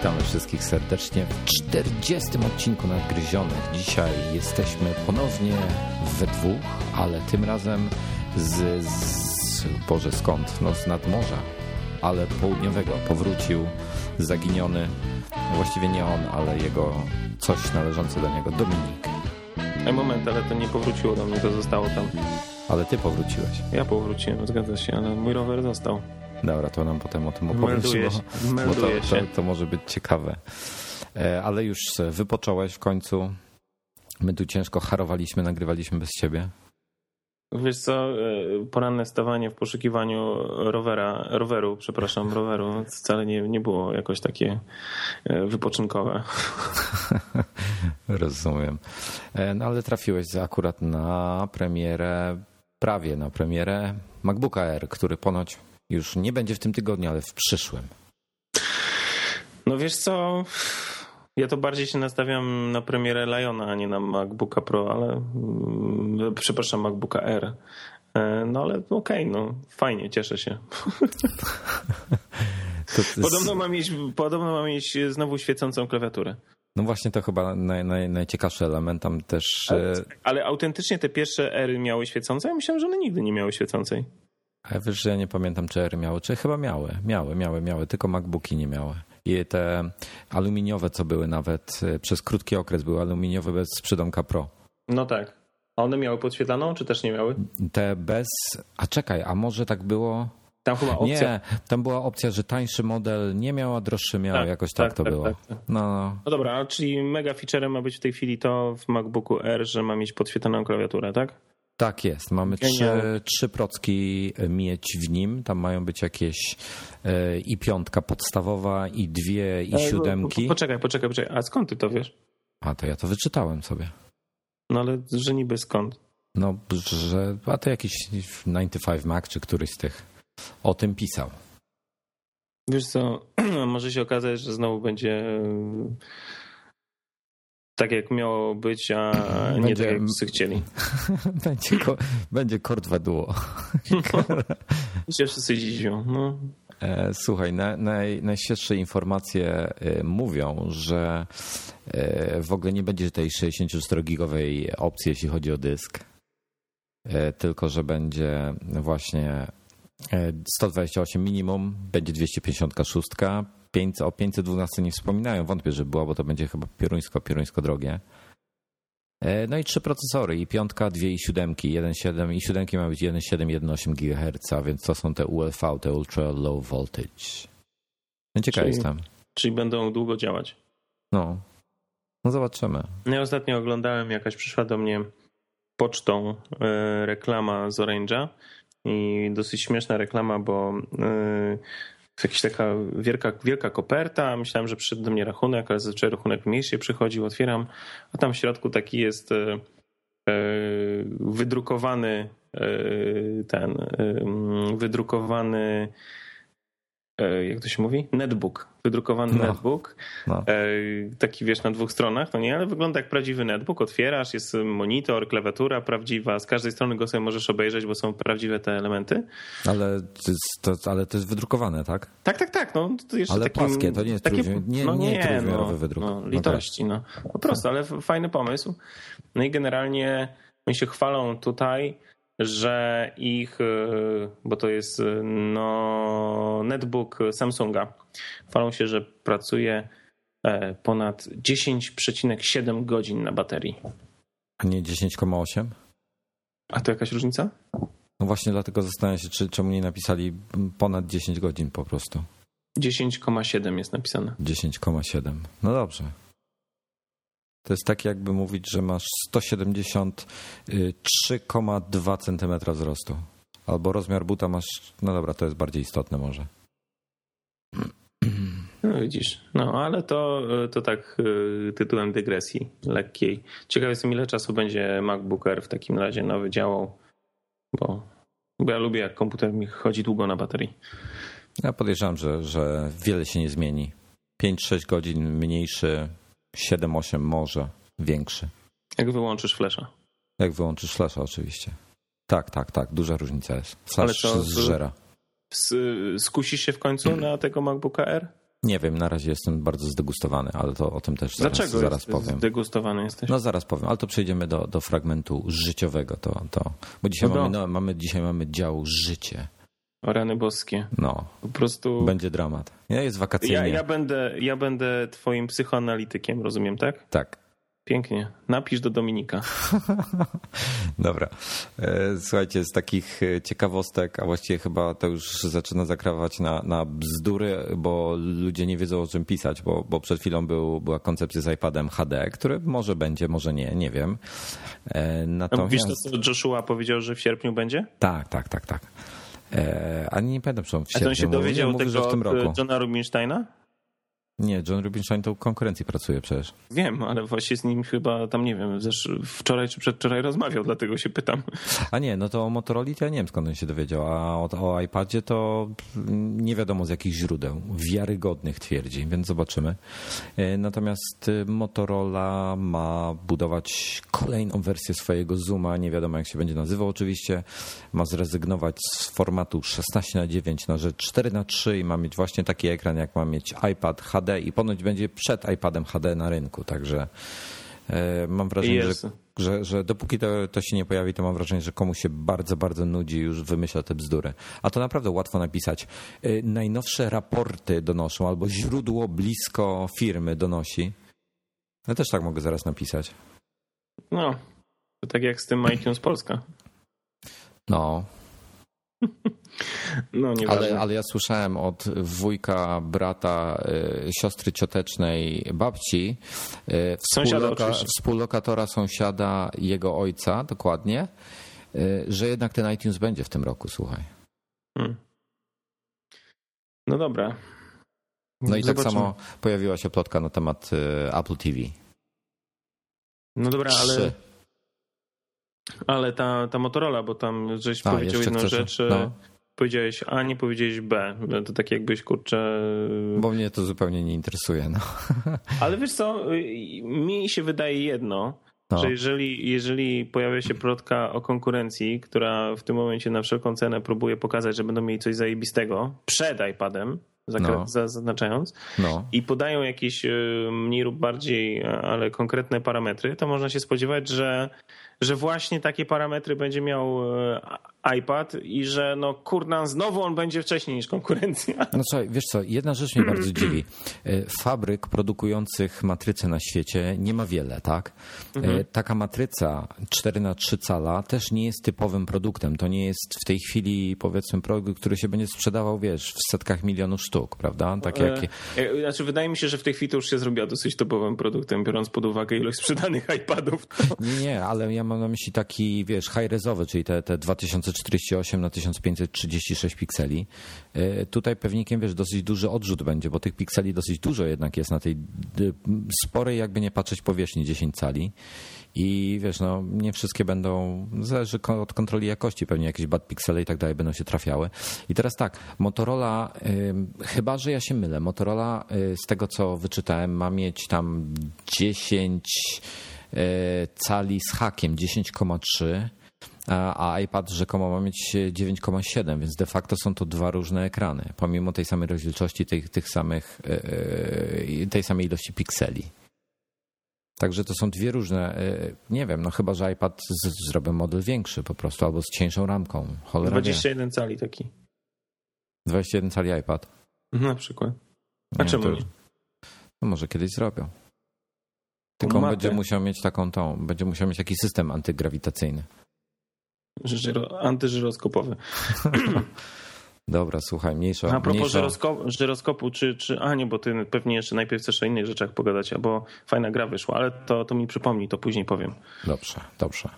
Witamy wszystkich serdecznie w 40. odcinku Nadgryzionych. Dzisiaj jesteśmy ponownie we dwóch, ale tym razem z, z Boże skąd? No z nadmorza, ale południowego. Powrócił zaginiony, właściwie nie on, ale jego coś należące do niego, Dominik. Ej, moment, ale to nie powróciło do mnie, to zostało tam. Ale ty powróciłeś. Ja powróciłem, zgadza się, ale mój rower został. Dobra, to nam potem o tym opowiesz, bo, bo to, to, to może być ciekawe. E, Ale już wypocząłeś w końcu. My tu ciężko harowaliśmy, nagrywaliśmy bez ciebie. Wiesz co, e, poranne stawanie w poszukiwaniu rowera, roweru, przepraszam, roweru, wcale nie, nie było jakoś takie e, wypoczynkowe. Rozumiem. No ale trafiłeś akurat na premierę, prawie na premierę MacBooka Air, który ponoć już nie będzie w tym tygodniu, ale w przyszłym. No wiesz co, ja to bardziej się nastawiam na premierę Liona, a nie na MacBooka Pro, ale mm, przepraszam, MacBooka R. E, No ale okej, no fajnie, cieszę się. Jest, Podobno ma mieć, podobno ma mieć znowu świecącą klawiaturę. no właśnie to chyba naj, naj, najciekawszy element. Tam też e, Ale autentycznie te pierwsze ery miały świecące? Ja myślałem, że one nigdy nie miały świecącej. Wiesz, że ja nie pamiętam, czy Air miały, czy chyba miały. Miały, miały, miały, tylko MacBooki nie miały. I te aluminiowe, co były nawet e, przez krótki okres, były aluminiowe bez przydomka Pro. No tak. A one miały podświetlaną, czy też nie miały? Te bez. A czekaj, a może tak było? Tam chyba opcja. Nie, tam była opcja, że tańszy model nie miał, a droższy miał. Tak, Jakoś tak, tak, to tak, było. tak, tak. No, no. No dobra, czyli mega featurem ma być w tej chwili to w MacBooku R, że ma mieć podświetlaną klawiaturę, tak? Tak jest. Mamy trzy, trzy procki mieć w nim. Tam mają być jakieś e, i piątka podstawowa, i dwie, i E, siódemki. po- Poczekaj, poczekaj, poczekaj. A skąd ty to wiesz? A to ja to wyczytałem sobie. No ale że niby skąd? No, że a to jakiś 95 Mac czy któryś z tych o tym pisał. Wiesz co, może się okazać, że znowu będzie e, tak jak miało być, a nie Będzie- tak jak wszyscy chcieli. będzie, ko, będzie Cord Duo. I się wszyscy dziwią. No. E, Słuchaj, na, naj, najświeższe informacje e, mówią, że e, w ogóle nie będzie tej 64-gigowej opcji, jeśli chodzi o dysk, tylko że będzie właśnie e, 128 minimum, będzie 256, 500, o 512 nie wspominają, wątpię, że była, bo to będzie chyba pieruńsko, pieruńsko drogie. E, No i trzy procesory, i piątka, dwie i siódemki, 1,7 i siódemki ma być 1,7, 1,8 GHz, a więc to są te ULV, te Ultra Low Voltage. No ciekaw Czyli- jestem. Czyli będą długo działać. No. No zobaczymy. No Ja ostatnio oglądałem, jakaś przyszła do mnie pocztą e, reklama z Orange'a i dosyć śmieszna reklama, bo to jakaś taka wielka, wielka koperta. Myślałem, że przyszedł do mnie rachunek, ale zazwyczaj rachunek mniejszy przychodził, otwieram, a tam w środku taki jest e, e, wydrukowany e, ten wydrukowany jak to się mówi? Netbook. Wydrukowany No. netbook. No. E, taki wiesz na dwóch stronach, no nie, ale wygląda jak prawdziwy netbook. Otwierasz, jest monitor, klawiatura prawdziwa, z każdej strony go sobie możesz obejrzeć, bo są prawdziwe te elementy. Ale to, ale to jest wydrukowane, tak? Tak, tak, tak. No, to jeszcze Ale takim, płaskie, to nie jest trójwymi- nie- no nie nie, no, wydruk. No, Okej. litości, no. Po prostu, ale f- fajny pomysł. No i generalnie oni się chwalą tutaj, że ich, y, bo to jest y, no, netbook Samsunga, chwalą się, że pracuje e, ponad 10,7 godzin na baterii. A nie 10,8? A to jakaś różnica? No właśnie dlatego zastanawiam się, czy, czemu nie napisali ponad 10 godzin po prostu. 10,7 jest napisane. 10,7. No dobrze. To jest tak jakby mówić, że masz 173,2 cm wzrostu. Albo rozmiar buta masz. No dobra, to jest bardziej istotne może. No widzisz, no ale to, to tak y, tytułem dygresji lekkiej. Ciekaw jestem ile czasu będzie MacBook Air w takim razie nowy działał, bo, bo ja lubię jak komputer mi chodzi długo na baterii. Ja podejrzewam, że, że wiele się nie zmieni. 5-6 godzin mniejszy, 7-8 może większy. Jak wyłączysz flesza. Jak wyłączysz flasha oczywiście. Tak, tak, tak, duża różnica jest. Flash Ale zżera. Skusisz się w końcu na tego MacBooka R? Nie wiem, na razie jestem bardzo zdegustowany, ale to o tym też zaraz, Dlaczego zaraz jest, powiem. zdegustowany jesteś? No zaraz powiem, ale to przejdziemy do, do fragmentu życiowego. To, to, bo dzisiaj, No mamy, no, mamy, dzisiaj mamy dział życie. O rany boskie. No, Po prostu... będzie dramat. Nie, jest wakacyjnie. Ja, ja, będę, ja będę twoim psychoanalitykiem, rozumiem, tak? Tak. Pięknie. Napisz do Dominika. Dobra. E, Słuchajcie, z takich e, ciekawostek, a właściwie chyba to już zaczyna zakrawać na, na bzdury, bo ludzie nie wiedzą o czym pisać, bo, bo przed chwilą był, była koncepcja z iPadem HD, który może będzie, może nie, nie wiem. E, Natomiast... Wiesz to, co Joshua powiedział, że w sierpniu będzie? Tak, tak, tak, tak. E, A nie pamiętam, czy on w A to on sierpniu się mówił. dowiedział Mówi, tego że w tym roku. Johna Rubinsteina? Nie, John Rubinstein to konkurencji pracuje przecież. Wiem, ale właśnie z nim chyba tam, nie wiem, wczoraj czy przedwczoraj rozmawiał, dlatego się pytam. A nie, no to o Motorola to ja nie wiem skąd on się dowiedział, a o, o iPadzie to nie wiadomo z jakich źródeł. Wiarygodnych twierdzi, więc zobaczymy. E, Natomiast Motorola ma budować kolejną wersję swojego Zooma, nie wiadomo jak się będzie nazywał oczywiście. Ma zrezygnować z formatu 16 na 9 na rzecz 4 na 3 i ma mieć właśnie taki ekran jak ma mieć iPad HD i ponoć będzie przed iPadem HD na rynku, także e, mam wrażenie, że że, że dopóki to, to się nie pojawi, to mam wrażenie, że komuś się bardzo, bardzo nudzi i już wymyśla te bzdury. A to naprawdę łatwo napisać. Y, Najnowsze raporty donoszą, albo źródło blisko firmy donosi. Ja też tak mogę zaraz napisać. No, to tak jak z tym iTunes Polska. No, No, nie ale, ale ja słyszałem od wujka, brata, y, siostry ciotecznej, babci, y, współloka, współlokatora sąsiada jego ojca, dokładnie, y, że jednak ten iTunes będzie w tym roku, słuchaj. Hmm. No dobra. No i tak samo pojawiła się plotka na temat y, Apple TV. No dobra, ale, Trzy. Ale ta, ta Motorola, bo tam żeś A, powiedział jedną chcesz- rzecz, no. powiedziałeś A, nie powiedziałeś B. No To tak jakbyś, kurczę... Bo mnie to zupełnie nie interesuje. No. Ale wiesz co, mi się wydaje jedno, No. że jeżeli, jeżeli pojawia się plotka o konkurencji, która w tym momencie na wszelką cenę próbuje pokazać, że będą mieli coś zajebistego przed iPadem, No. za- zaznaczając, No. i podają jakieś y, mniej lub bardziej, e, ale konkretne parametry, to można się spodziewać, że, że właśnie takie parametry będzie miał e, iPad i że no kurna, znowu on będzie wcześniej niż konkurencja. No słuchaj, wiesz co, jedna rzecz mnie bardzo dziwi. E, Fabryk produkujących matryce na świecie nie ma wiele, tak? E, Taka matryca 4 na 3 cala też nie jest typowym produktem. To nie jest w tej chwili powiedzmy produkt, który się będzie sprzedawał, wiesz, w setkach milionów sztuk, prawda? Tak jak... E, e, Znaczy, wydaje mi się, że w tej chwili to już się zrobiła dosyć topowym produktem, biorąc pod uwagę ilość sprzedanych iPadów. Nie, nie, ale ja mam na myśli taki, wiesz, high-rezowy, czyli te, te 2048 na 1536 pikseli. E, Tutaj pewnikiem, wiesz, dosyć duży odrzut będzie, bo tych pikseli dosyć dużo jednak jest na tej sporej, jakby nie patrzeć, powierzchni 10 cali. I wiesz, no nie wszystkie będą, zależy od kontroli jakości, pewnie jakieś bad piksele i tak dalej będą się trafiały. I teraz tak, Motorola, ym, chyba że ja się mylę, Motorola y, z tego co wyczytałem ma mieć tam 10 y, cali z hakiem, 10,3 a iPad rzekomo ma mieć 9,7, więc de facto są to dwa różne ekrany, pomimo tej samej rozdzielczości, tych, tych samych, yy, tej samej ilości pikseli. Także to są dwie różne, yy, nie wiem, no chyba, że iPad z, zrobię model większy po prostu, albo z cieńszą ramką. Cholera 21 cali taki. wie. 21 cali iPad. Na przykład. A Nie, czemu to- nie? No może kiedyś zrobią. Tylko on będzie musiał mieć taką tą, będzie musiał mieć jakiś system antygrawitacyjny. Żyro, antyżyroskopowy. Dobra, słuchaj, mniejsza. A propos mniejsza... żyroskopu, żyroskopu czy, czy... A nie, bo ty pewnie jeszcze najpierw chcesz o innych rzeczach pogadać, bo fajna gra wyszła, ale to, to mi przypomnij, to później powiem. Dobrze, dobrze.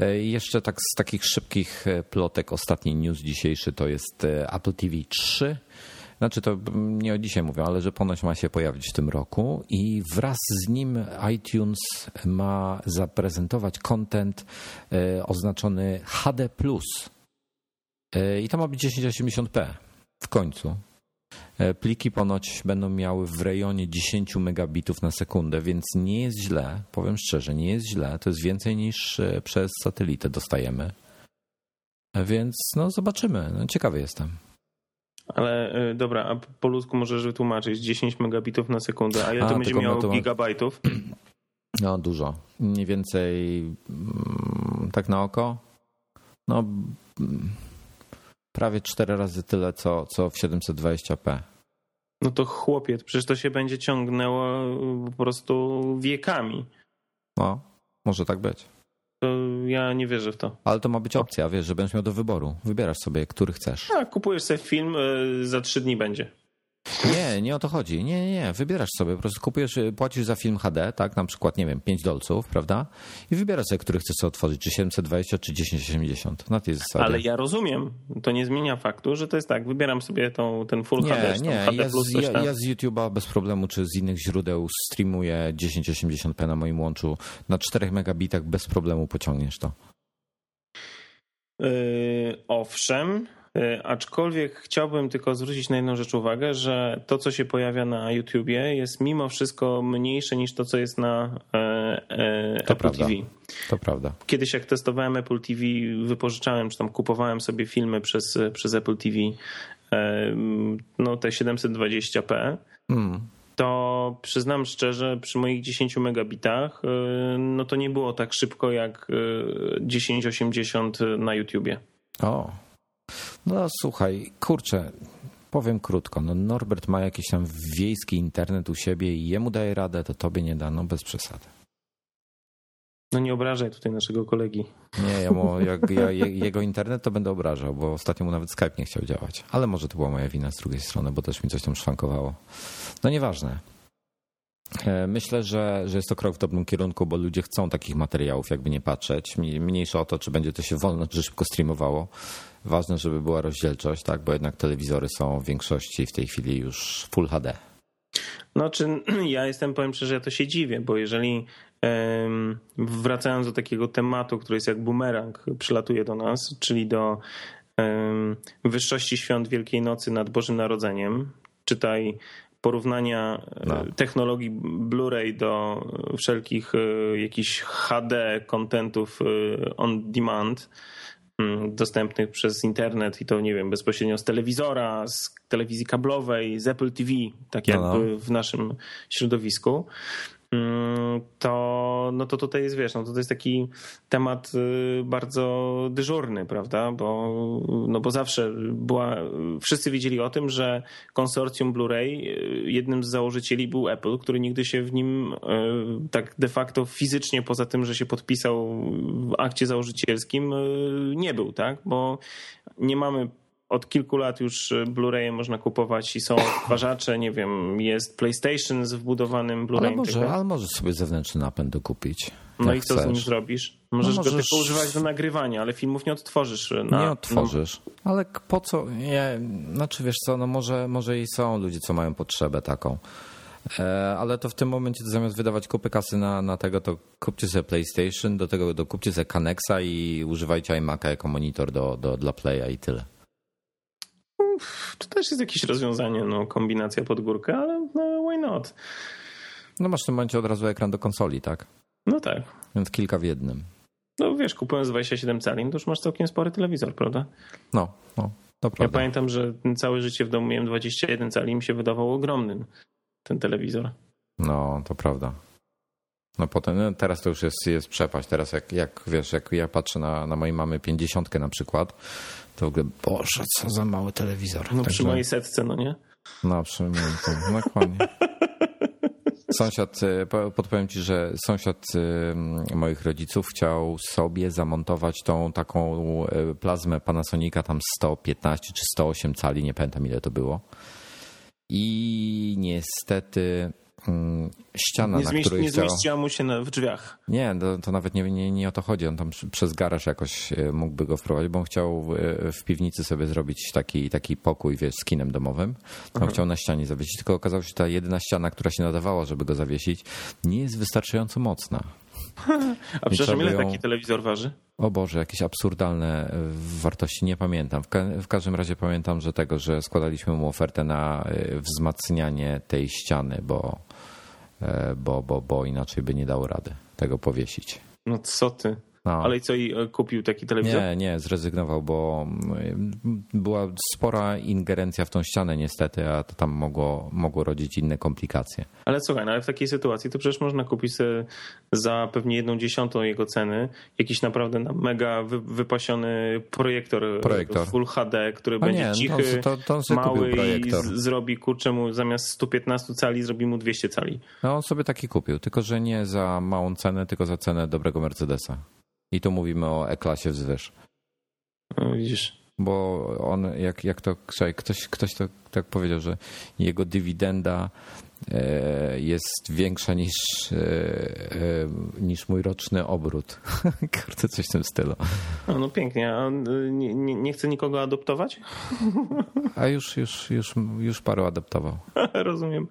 E, Jeszcze tak z takich szybkich e, plotek, ostatni news dzisiejszy to jest e, Apple TV 3. znaczy to nie o dzisiaj mówię, ale że ponoć ma się pojawić w tym roku i wraz z nim iTunes ma zaprezentować content e, oznaczony HD+. E, I to ma być 1080p w końcu. E, pliki ponoć będą miały w rejonie 10 megabitów na sekundę, więc nie jest źle, powiem szczerze, nie jest źle. To jest więcej niż przez satelitę dostajemy. Więc no zobaczymy. No, ciekawy jestem. Ale y, dobra, a po ludzku możesz wytłumaczyć 10 megabitów na sekundę, a ile a, to będzie miało to... gigabajtów? No dużo. Mniej więcej mm, tak na oko. No mm, prawie 4 razy tyle, co, co w 720p. No to chłopie, przecież to się będzie ciągnęło po prostu wiekami. No, może tak być to ja nie wierzę w to. Ale to ma być opcja, wiesz, że będziesz miał do wyboru. Wybierasz sobie, który chcesz. Tak, kupujesz sobie film, y, za trzy dni będzie. Nie, nie o to chodzi. Nie, nie, nie. Wybierasz sobie, po prostu kupujesz, y, płacisz za film HD, tak, na przykład, nie wiem, 5 dolców, prawda? I wybierasz sobie, który chcesz otworzyć, czy 720, czy 1080. Na tej zasadzie. Ale ja rozumiem. To nie zmienia faktu, że to jest tak, wybieram sobie tą, ten Full nie, HD. Nie, HD ja, z, ja, ja z YouTube'a bez problemu, czy z innych źródeł streamuję 1080p na moim łączu. Na 4 megabitach bez problemu pociągniesz to. Yy, owszem, aczkolwiek chciałbym tylko zwrócić na jedną rzecz uwagę, że to, co się pojawia na YouTubie, jest mimo wszystko mniejsze niż to, co jest na e, e, Apple prawda. TV. To prawda. Kiedyś, jak testowałem Apple TV, wypożyczałem, czy tam kupowałem sobie filmy przez, przez Apple TV, no te 720p. Mm to przyznam szczerze, przy moich 10 megabitach, no to nie było tak szybko jak 1080 na YouTubie. O, no słuchaj, kurczę, powiem krótko. No Norbert ma jakiś tam wiejski internet u siebie i jemu daje radę, to tobie nie da, no bez przesady. No nie obrażaj tutaj naszego kolegi. Nie, ja mu, jak ja jego internet to będę obrażał, bo ostatnio mu nawet Skype nie chciał działać. Ale może to była moja wina z drugiej strony, bo też mi coś tam szwankowało. No nieważne. E, myślę, że, że jest to krok w dobrym kierunku, bo ludzie chcą takich materiałów, jakby nie patrzeć. Mniejsza o to, czy będzie to się wolno, czy szybko streamowało. Ważne, żeby była rozdzielczość, tak, bo jednak telewizory są w większości w tej chwili już Full HD. No, czy ja jestem, powiem szczerze, ja to się dziwię, bo jeżeli wracając do takiego tematu, który jest jak bumerang, przylatuje do nas, czyli do wyższości świąt Wielkiej Nocy nad Bożym Narodzeniem, czytaj porównania e, no. technologii Blu-ray do wszelkich e, jakichś HD kontentów e, on demand mm, dostępnych przez internet i to nie wiem, bezpośrednio z telewizora, z telewizji kablowej, z Apple TV, tak no, no. w naszym środowisku. Mm, to, no to tutaj jest, wiesz, no to jest taki temat y, bardzo dyżurny, prawda? Bo, no bo zawsze była, wszyscy wiedzieli o tym, że konsorcjum Blu-ray, y, jednym z założycieli był Apple, który nigdy się w nim y, tak de facto fizycznie, poza tym, że się podpisał w akcie założycielskim, nie był, tak? Bo nie mamy od kilku lat już y, Blu-raye można kupować i są odtwarzacze, nie wiem, jest PlayStation z wbudowanym Blu-rayem. Ale, może, ale możesz sobie zewnętrzny napęd dokupić. No i co chcesz. z nim zrobisz? Możesz, no możesz, go tylko używać do nagrywania, ale filmów nie odtworzysz. Na, nie odtworzysz. No. Ale po co? Nie, znaczy wiesz co, no może, może i są ludzie, co mają potrzebę taką. E, ale to w tym momencie to zamiast wydawać kupy kasy na, na tego, to kupcie sobie PlayStation, do tego dokupcie sobie Canexa i używajcie iMac'a jako monitor do, do, dla Playa i tyle. To też jest jakieś rozwiązanie, no, kombinacja pod górkę, ale no, why not? No masz w tym momencie od razu ekran do konsoli, tak? No tak. Więc kilka w jednym. No wiesz, kupując 27 cali, to już masz całkiem spory telewizor, prawda? No, no. To prawda. Ja pamiętam, że całe życie w domu miałem 21 cali i mi się wydawał ogromnym ten telewizor. No, to prawda. No potem, no teraz to już jest, jest przepaść. Teraz jak, jak wiesz, jak ja patrzę na, na mojej mamy 50 na przykład, to w ogóle, boże, co za mały telewizor. No Także, przy mojej setce, no nie? No przy moim, no koniec. Sąsiad, e, podpowiem ci, że sąsiad e, moich rodziców chciał sobie zamontować tą taką e, plazmę Panasonica tam 115 czy 108 cali, nie pamiętam ile to było. I niestety ściana, Nie, na zmieści, której nie chciał... zmieściła mu się na, w drzwiach. Nie, to, to nawet nie, nie, nie o to chodzi. On tam przez garaż jakoś e, mógłby go wprowadzić, bo on chciał e, w piwnicy sobie zrobić taki, taki pokój, wiesz, z kinem domowym. On chciał na ścianie zawiesić, tylko okazało się, że ta jedyna ściana, która się nadawała, żeby go zawiesić, nie jest wystarczająco mocna. A przepraszam, ile ją- taki telewizor waży? O Boże, jakieś absurdalne e, wartości, nie pamiętam. W, ka w każdym razie pamiętam, że tego, że składaliśmy mu ofertę na wzmacnianie tej ściany, bo, bo, bo, bo inaczej by nie dało rady tego powiesić. No co ty? No. Ale i co, i e, kupił taki telewizor? Nie, nie, zrezygnował, bo mm, była spora ingerencja w tą ścianę niestety, a to tam mogło, mogło rodzić inne komplikacje. Ale słuchaj, no ale w takiej sytuacji to przecież można kupić za pewnie jedną dziesiątą jego ceny jakiś naprawdę na mega wy, wypasiony projektor, Projektor. Full HD, który A będzie nie, cichy, to, to, to mały i z, zrobi kurczę mu zamiast 115 cali zrobi mu 200 cali. No on sobie taki kupił, tylko że nie za małą cenę, tylko za cenę dobrego Mercedesa. I tu mówimy o E-klasie wzwyż. No, widzisz. Bo on, jak, jak to, słuchaj, ktoś, ktoś to tak powiedział, że jego dywidenda e, jest większa niż, e, e, niż mój roczny obrót. Kurde, coś w tym stylu. No, no pięknie, a y, nie, nie, nie chce nikogo adoptować? A już, już, już, już paru adaptował. Rozumiem.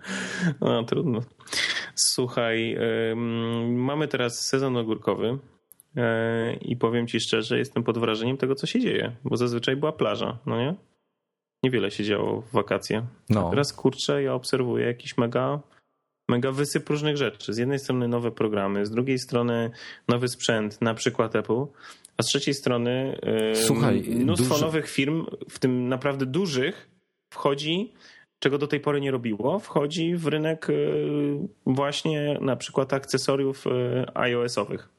No trudno. Słuchaj, mamy teraz sezon ogórkowy i powiem ci szczerze, jestem pod wrażeniem tego, co się dzieje, bo zazwyczaj była plaża, no nie? Niewiele się działo w wakacje. No. A teraz kurczę, ja obserwuję jakiś mega, mega wysyp różnych rzeczy. Z jednej strony nowe programy, z drugiej strony nowy sprzęt, na przykład Apple, a z trzeciej strony Słuchaj, mnóstwo duży- nowych firm, w tym naprawdę dużych, wchodzi czego do tej pory nie robiło, wchodzi w rynek y, właśnie na przykład akcesoriów y, iOS-owych.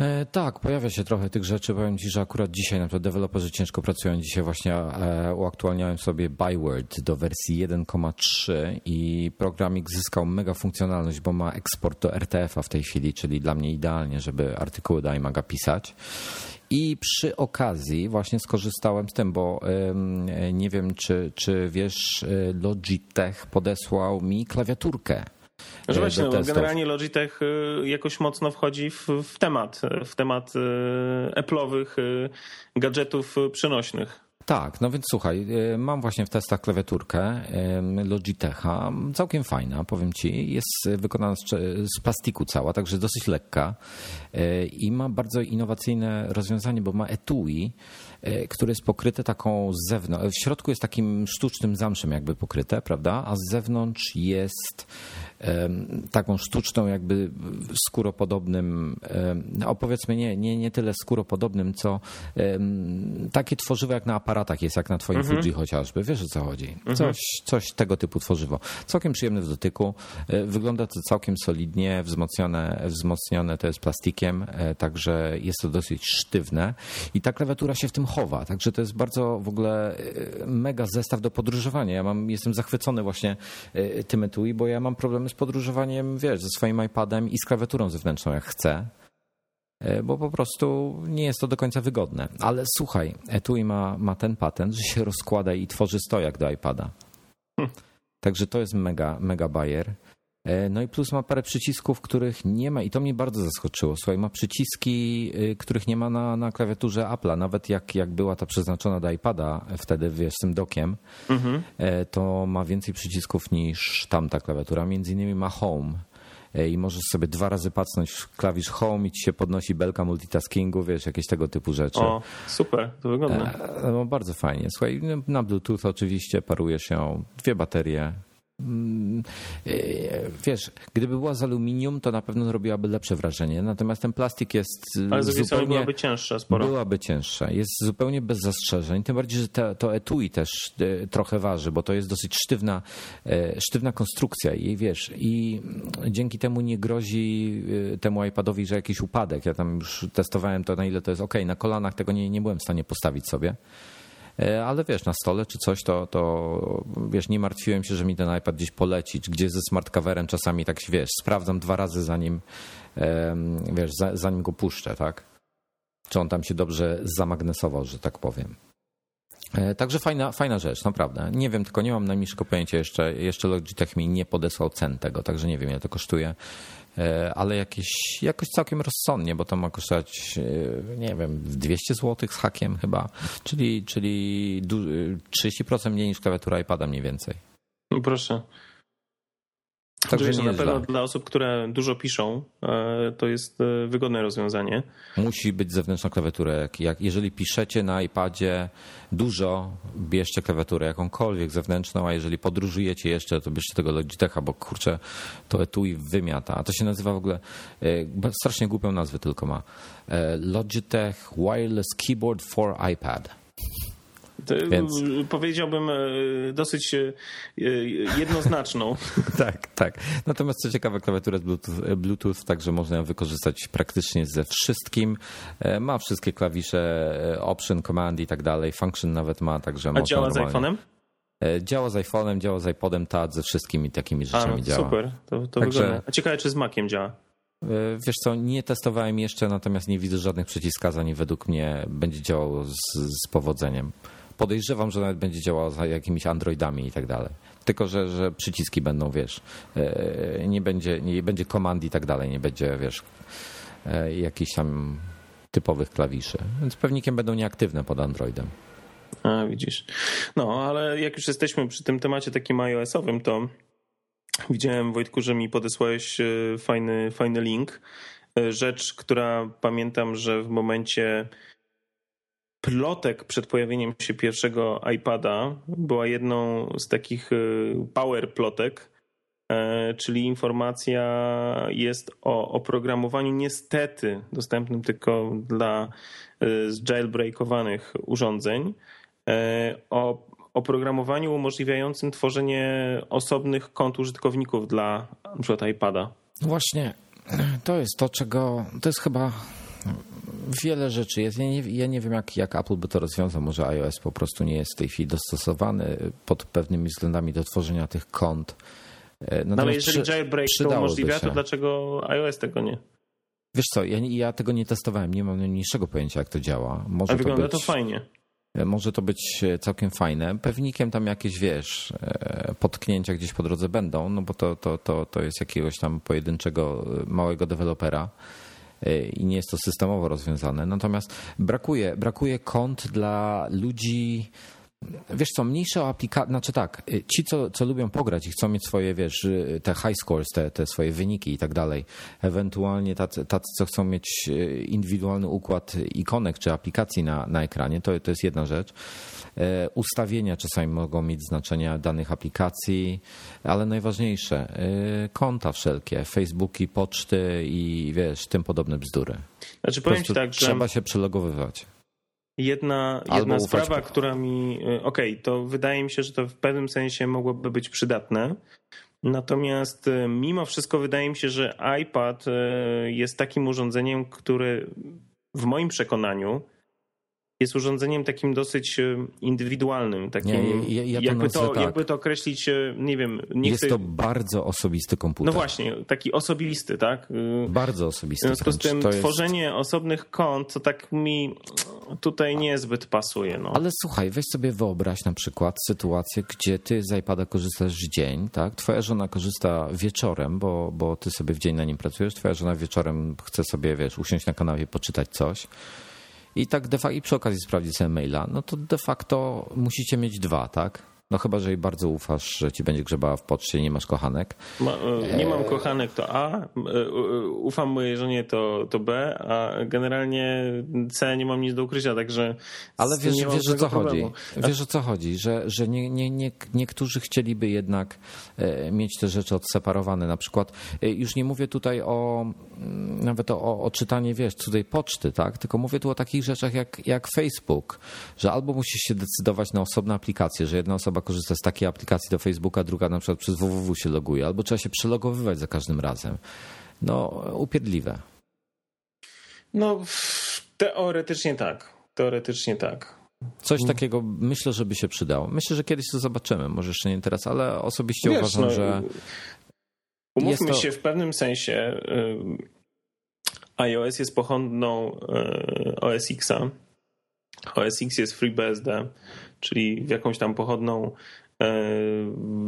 E, tak, pojawia się trochę tych rzeczy. Powiem Ci, że akurat dzisiaj na przykład deweloperzy ciężko pracują. Dzisiaj właśnie e, uaktualniałem sobie Byword do wersji 1.3 i programik zyskał mega funkcjonalność, bo ma eksport do RTF-a w tej chwili, czyli dla mnie idealnie, żeby artykuły do iMaga pisać. I przy okazji właśnie skorzystałem z tym, bo nie wiem, czy, czy wiesz, e, Logitech podesłał mi klawiaturkę. Że e, właśnie, no, generalnie Logitech y, jakoś mocno wchodzi w, w temat, w temat Apple'owych gadżetów przenośnych. Tak, no więc słuchaj, mam właśnie w testach klawiaturkę Logitecha, całkiem fajna, powiem ci, jest wykonana z, plastiku cała, także dosyć lekka i ma bardzo innowacyjne rozwiązanie, bo ma etui, które jest pokryte taką z zewnątrz, w środku jest takim sztucznym zamszem jakby pokryte, prawda, a z zewnątrz jest taką sztuczną jakby skóropodobnym, em, no powiedzmy nie, nie, nie tyle skóropodobnym, co takie tworzywo jak na aparatach jest, jak na twoim Fuji chociażby. Wiesz o co chodzi? Coś, coś tego typu tworzywo. Całkiem przyjemne w dotyku. E, Wygląda to całkiem solidnie, wzmocnione, wzmocnione to jest plastikiem, e, także jest to dosyć sztywne i ta klawiatura się w tym chowa, także to jest bardzo w ogóle e, mega zestaw do podróżowania. Ja mam, jestem zachwycony właśnie e, tym etui, bo ja mam problemy z podróżowaniem, wiesz, ze swoim iPadem i z klawiaturą zewnętrzną jak chcę e, bo po prostu nie jest to do końca wygodne. Ale słuchaj, etui ma, ma ten patent, że się rozkłada i tworzy stojak do iPada. Także to jest mega, mega bajer. E, No i plus ma parę przycisków, których nie ma i to mnie bardzo zaskoczyło. Słuchaj, ma przyciski, y, których nie ma na, na klawiaturze Apple'a. Nawet jak, jak była ta przeznaczona do iPada wtedy, wiesz, z tym dokiem, e, to ma więcej przycisków niż tamta klawiatura. Między innymi ma Home e, i możesz sobie dwa razy pacnąć w klawisz Home i ci się podnosi belka multitaskingu, wiesz, jakieś tego typu rzeczy. O, super, to wygodne. E, No, bardzo fajnie. Słuchaj, na Bluetooth oczywiście paruje się dwie baterie. Mm, e, Wiesz, gdyby była z aluminium, to na pewno robiłaby lepsze wrażenie. Natomiast ten plastik jest Ale z drugiej strony byłaby cięższa sporo. Byłaby cięższa. Jest zupełnie bez zastrzeżeń. Tym bardziej, że te, to etui też e, trochę waży, bo to jest dosyć sztywna, e, sztywna konstrukcja i wiesz, i dzięki temu nie grozi temu iPadowi, że jakiś upadek. Ja tam już testowałem to, na ile to jest ok. Na kolanach tego nie, nie byłem w stanie postawić sobie. E, Ale wiesz, na stole czy coś, to, to wiesz, nie martwiłem się, że mi ten iPad gdzieś poleci, czy gdzieś ze smart coverem czasami tak wiesz, sprawdzam dwa razy zanim wiesz, za- zanim go puszczę, tak? Czy on tam się dobrze zamagnesował, że tak powiem. E, także fajna, fajna rzecz, naprawdę. Nie wiem, tylko nie mam najmniejszego pojęcia jeszcze. Jeszcze Logitech mi nie podesłał cen tego, także nie wiem, ile to kosztuje. E, ale jakieś, jakoś całkiem rozsądnie, bo to ma kosztować, e, nie wiem, 200 zł z hakiem chyba, czyli, czyli 30% mniej niż klawiatura iPada mniej więcej. No proszę. Także Wiesz, na pewno dla osób, które dużo piszą, e, to jest e, wygodne rozwiązanie. Musi być zewnętrzna klawiatura. Jak, jeżeli piszecie na iPadzie dużo, bierzcie klawiaturę jakąkolwiek zewnętrzną, a jeżeli podróżujecie jeszcze, to bierzcie tego Logitecha, bo kurczę, to etui wymiata. A to się nazywa w ogóle, e, strasznie głupią nazwę tylko ma. Logitech Wireless Keyboard for iPad. Więc... Powiedziałbym e, dosyć e, jednoznaczną. tak, tak. Natomiast co ciekawe, klawiatura Bluetooth, Bluetooth, także można ją wykorzystać praktycznie ze wszystkim. E, ma wszystkie klawisze, option, command i tak dalej. Function nawet ma, także A działa normalnie. z iPhone'em? Działa z iPhone'em, działa z iPodem, tak, ze wszystkimi takimi rzeczami A, no, działa. Super, to, to Także... wygląda. A ciekawe, czy z Maciem działa? Wiesz co, nie testowałem jeszcze, natomiast nie widzę żadnych przyciskazań i według mnie będzie działało z, z powodzeniem. Podejrzewam, że nawet będzie działał za jakimiś Androidami i tak dalej. Tylko, że, że przyciski będą, wiesz, e, nie będzie, nie będzie komand i tak dalej, nie będzie, wiesz, e, jakichś tam typowych klawiszy. Więc pewnikiem będą nieaktywne pod Androidem. A, widzisz. No, ale jak już jesteśmy przy tym temacie takim iOS-owym, to widziałem, Wojtku, że mi podesłałeś e, fajny, fajny link. Rzecz, która pamiętam, że w momencie plotek przed pojawieniem się pierwszego iPada była jedną z takich y, power plotek, e, czyli informacja jest o oprogramowaniu niestety dostępnym tylko dla y, jailbreakowanych urządzeń, e, o oprogramowaniu umożliwiającym tworzenie osobnych kont użytkowników dla np. iPada. Właśnie, to jest to, czego to jest chyba wiele rzeczy jest. Ja nie, ja nie wiem, jak, jak Apple by to rozwiązał. Może iOS po prostu nie jest w tej chwili dostosowany pod pewnymi względami do tworzenia tych kont. E, no ale jeżeli jailbreak to umożliwia, to dlaczego iOS tego nie? Wiesz co, ja, ja tego nie testowałem, nie mam najmniejszego pojęcia, jak to działa. Może A wygląda to, być, to fajnie. E, może to być e, całkiem fajne. Pewnikiem tam jakieś, wiesz, potknięcia gdzieś po drodze będą, no bo to, to, to, to jest jakiegoś tam pojedynczego, małego dewelopera i nie jest to systemowo rozwiązane. Natomiast brakuje, brakuje kont dla ludzi. Wiesz co, mniejsze aplikacje, znaczy tak, ci co, co lubią pograć i chcą mieć swoje, wiesz, te high scores, te, te swoje wyniki i tak dalej, ewentualnie tacy, tacy, co chcą mieć indywidualny układ ikonek czy aplikacji na, na ekranie, to, to jest jedna rzecz. E, ustawienia czasami mogą mieć znaczenia danych aplikacji, ale najważniejsze, e, konta wszelkie, Facebooki, poczty i wiesz, tym podobne bzdury. Znaczy powiem ci tak, że... Trzeba się przelogowywać. Jedna, jedna sprawa, ufać... która mi. E, okej, okay, to wydaje mi się, że to w pewnym sensie mogłoby być przydatne. Natomiast mimo wszystko wydaje mi się, że iPad jest takim urządzeniem, które w moim przekonaniu jest urządzeniem takim dosyć e, indywidualnym. Takim, nie, ja, ja to jakby, to, tak. jakby to określić, e, nie wiem... Nie jest chcę... to bardzo osobisty komputer. No właśnie, taki osobisty, tak? E, bardzo osobisty. W związku z tym tworzenie jest... osobnych kont, to tak mi tutaj niezbyt pasuje. No. Ale słuchaj, weź sobie wyobraź na przykład sytuację, gdzie ty z iPada korzystasz w dzień, tak? Twoja żona korzysta wieczorem, bo, bo ty sobie w dzień na nim pracujesz, twoja żona wieczorem chce sobie, wiesz, usiąść na kanapie, poczytać coś i tak de facto, i przy okazji sprawdzić sobie maila, no to de facto musicie mieć dwa, tak? No chyba, że jej bardzo ufasz, że ci będzie grzebała w poczcie i nie masz kochanek. Ma, e, nie mam kochanek to A, e, ufam mojej żonie to, to B, a generalnie C nie mam nic do ukrycia, także Ale wiesz, wiesz o co problemu. chodzi. Wiesz o co chodzi, że, że nie, nie, nie, niektórzy chcieliby jednak e, mieć te rzeczy odseparowane. Na przykład już nie mówię tutaj o mm, nawet o, o czytanie, wiesz, cudzej poczty, tak? Tylko mówię tu o takich rzeczach jak, jak Facebook, że albo musisz się decydować na osobne aplikacje, że jedna osoba korzysta z takiej aplikacji do Facebooka, druga na przykład przez www się loguje, albo trzeba się przelogowywać za każdym razem. No, upierdliwe. No, teoretycznie tak. Teoretycznie tak. Coś takiego myślę, że by się przydało. Myślę, że kiedyś to zobaczymy, może jeszcze nie teraz, ale osobiście Wiesz, uważam, no, że. Umówmy to... się w pewnym sensie. Y, iOS jest pochądną y, OS Xa OS X jest FreeBSD, czyli w jakąś tam pochodną e,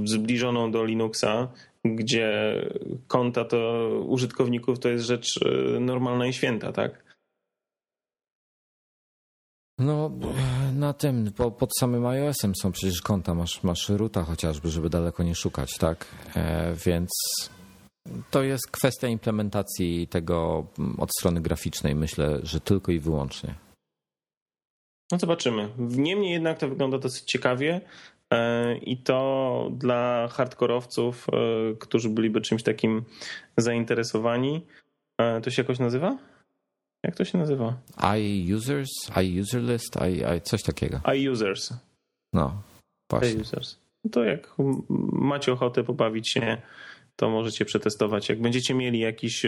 zbliżoną do Linuxa, gdzie konta to użytkowników to jest rzecz e, normalna i święta, tak? No, na tym, po, pod samym iOS-em są przecież konta, masz, masz ruta chociażby, żeby daleko nie szukać, tak? E, więc to jest kwestia implementacji tego od strony graficznej, myślę, że tylko i wyłącznie. No zobaczymy. Niemniej jednak to wygląda dosyć ciekawie e, i to dla hardkorowców, e, którzy byliby czymś takim zainteresowani. E, to się jakoś nazywa? Jak to się nazywa? iUsers, iUserList, i, i coś takiego. iUsers. No, właśnie. iUsers. No to jak macie ochotę pobawić się, to możecie przetestować. Jak będziecie mieli jakiś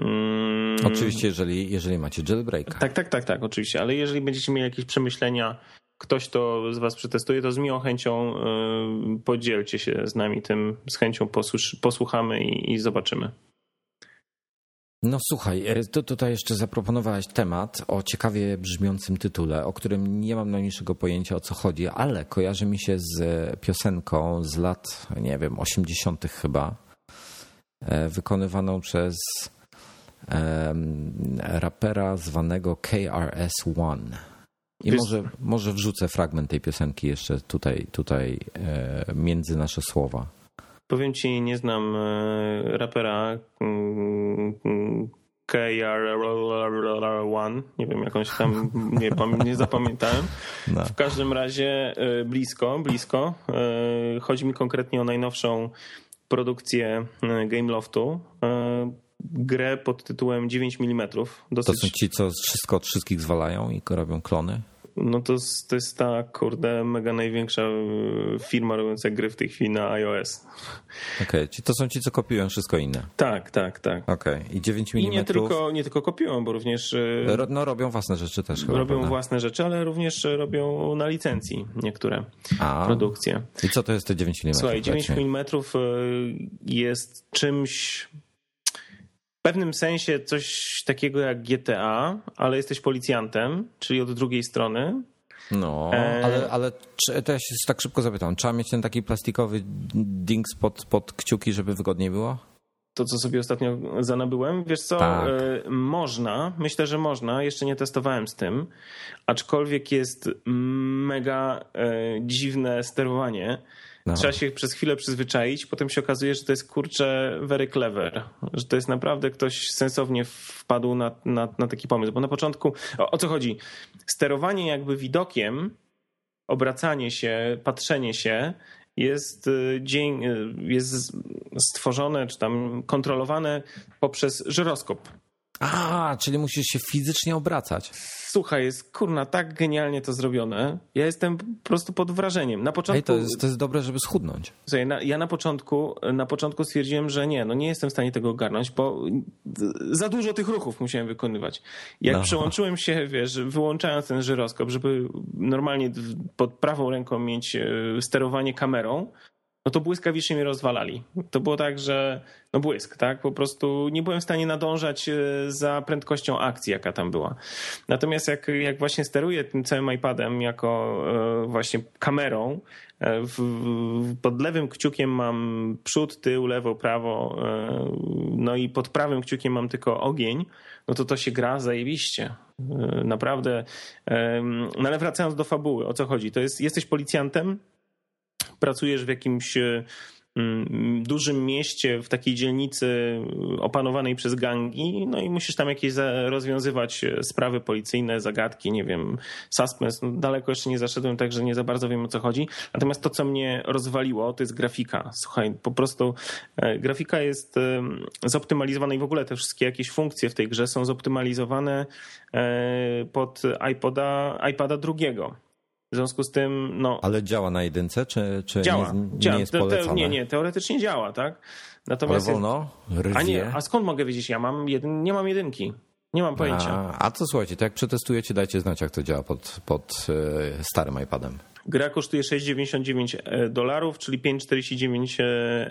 Mm, oczywiście, jeżeli, jeżeli macie jailbreaka. Tak, tak, tak, tak, oczywiście. Ale jeżeli będziecie mieli jakieś przemyślenia, ktoś to z Was przetestuje, to z miłą chęcią y, podzielcie się z nami tym, z chęcią posłuchamy i, i zobaczymy. No słuchaj, e, to tutaj jeszcze zaproponowałeś temat o ciekawie brzmiącym tytule, o którym nie mam najmniejszego pojęcia o co chodzi, ale kojarzy mi się z piosenką z lat, nie wiem, 80. chyba, e, wykonywaną przez rapera zwanego KRS-One. I może, może wrzucę fragment tej piosenki jeszcze tutaj, tutaj e, między nasze słowa. Powiem ci, nie znam e, rapera mm, KR1, nie wiem jak on się tam, nie, nie zapamiętałem. No. W każdym razie e, blisko, blisko. Chodzi mi konkretnie o najnowszą produkcję Gameloftu grę pod tytułem 9 mm. Dosyć... To są ci, co wszystko od wszystkich zwalają i robią klony? No to, to jest ta, kurde, mega największa e, firma robiąca gry w tej chwili na iOS. Okej, okay. to są ci, co kopiują wszystko inne. Tak, tak, tak. Okej, okay. i 9 mm. I nie tylko, nie tylko kopiują, bo również... E, no robią własne rzeczy też chyba, Robią prawda? własne rzeczy, ale również robią na licencji niektóre A. produkcje. I co to jest te 9 mm? Słuchaj, 9 mm e, jest czymś pewnym sensie coś takiego jak GTA, ale jesteś policjantem, czyli od drugiej strony. No, e... ale, ale to ja się tak szybko zapytam. Trzeba mieć ten taki plastikowy dings pod, pod kciuki, żeby wygodniej było? To, co sobie ostatnio zanabyłem, wiesz co, tak. e, można, myślę, że można, jeszcze nie testowałem z tym, aczkolwiek jest mega e, dziwne sterowanie no. Trzeba się przez chwilę przyzwyczaić, potem się okazuje, że to jest kurczę very clever, że to jest naprawdę ktoś sensownie wpadł na, na, na taki pomysł. Bo na początku, o, o co chodzi? Sterowanie jakby widokiem, obracanie się, patrzenie się jest, y, dzień, y, jest stworzone czy tam kontrolowane poprzez żyroskop. A, czyli musisz się fizycznie obracać. Słuchaj, jest kurna tak genialnie to zrobione. Ja jestem po prostu pod wrażeniem. Na początku. Ej, to, jest, to jest dobre, żeby schudnąć. Słuchaj, na, ja na początku, na początku stwierdziłem, że nie, no nie jestem w stanie tego ogarnąć, bo za dużo tych ruchów musiałem wykonywać. Jak no. przełączyłem się, wiesz, wyłączając ten żyroskop, żeby normalnie pod prawą ręką mieć e, sterowanie kamerą, no to błyskawicznie mnie rozwalali. To było tak, że no błysk, tak? Po prostu nie byłem w stanie nadążać e, za prędkością akcji, jaka tam była. Natomiast jak, jak właśnie steruję tym całym iPadem jako e, właśnie kamerą, e, w, pod lewym kciukiem mam przód, tył, lewo, prawo, no i pod prawym kciukiem mam tylko ogień, no to to się gra zajebiście. Naprawdę. No ale wracając do fabuły, o co chodzi? To jest, jesteś policjantem, pracujesz w jakimś e, mm, dużym mieście, w takiej dzielnicy opanowanej przez gangi, no i musisz tam jakieś rozwiązywać e, sprawy policyjne, zagadki, nie wiem, suspense. No daleko jeszcze nie zaszedłem, także nie za bardzo wiem o co chodzi. Natomiast to, co mnie rozwaliło, to jest grafika. Słuchaj, po prostu e, grafika jest zoptymalizowana i w ogóle te wszystkie jakieś funkcje w tej grze są zoptymalizowane pod iPoda, iPada drugiego. W związku z tym, no. Ale działa na jedynce, czy, czy działa, nie, działa. nie jest polecane? Te, nie, nie, teoretycznie działa, tak? Natomiast Ale wolno? Jest, a nie, a skąd mogę wiedzieć? Ja mam jeden, nie mam jedynki. Nie mam pojęcia. A, a to słuchajcie, to jak przetestujecie, dajcie znać, jak to działa pod, pod e, starym iPadem. Gra kosztuje 6,99 dolarów, czyli 5,49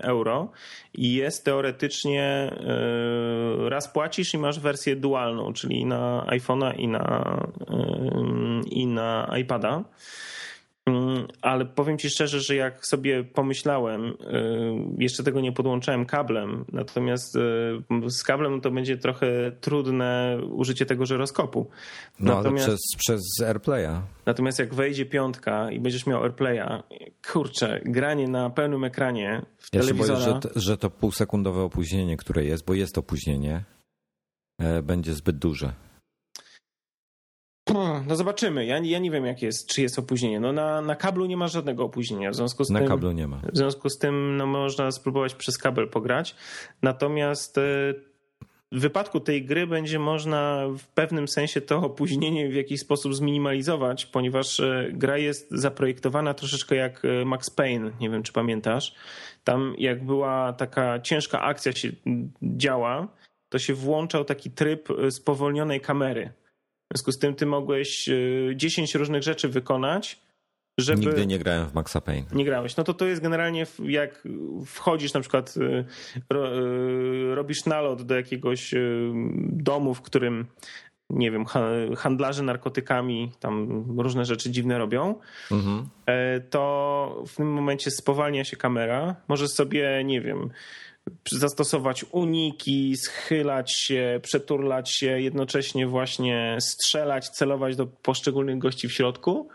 euro i jest teoretycznie e, raz płacisz i masz wersję dualną, czyli na iPhone'a i na, e, i na iPada. Mm, ale powiem ci szczerze, że jak sobie pomyślałem, y, jeszcze tego nie podłączałem kablem, natomiast y, z kablem to będzie trochę trudne użycie tego żyroskopu. No natomiast, ale przez, przez AirPlaya. Natomiast jak wejdzie piątka i będziesz miał AirPlaya, kurczę, granie na pełnym ekranie w ja telewizora... Się boję, że, że to półsekundowe opóźnienie, które jest, bo jest opóźnienie, e, będzie zbyt duże. No zobaczymy. Ja, ja nie wiem, jak jest, czy jest opóźnienie. No na, na kablu nie ma żadnego opóźnienia. W związku z na tym, kablu nie ma. W związku z tym no, można spróbować przez kabel pograć. Natomiast e, w wypadku tej gry będzie można w pewnym sensie to opóźnienie w jakiś sposób zminimalizować, ponieważ e, gra jest zaprojektowana troszeczkę jak e, Max Payne. Nie wiem, czy pamiętasz. Tam jak była taka ciężka akcja się działa, to się włączał taki tryb spowolnionej kamery. W związku z tym ty mogłeś 10 e, różnych rzeczy wykonać, żeby... Nigdy nie grałem w Maxa Payne. Nie grałeś. No to to jest generalnie jak wchodzisz na przykład, e, e, robisz nalot do jakiegoś domu, w którym nie wiem, handlarze narkotykami tam różne rzeczy dziwne robią, mhm. to w tym momencie spowalnia się kamera. Możesz sobie, nie wiem, zastosować uniki, schylać się, przeturlać się, jednocześnie właśnie strzelać, celować do poszczególnych gości w środku.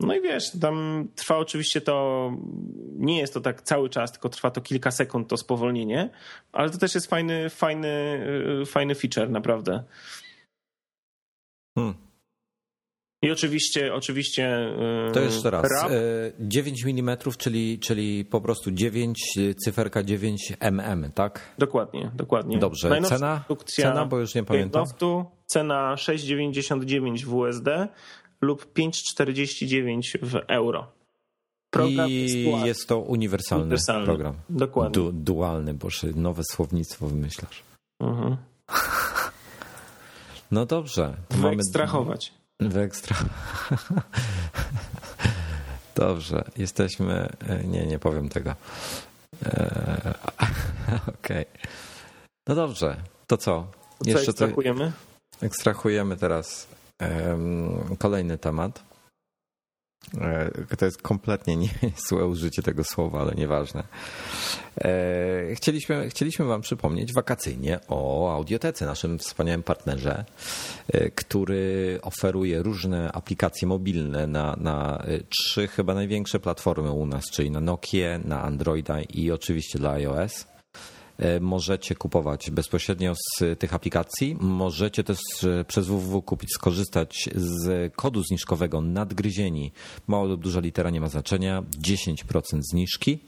No i wiesz, tam trwa oczywiście to, nie jest to tak cały czas, tylko trwa to kilka sekund to spowolnienie, ale to też jest fajny, fajny, fajny feature, naprawdę. Hmm. I oczywiście, oczywiście. E, to jeszcze raz. Rap. 9 mm, czyli, czyli po prostu 9, cyferka 9 mm, tak? Dokładnie, dokładnie. Dobrze. Cena? Cena, bo już nie pamiętam. Softu, cena 6,99 w USD lub 5,49 w euro. Program I jest, jest to uniwersalny, uniwersalny, program. Dokładnie. Du dualny, bo nowe słownictwo wymyślasz. Mhm. No dobrze. Wyekstrahować. Mamy... Wyekstra. Dobrze, jesteśmy. E, nie, nie powiem tego. E, okej. Okay. No dobrze, to co? co Jeszcze ekstrahujemy? ekstrahujemy teraz um, kolejny temat. E, to jest kompletnie niezłe użycie tego słowa, ale nieważne. E, chcieliśmy, chcieliśmy Wam przypomnieć wakacyjnie o Audiotece, naszym wspaniałym partnerze, e, który oferuje różne aplikacje mobilne na, na trzy chyba największe platformy u nas, czyli na Nokia, na Androida i oczywiście dla iOS. E, możecie kupować bezpośrednio z tych aplikacji. Możecie też e, przez www kupić, skorzystać z kodu zniżkowego nadgryzieni. Mała lub duża litera nie ma znaczenia. 10% zniżki.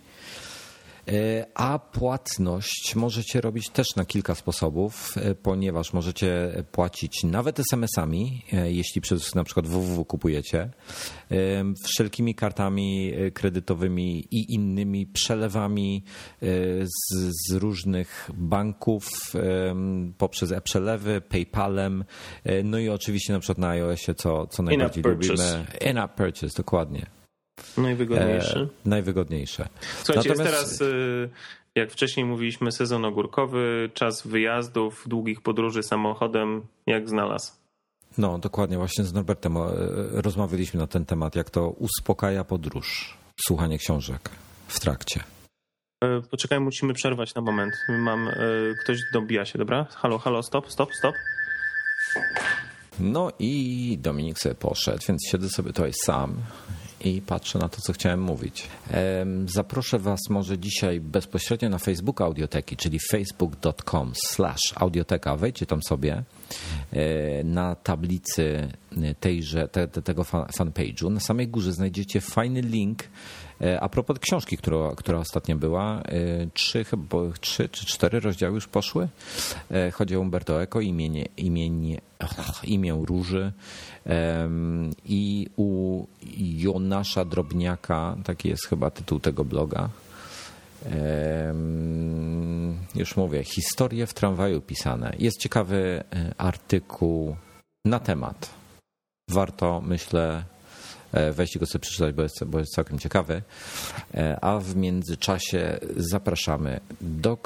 E, a płatność możecie robić też na kilka sposobów, e, ponieważ możecie płacić nawet SMS-ami, e, jeśli przez na przykład www kupujecie, wszelkimi kartami kredytowymi i innymi przelewami z, z różnych banków poprzez e-przelewy, PayPalem, no i oczywiście na przykład na iOSie, co, co najbardziej lubimy. In-app purchase, dokładnie. Najwygodniejsze. E, najwygodniejsze. Słuchajcie, Natomiast... jest teraz, y, jak wcześniej mówiliśmy, sezon ogórkowy, czas wyjazdów, długich podróży samochodem, jak znalazł. No, dokładnie. Właśnie z Norbertem e, rozmawialiśmy na ten temat, jak to uspokaja podróż, słuchanie książek w trakcie. E, poczekaj, musimy przerwać na moment. Mam, ktoś dobija się, dobra? Halo, halo, stop, stop, stop. No i Dominik sobie poszedł, więc siedzę sobie tutaj sam i patrzę na to, co chciałem mówić. Zaproszę Was może dzisiaj bezpośrednio na Facebooka Audioteki, czyli facebook.com slash audioteka. Wejdźcie tam sobie e, na tablicy tejże, te, tego fanpage'u. Na samej górze znajdziecie fajny link a propos książki, która, która ostatnio była, e, trzy, chyba, trzy czy cztery rozdziały już poszły. Chodzi o Umberto Eco, imienie, imienie, imię Róży. I u Jonasza Drobniaka, taki jest chyba tytuł tego bloga, Już mówię, historie w tramwaju pisane. Jest ciekawy e, artykuł na temat. Warto, myślę, e, wejść go sobie przeczytać, bo jest, bo jest całkiem ciekawy. E, a w międzyczasie zapraszamy do,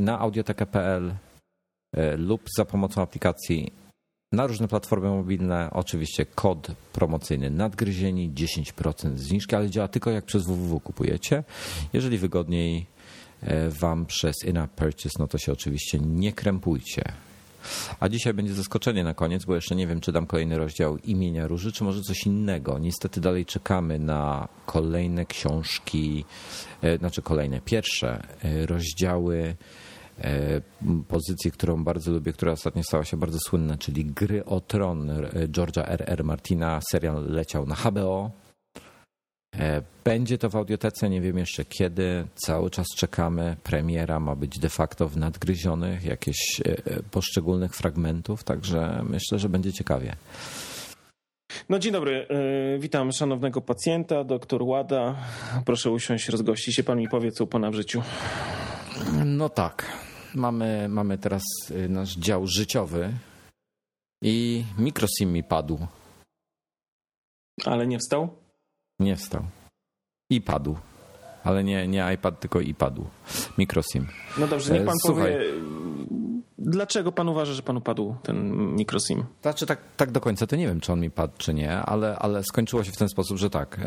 na audiotekę.pl lub za pomocą aplikacji na różne platformy mobilne. Oczywiście kod promocyjny nadgryzieni, 10% zniżki, ale działa tylko jak przez www kupujecie. Jeżeli wygodniej e, wam przez in-app purchase, no to się oczywiście nie krępujcie. A dzisiaj będzie zaskoczenie na koniec, bo jeszcze nie wiem, czy dam kolejny rozdział imienia Róży, czy może coś innego. Niestety dalej czekamy na kolejne książki, e, znaczy kolejne pierwsze e, rozdziały E, pozycji, którą bardzo lubię, która ostatnio stała się bardzo słynna, czyli Gry o Tron George'a R.R. Martina. Serial leciał na HBO. E, będzie to w audiotece, nie wiem jeszcze kiedy. Cały czas czekamy. Premiera ma być de facto w nadgryzionych, jakieś poszczególnych fragmentów, także myślę, że będzie ciekawie. No dzień dobry, witam szanownego pacjenta, doktor Łada. Proszę usiąść, rozgości się pan mi powie, co u pana w życiu. No tak. Mamy, mamy teraz nasz dział życiowy i mikrosim mi padł. Ale nie wstał? Nie wstał. I padł. Ale nie, nie iPad, tylko i padł. Mikrosim. No dobrze, niech pan e, Słuchaj. powie, dlaczego pan uważa, że panu padł ten mikrosim? Znaczy tak, tak do końca to nie wiem, czy on mi padł, czy nie, ale, ale skończyło się w ten sposób, że tak.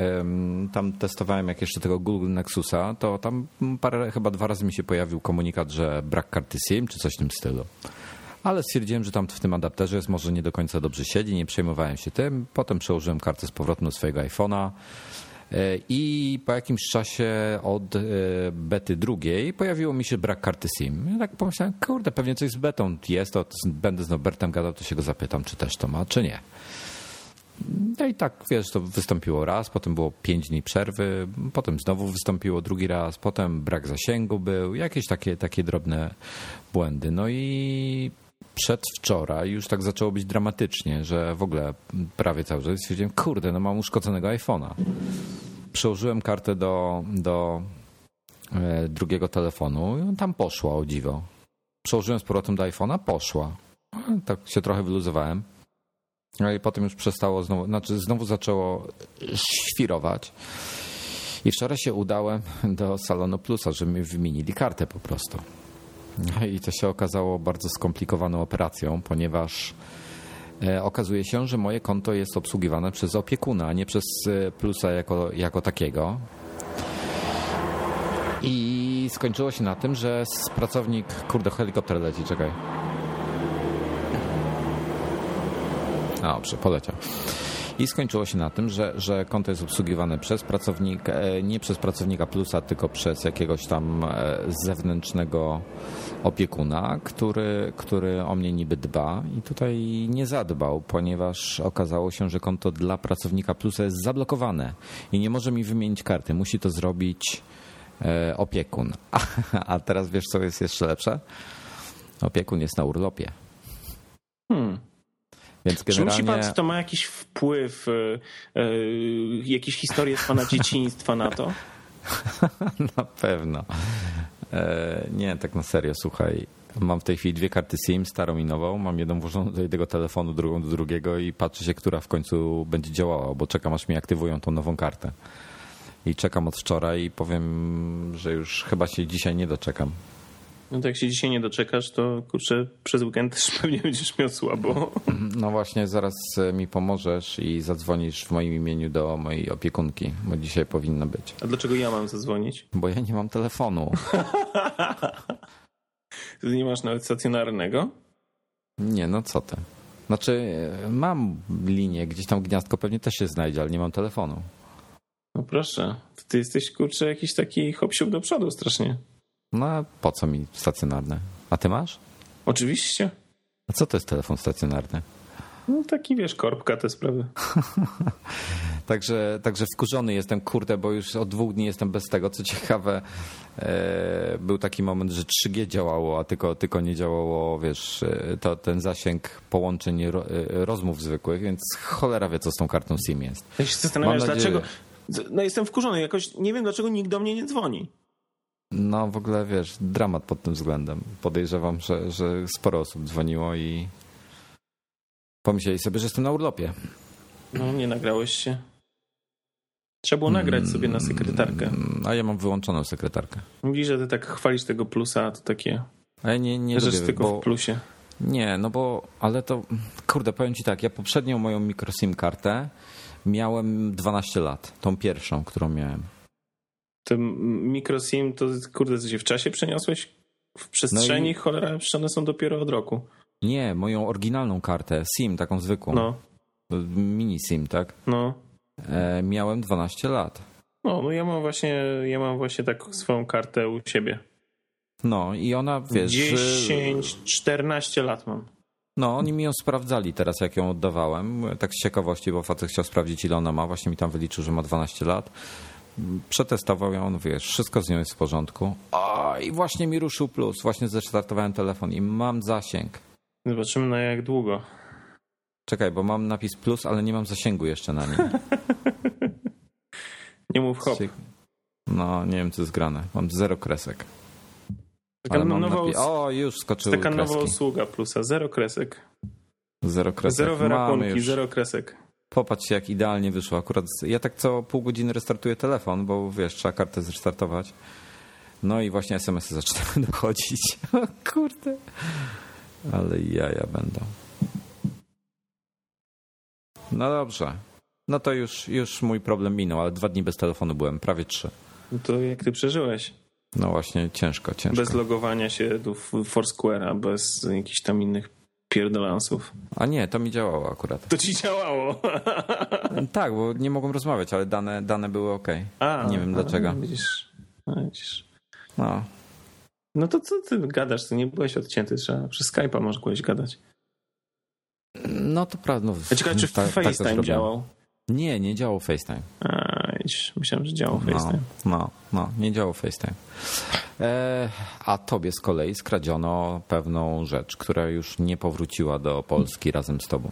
Tam testowałem jak jeszcze tego Google Nexusa, to tam parę, chyba dwa razy mi się pojawił komunikat, że brak karty SIM, czy coś w tym stylu. Ale stwierdziłem, że tam w tym adapterze jest może nie do końca dobrze siedzi, nie przejmowałem się tym. Potem przełożyłem kartę z powrotem do swojego iPhone'a. E, I po jakimś czasie od e, bety drugiej pojawiło mi się brak karty SIM. Ja tak pomyślałem, kurde, pewnie coś z betą jest, to będę z Norbertem gadał, to się go zapytam, czy też to ma, czy nie. No i tak, wiesz, to wystąpiło raz, potem było pięć dni przerwy, potem znowu wystąpiło drugi raz, potem brak zasięgu był, jakieś takie, takie drobne błędy. No i przedwczoraj już tak zaczęło być dramatycznie, że w ogóle prawie cały czas stwierdziłem, kurde, no mam uszkodzonego iPhone'a. Przełożyłem kartę do, do e, drugiego telefonu i on tam poszła, o dziwo. Przełożyłem z powrotem do iPhone'a, poszła. Tak się trochę wyluzowałem. No i potem już przestało znowu, znaczy znowu zaczęło świrować. I wczoraj się udałem do salonu Plusa, żeby mi wymienili kartę po prostu. No I to się okazało bardzo skomplikowaną operacją, ponieważ e, okazuje się, że moje konto jest obsługiwane przez opiekuna, a nie przez e, plusa jako, jako takiego. I skończyło się na tym, że pracownik. Kurde, helikopter leci, czekaj. Dobrze, poleciał. I skończyło się na tym, że, że konto jest obsługiwane przez pracownika, e, nie przez pracownika plusa, tylko przez jakiegoś tam zewnętrznego opiekuna, który, który o mnie niby dba i tutaj nie zadbał, ponieważ okazało się, że konto dla pracownika plusa jest zablokowane i nie może mi wymienić karty. Musi to zrobić e, opiekun. A, a teraz wiesz, co jest jeszcze lepsze? Opiekun jest na urlopie. Hmm. Więc generalnie... Czy musi pan, czy to ma jakiś wpływ, yy, jakieś historie z pana dzieciństwa na to? na pewno. E, nie, tak na serio, słuchaj. Mam w tej chwili dwie karty SIM, starą i nową. Mam jedną włożoną do jednego telefonu, drugą do drugiego i patrzę się, która w końcu będzie działała, bo czekam aż mi aktywują tą nową kartę. I czekam od wczoraj i powiem, że już chyba się dzisiaj nie doczekam. No to jak się dzisiaj nie doczekasz, to kurczę, przez weekend też pewnie będziesz miał słabo. No właśnie, zaraz e, mi pomożesz i zadzwonisz w moim imieniu do mojej opiekunki, bo dzisiaj powinno być. A dlaczego ja mam zadzwonić? Bo ja nie mam telefonu. Ty nie masz nawet stacjonarnego? Nie, no co ty. Znaczy, e, mam linię, gdzieś tam gniazdko pewnie też się znajdzie, ale nie mam telefonu. No proszę, ty jesteś kurczę jakiś taki hop do przodu strasznie. No a po co mi stacjonarne? A ty masz? Oczywiście. A co to jest telefon stacjonarny? No taki wiesz, korbka te sprawy. także, także wkurzony jestem, kurde, bo już od dwóch dni jestem bez tego. Co ciekawe, e, był taki moment, że 3G działało, a tylko, tylko nie działało, wiesz, e, to, ten zasięg połączeń ro, e, rozmów zwykłych, więc cholera wie, co z tą kartą SIM jest. Ja się zastanawiam, dlaczego... No jestem wkurzony, jakoś nie wiem, dlaczego nikt do mnie nie dzwoni. No w ogóle wiesz, dramat pod tym względem. Podejrzewam, że, że sporo osób dzwoniło i pomyśleli sobie, że jestem na urlopie. No, nie nagrałeś się. Trzeba było nagrać sobie na sekretarkę. Mm, A ja mam wyłączoną sekretarkę. Mówi, że ty tak chwalisz tego plusa, to takie A ja nie, nie lubię, tylko bo, w plusie. Nie, no bo, ale to, kurde, powiem ci tak, ja poprzednią moją microSIM kartę miałem 12 lat, tą pierwszą, którą miałem. Ten microSIM to kurde, co się w czasie przeniosłeś? W przestrzeni, No i- cholera, one są dopiero od roku. Nie, moją oryginalną kartę, SIM, taką zwykłą, No, mini SIM, tak, no. e, miałem 12 lat. No, no ja mam właśnie, ja mam właśnie tak swoją kartę u siebie. No i ona, wiesz... 10, 14 lat mam. No, oni mi ją sprawdzali teraz, jak ją oddawałem, tak z ciekawości, bo facet chciał sprawdzić, ile ona ma, właśnie mi tam wyliczył, że ma 12 lat. Przetestował ją, on wiesz, wszystko z nią jest w porządku. O, i właśnie mi ruszył plus, właśnie zestartowałem telefon i mam zasięg. Zobaczymy na jak długo. Czekaj, bo mam napis plus, ale nie mam zasięgu jeszcze na nim. Nie mów hop. No, nie wiem, co jest grane. Mam zero kresek. Taka, nowa, napi- O, już skoczyły taka nowa kreski. usługa plusa. Zero kresek. Zero kresek. Zerowe Mamy rapunki, już. zero kresek. Popatrzcie, jak idealnie wyszło. Akurat ja tak co pół godziny restartuję telefon, bo wiesz, trzeba kartę zrestartować. No i właśnie SMS-y zaczynają dochodzić. O kurde. Ale jaja będą. No dobrze. No to już, już mój problem minął, ale dwa dni bez telefonu byłem, prawie trzy. No to jak ty przeżyłeś? No właśnie, ciężko, ciężko. Bez logowania się do Foursquare'a, bez jakichś tam innych pierdolansów. A nie, to mi działało akurat. To ci działało. Tak, bo nie mogłem rozmawiać, ale dane, dane były ok. A, Nie wiem a, dlaczego. Widzisz, a, widzisz. No, No to co ty gadasz? Ty nie byłeś odcięty, trzeba przez Skype'a mogłeś gadać. no to prawda. No, Ja ciekawe, czy tak- tak to FaceTime zrobiłem. działał. Nie, nie działał FaceTime. A, widzisz, myślałem, że działał No, FaceTime. no, no, nie działał FaceTime. E, a tobie z kolei skradziono pewną rzecz, która już nie powróciła do Polski razem z tobą.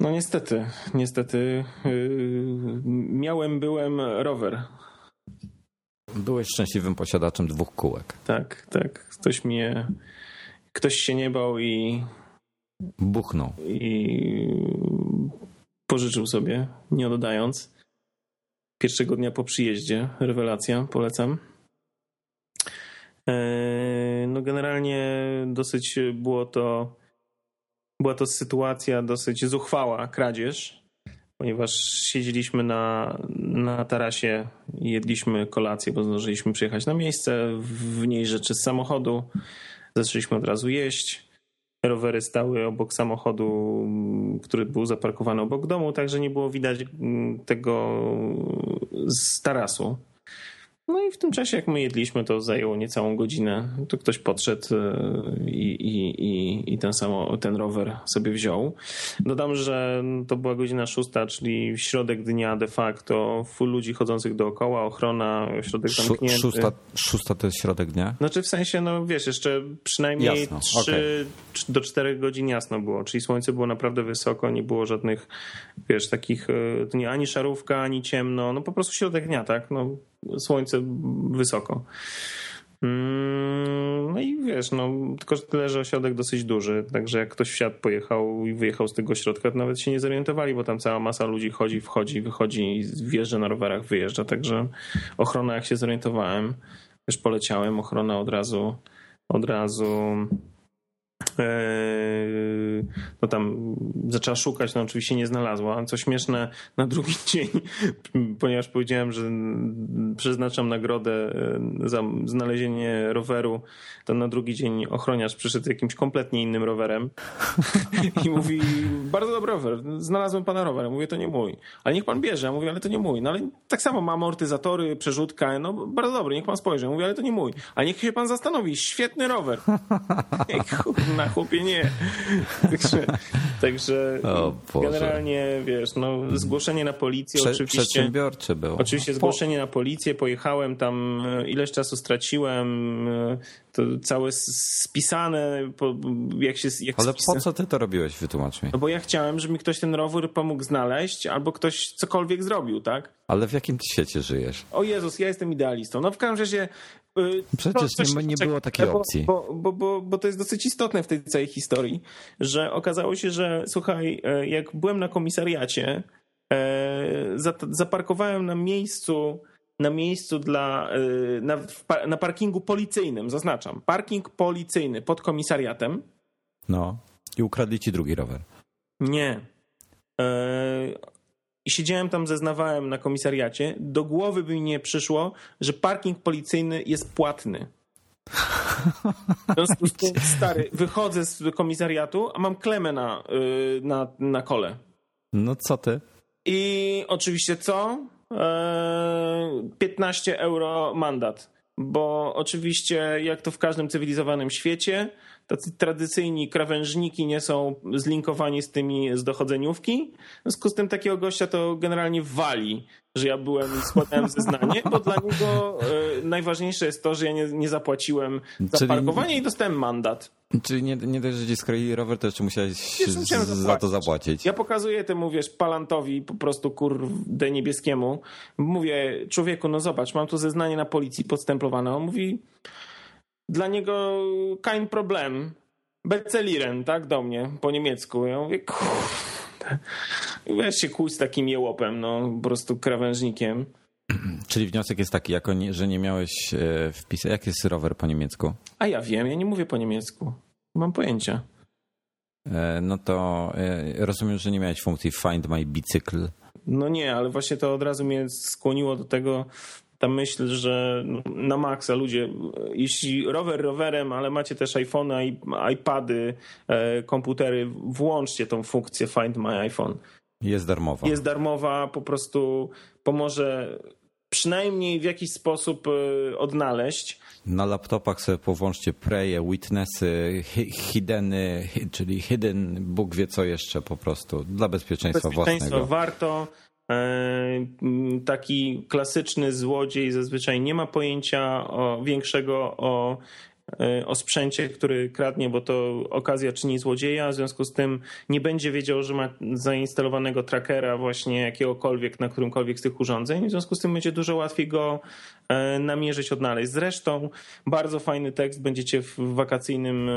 No niestety, niestety yy, miałem, byłem rower. Byłeś szczęśliwym posiadaczem dwóch kółek. Tak, tak. Ktoś mnie, ktoś się nie bał i, Buchnął. i pożyczył sobie, nie oddając. Pierwszego dnia po przyjeździe, rewelacja, polecam. Eee, No generalnie dosyć było to była to sytuacja dosyć zuchwała, kradzież, ponieważ siedzieliśmy na, na tarasie jedliśmy kolację, bo zdążyliśmy przyjechać na miejsce, w niej rzeczy z samochodu, zaczęliśmy od razu jeść. Rowery stały obok samochodu, m, który był zaparkowany obok domu, także nie było widać m, tego z tarasu. No i w tym czasie, jak my jedliśmy, to zajęło niecałą godzinę. To ktoś podszedł e, i, i, i, i ten, samo, ten rower sobie wziął. Dodam, że to była godzina szósta, czyli środek dnia de facto, full ludzi chodzących dookoła, ochrona, środek zamknięty. szósta, szósta to jest środek dnia? Znaczy w sensie, no wiesz, jeszcze przynajmniej Jasno, 3 do 4 godzin jasno było, czyli słońce było naprawdę wysoko, nie było żadnych, wiesz, takich, e, to nie ani szarówka, ani ciemno, no po prostu środek dnia, tak, no słońce wysoko. Mm, No i wiesz, no tylko że tyle, że ośrodek dosyć duży, także jak ktoś wsiadł, pojechał i wyjechał z tego środka, to nawet się nie zorientowali, bo tam cała masa ludzi chodzi, wchodzi, wychodzi wjeżdża na rowerach, wyjeżdża, także ochrona jak się zorientowałem, już poleciałem, ochrona od razu od razu no tam zaczęła szukać, no oczywiście nie znalazła. Co śmieszne, na drugi dzień, ponieważ powiedziałem, że przeznaczam nagrodę e, za znalezienie roweru, to na drugi dzień ochroniarz przyszedł jakimś kompletnie innym rowerem i mówi, bardzo dobry rower, znalazłem pana rower. Mówię, to nie mój. Ale niech pan bierze. Ja mówię, ale to nie mój. No ale tak samo ma amortyzatory, przerzutkę, no bardzo dobry, niech pan spojrzy. Mówię, ale to nie mój. Ale niech się pan zastanowi, świetny rower. Ej, kurna, chłopie, nie. Także, także O generalnie, wiesz, no zgłoszenie na policję Prze- oczywiście. przedsiębiorczy był. Oczywiście zgłoszenie na policję, pojechałem tam, e, ileś czasu straciłem, e, to całe spisane, po- jak się... Jak Ale po co ty to robiłeś, wytłumacz mi. No bo ja chciałem, żeby mi ktoś ten rower pomógł znaleźć, albo ktoś cokolwiek zrobił, tak? Ale w jakim ty świecie żyjesz? O Jezus, ja jestem idealistą. No w każdym razie y, Przecież nie, nie było takiej opcji. Bo, bo, bo, bo to jest dosyć istotne w tej całej historii, że okazało się, że słuchaj, e, jak byłem na komisariacie, e, zaparkowałem na miejscu na miejscu dla, e, na, na parkingu policyjnym, zaznaczam, parking policyjny pod komisariatem. No. I ukradli ci drugi rower. Nie. I siedziałem tam, zeznawałem na komisariacie. Do głowy by mi nie przyszło, że parking policyjny jest płatny. W związku z tym, stary, wychodzę z komisariatu, a mam klemę na, y, na, na kole. No co ty? I oczywiście co? Eee, 15 euro mandat. Bo oczywiście, jak to w każdym cywilizowanym świecie, tacy tradycyjni krawężniki nie są zlinkowani z tymi z dochodzeniówki. W związku z tym takiego gościa to generalnie wali, że ja byłem i składałem zeznanie, bo dla niego e, najważniejsze jest to, że ja nie, nie zapłaciłem za Czyli- parkowanie i dostałem mandat. Czyli nie, nie dość, że ci skroili rower, to jeszcze musiałeś z- za to zapłacić. Ja pokazuję temu, wiesz, palantowi, po prostu kurde niebieskiemu. Mówię, człowieku, no zobacz, mam tu zeznanie na policji podstemplowane. On mówi, dla niego kein problem. Bezeliren, tak, do mnie, po niemiecku. Ja mówię, kurde. Się kłuć z takim jełopem, no, po prostu krawężnikiem. Czyli wniosek jest taki, jako nie, że nie miałeś e, wpisać. Jak jest rower po niemiecku? A ja wiem, ja nie mówię po niemiecku. Nie mam pojęcia. E, No to e, rozumiem, że nie miałeś funkcji Find My Bicycle. No nie, ale właśnie to od razu mnie skłoniło do tego, ta myśl, że na maksa ludzie, jeśli rower rowerem, ale macie też iPhony, i- iPady, e, komputery, włączcie tą funkcję Find My iPhone. Jest darmowa. Jest darmowa, po prostu pomoże przynajmniej w jakiś sposób e, odnaleźć. Na laptopach sobie powłączcie Preje, Witnessy, hi- Hiddeny, hi- czyli Hidden, Bóg wie co jeszcze po prostu, dla bezpieczeństwa, Bezpieczeństwo własnego. warto. E, Taki klasyczny złodziej zazwyczaj nie ma pojęcia o, większego o, e, o sprzęcie, który kradnie, bo to okazja czyni złodzieja. W związku z tym nie będzie wiedział, że ma zainstalowanego trackera właśnie jakiegokolwiek na którymkolwiek z tych urządzeń. W związku z tym będzie dużo łatwiej go e, namierzyć, odnaleźć. Zresztą bardzo fajny tekst będziecie w wakacyjnym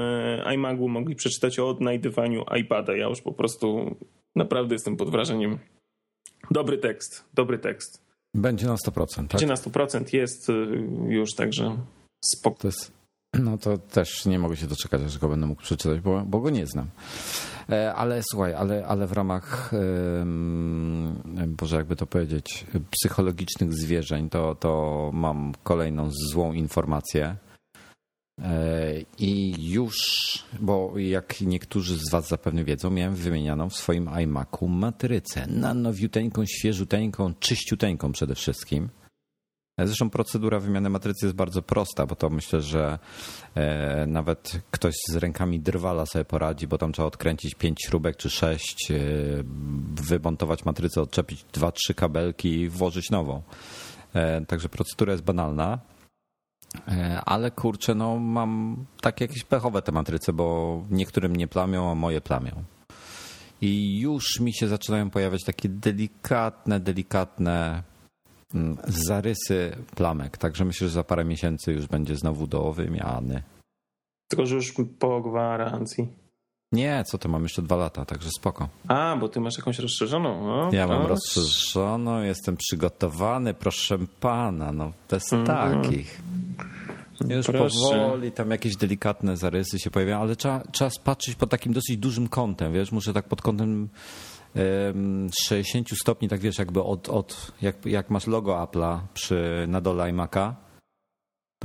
iMagu mogli przeczytać o odnajdywaniu iPada. Ja już po prostu naprawdę jestem pod wrażeniem. Dobry tekst, dobry tekst. Będzie na 100%, tak? Gdzie na 100% jest y, już, także spoko. No to też nie mogę się doczekać, aż go będę mógł przeczytać, bo, bo go nie znam. E, Ale słuchaj, ale, ale w ramach, Boże, jakby to powiedzieć, psychologicznych zwierzeń, to, to mam kolejną złą informację. E, I już, bo jak niektórzy z Was zapewne wiedzą, miałem wymienianą w swoim iMacu matrycę na nowiuteńką, świeżuteńką, czyściuteńką przede wszystkim. Zresztą procedura wymiany matrycy jest bardzo prosta, bo to myślę, że e, nawet ktoś z rękami drwala sobie poradzi, bo tam trzeba odkręcić pięć śrubek czy sześć, e, wymontować matrycę, odczepić dwa, trzy kabelki i włożyć nową. E, Także procedura jest banalna. E, Ale kurczę, no mam takie jakieś pechowe te matryce, bo niektórym nie plamią, a moje plamią. I już mi się zaczynają pojawiać takie delikatne, delikatne mm, zarysy plamek. Także myślę, że za parę miesięcy już będzie znowu do wymiany. Tylko, że już po gwarancji. Nie, co to mam jeszcze dwa lata, także spoko. A, bo ty masz jakąś rozszerzoną. No, Ja mam rozszerzoną, jestem przygotowany, proszę pana, no bez Mhm. takich. Już Proszę. powoli tam jakieś delikatne zarysy się pojawiają, ale trzeba, trzeba patrzeć pod takim dosyć dużym kątem, wiesz, muszę tak pod kątem em, 60 stopni, tak wiesz, jakby od, od jak, jak masz logo Apple'a przy, na dole iMac'a,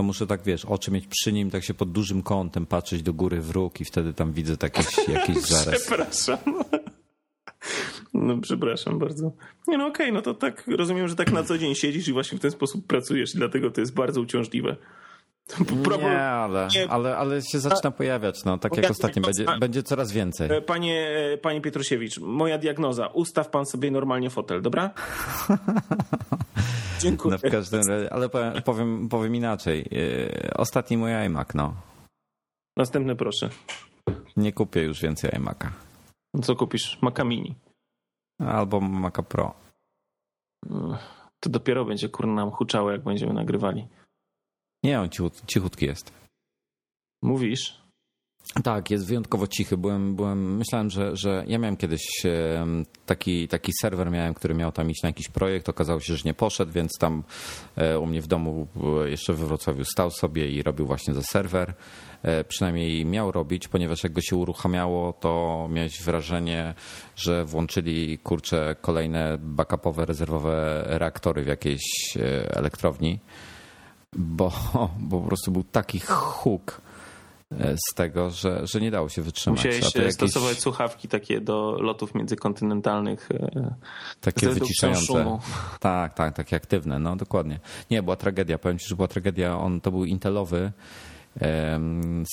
to muszę tak, wiesz, oczy mieć przy nim, tak się pod dużym kątem patrzeć do góry w róg i wtedy tam widzę taki, jakiś zarys. Przepraszam. No, przepraszam bardzo. Nie no, okej, no to tak rozumiem, że tak na co dzień siedzisz i właśnie w ten sposób pracujesz, i dlatego to jest bardzo uciążliwe. Problem- Nie, ale, nie. ale, ale się zaczyna pojawiać, no, tak jak Ja- ostatnio, będzie, będzie coraz więcej. E, Panie, e, panie Pietrusiewicz, moja diagnoza. Ustaw pan sobie normalnie fotel, dobra? Dziękuję. No w każdym razie, ale powiem, powiem, inaczej. Yy, Ostatni mój iMac, no. Następny proszę. Nie kupię już więcej iMac'a. Co kupisz? Maca Mini. Albo Maca Pro. To dopiero będzie kurna nam huczało, jak będziemy nagrywali. Nie, on cichut, cichutki jest. Mówisz? Tak, jest wyjątkowo cichy. Byłem, byłem, myślałem, że, że ja miałem kiedyś taki, taki serwer, miałem, który miał tam iść na jakiś projekt. Okazało się, że nie poszedł, więc tam e, u mnie w domu e, jeszcze we Wrocławiu stał sobie i robił właśnie za serwer. E, Przynajmniej miał robić, ponieważ jak go się uruchamiało, to miałeś wrażenie, że włączyli kurcze kolejne backupowe, rezerwowe reaktory w jakiejś elektrowni, bo, bo po prostu był taki huk e, z tego, że, że nie dało się wytrzymać. Musiałeś to jakieś stosować słuchawki takie do lotów międzykontynentalnych. e, takie wyciszające. szumu. Tak, tak, takie aktywne, no dokładnie. Nie, była tragedia, powiem ci, że była tragedia. On to był intelowy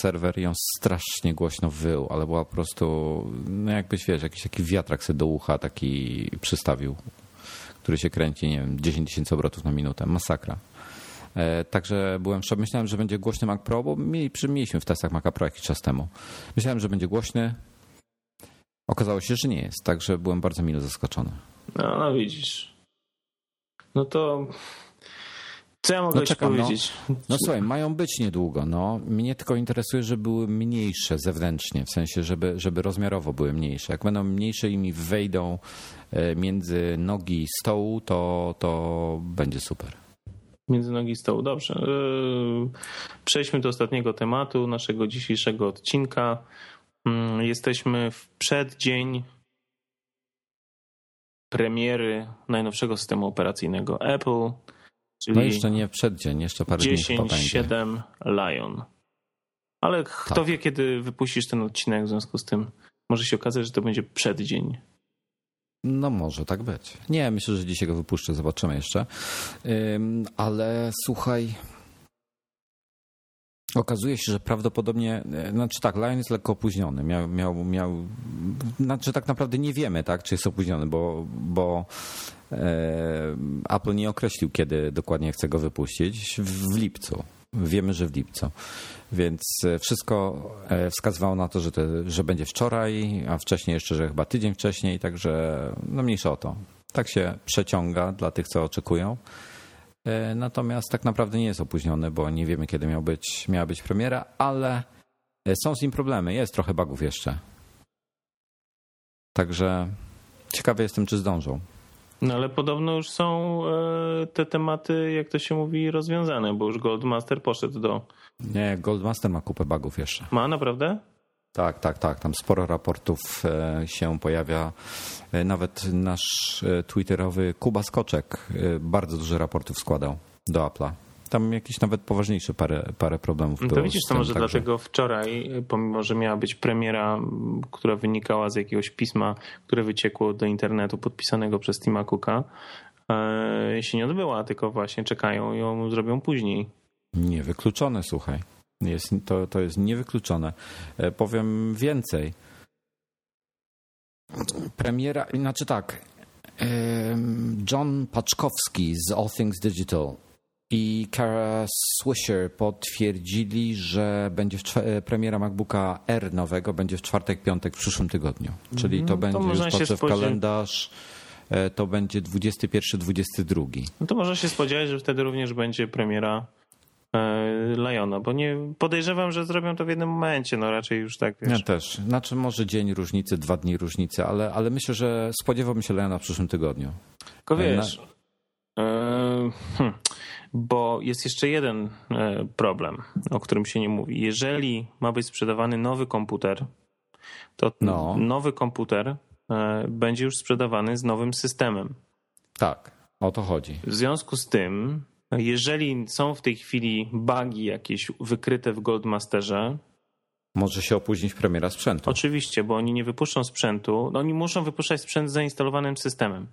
serwer i on strasznie głośno wył, ale była po prostu, no jakbyś wiesz, jakiś taki wiatrak sobie do ucha taki przystawił, który się kręci, nie wiem, 10 tysięcy obrotów na minutę. Masakra. E, Także byłem szok. Myślałem, że będzie głośny Mac Pro, bo mieli, mieliśmy w testach Maca Pro jakiś czas temu. Myślałem, że będzie głośny. Okazało się, że nie jest, także byłem bardzo mile zaskoczony. No, no widzisz. No to co ja mogę No czekam, no. powiedzieć? No słuchaj, mają być niedługo. No. Mnie tylko interesuje, żeby były mniejsze zewnętrznie, w sensie, żeby, żeby rozmiarowo były mniejsze. Jak będą mniejsze i mi wejdą e, między nogi stołu, to, to będzie super. Między nogi stołu. Dobrze. Yy, Przejdźmy do ostatniego tematu naszego dzisiejszego odcinka. Mm, Jesteśmy w przeddzień premiery najnowszego systemu operacyjnego Apple, czyli No jeszcze nie przeddzień, jeszcze parę dni chyba będzie. 10.7 Lion. Ale kto Tak. wie, kiedy wypuścisz ten odcinek w związku z tym. Może się okazać, że to będzie przeddzień. No może tak być. Nie, myślę, że dzisiaj go wypuszczę, zobaczymy jeszcze. Ale słuchaj. Okazuje się, że prawdopodobnie, e, znaczy tak, Lion jest lekko opóźniony. Miał, miał, miał, znaczy tak naprawdę nie wiemy, tak, czy jest opóźniony, bo, bo e, Apple nie określił, kiedy dokładnie chce go wypuścić. W, w lipcu. Wiemy, że w lipcu. Więc e, wszystko e, wskazywało na to, że, to, że będzie wczoraj, a wcześniej jeszcze, że chyba tydzień wcześniej, także no mniejsza o to. Tak się przeciąga dla tych, co oczekują. E, Natomiast tak naprawdę nie jest opóźniony, bo nie wiemy, kiedy miał być, miała być premiera, ale są z nim problemy. Jest trochę bugów jeszcze. Także ciekawy jestem, czy zdążą. No ale podobno już są e, te tematy, jak to się mówi, rozwiązane, bo już Goldmaster poszedł do. Nie, Goldmaster ma kupę bugów jeszcze. Ma naprawdę? Tak, tak, tak. Tam sporo raportów e, się pojawia. E, Nawet nasz twitterowy Kuba Skoczek bardzo dużo raportów składał do Apple'a. Tam jakieś nawet poważniejsze parę, parę problemów No było. to widzisz, to może także- dlatego wczoraj, pomimo że miała być premiera, która wynikała z jakiegoś pisma, które wyciekło do internetu podpisanego przez Tima Cooka, e, się nie odbyła, tylko właśnie czekają i ją zrobią później. Niewykluczone, słuchaj. Jest, to, to jest niewykluczone. E, Powiem więcej. Premiera, znaczy tak. John Paczkowski z All Things Digital i Kara Swisher potwierdzili, że będzie e, premiera MacBooka R nowego będzie w czwartek, piątek w przyszłym tygodniu. Czyli to będzie można już patrzę w kalendarz. e, To będzie 21-22. No to można się spodziewać, że wtedy również będzie premiera e, Liona, bo nie podejrzewam, że zrobią to w jednym momencie, no raczej już tak, wiesz. Ja też. Znaczy może dzień różnicy, dwa dni różnicy, ale, ale myślę, że spodziewałbym się Leona w przyszłym tygodniu. Tylko wiesz, e, hm, bo jest jeszcze jeden e, problem, o którym się nie mówi. Jeżeli ma być sprzedawany nowy komputer, to No. nowy komputer e, będzie już sprzedawany z nowym systemem. Tak, o to chodzi. W związku z tym, jeżeli są w tej chwili bugi jakieś wykryte w Goldmasterze, Może się opóźnić premiera sprzętu. oczywiście, bo oni nie wypuszczą sprzętu, no oni muszą wypuszczać sprzęt z zainstalowanym systemem.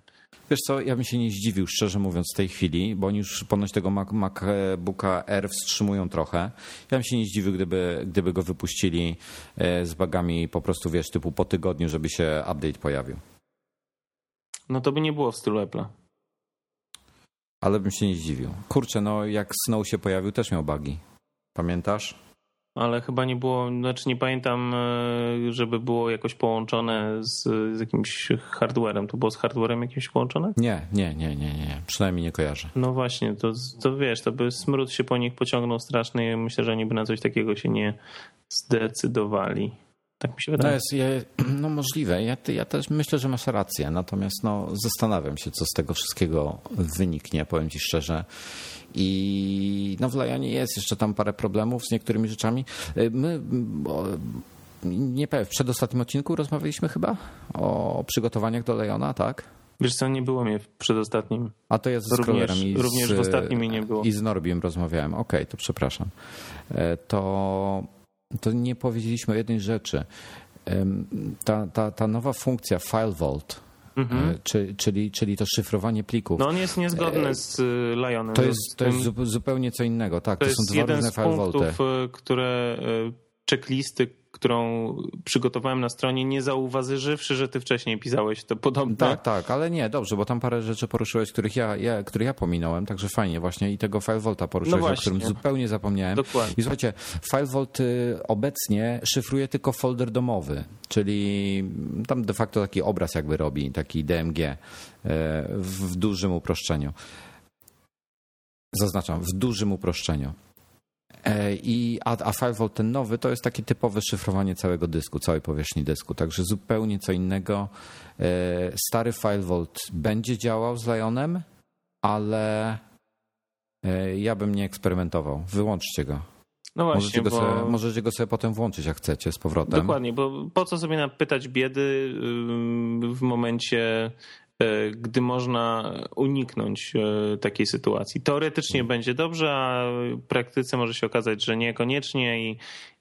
Wiesz co, ja bym się nie zdziwił, szczerze mówiąc, w tej chwili, bo oni już ponoć tego Mac, MacBooka R wstrzymują trochę. Ja bym się nie zdziwił, gdyby, gdyby go wypuścili e, z bagami po prostu, wiesz, typu po tygodniu, żeby się update pojawił. No to by nie było w stylu Apple'a. Ale bym się nie zdziwił. Kurczę, no jak Snow się pojawił, też miał bugi. Pamiętasz? Ale chyba nie było, znaczy nie pamiętam, e, żeby było jakoś połączone z, z jakimś hardwarem. To było z hardwarem jakimś połączone? Nie, nie, nie, nie, nie. Przynajmniej nie kojarzę. No właśnie, to, to wiesz, to by smród się po nich pociągnął straszny i myślę, że oni by na coś takiego się nie zdecydowali. Tak mi się wydaje. jest, ja, no możliwe. Ja, ja też myślę, że masz rację. Natomiast no, zastanawiam się, co z tego wszystkiego wyniknie, powiem ci szczerze. I no w Lionie jest jeszcze tam parę problemów z niektórymi rzeczami. My, bo, nie powiem, w przedostatnim odcinku rozmawialiśmy chyba o przygotowaniach do Liona, tak? Wiesz co, nie było mnie w przedostatnim. A to ja z Również- i również z, w ostatnim mi nie było. I z Norbiem rozmawiałem. Okej, to przepraszam. E, To, to nie powiedzieliśmy o jednej rzeczy. Ta, ta, ta nowa funkcja File Vault, e, czy, czyli, czyli to szyfrowanie plików, Mhm. No on jest niezgodny z y, Lionem. to jest, to jest zupełnie co innego. Tak, to to, są dwa różne z punktów, y, które y, checklisty, którą przygotowałem na stronie, nie zauważyłszy, że ty wcześniej pisałeś to podobne. Tak, tak, ale nie, dobrze, bo tam parę rzeczy poruszyłeś, których ja, ja, których ja pominąłem, także fajnie właśnie i tego File Vaulta poruszyłeś, No o którym zupełnie zapomniałem. Dokładnie. I słuchajcie, File Vault y, obecnie szyfruje tylko folder domowy, czyli tam de facto taki obraz jakby robi, taki DMG y, w dużym uproszczeniu. Zaznaczam, w dużym uproszczeniu. E, I, a, a File Vault ten nowy to jest takie typowe szyfrowanie całego dysku, całej powierzchni dysku, także zupełnie co innego. E, Stary File Vault będzie działał z Lionem, ale e, ja bym nie eksperymentował. Wyłączcie go. No Możecie właśnie, go, bo... sobie, możecie go sobie potem włączyć, jak chcecie, z powrotem. Dokładnie, bo po co sobie napytać biedy w momencie, gdy można uniknąć e, takiej sytuacji. Teoretycznie będzie dobrze, a w praktyce może się okazać, że niekoniecznie i,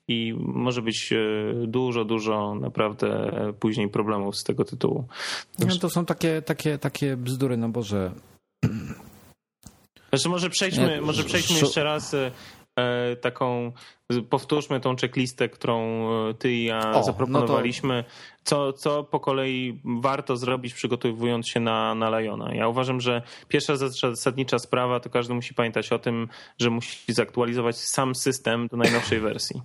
i może być e, dużo, dużo naprawdę później problemów z tego tytułu. No, to są takie, takie, takie bzdury, no Boże. Znaczy może przejdźmy, może przejdźmy jeszcze raz e, e, taką, powtórzmy tą checklistę, którą e, ty i ja O, zaproponowaliśmy. Co, co po kolei warto zrobić przygotowując się na, na Liona? Ja uważam, że pierwsza zasadnicza sprawa to każdy musi pamiętać o tym, że musi zaktualizować sam system do najnowszej wersji.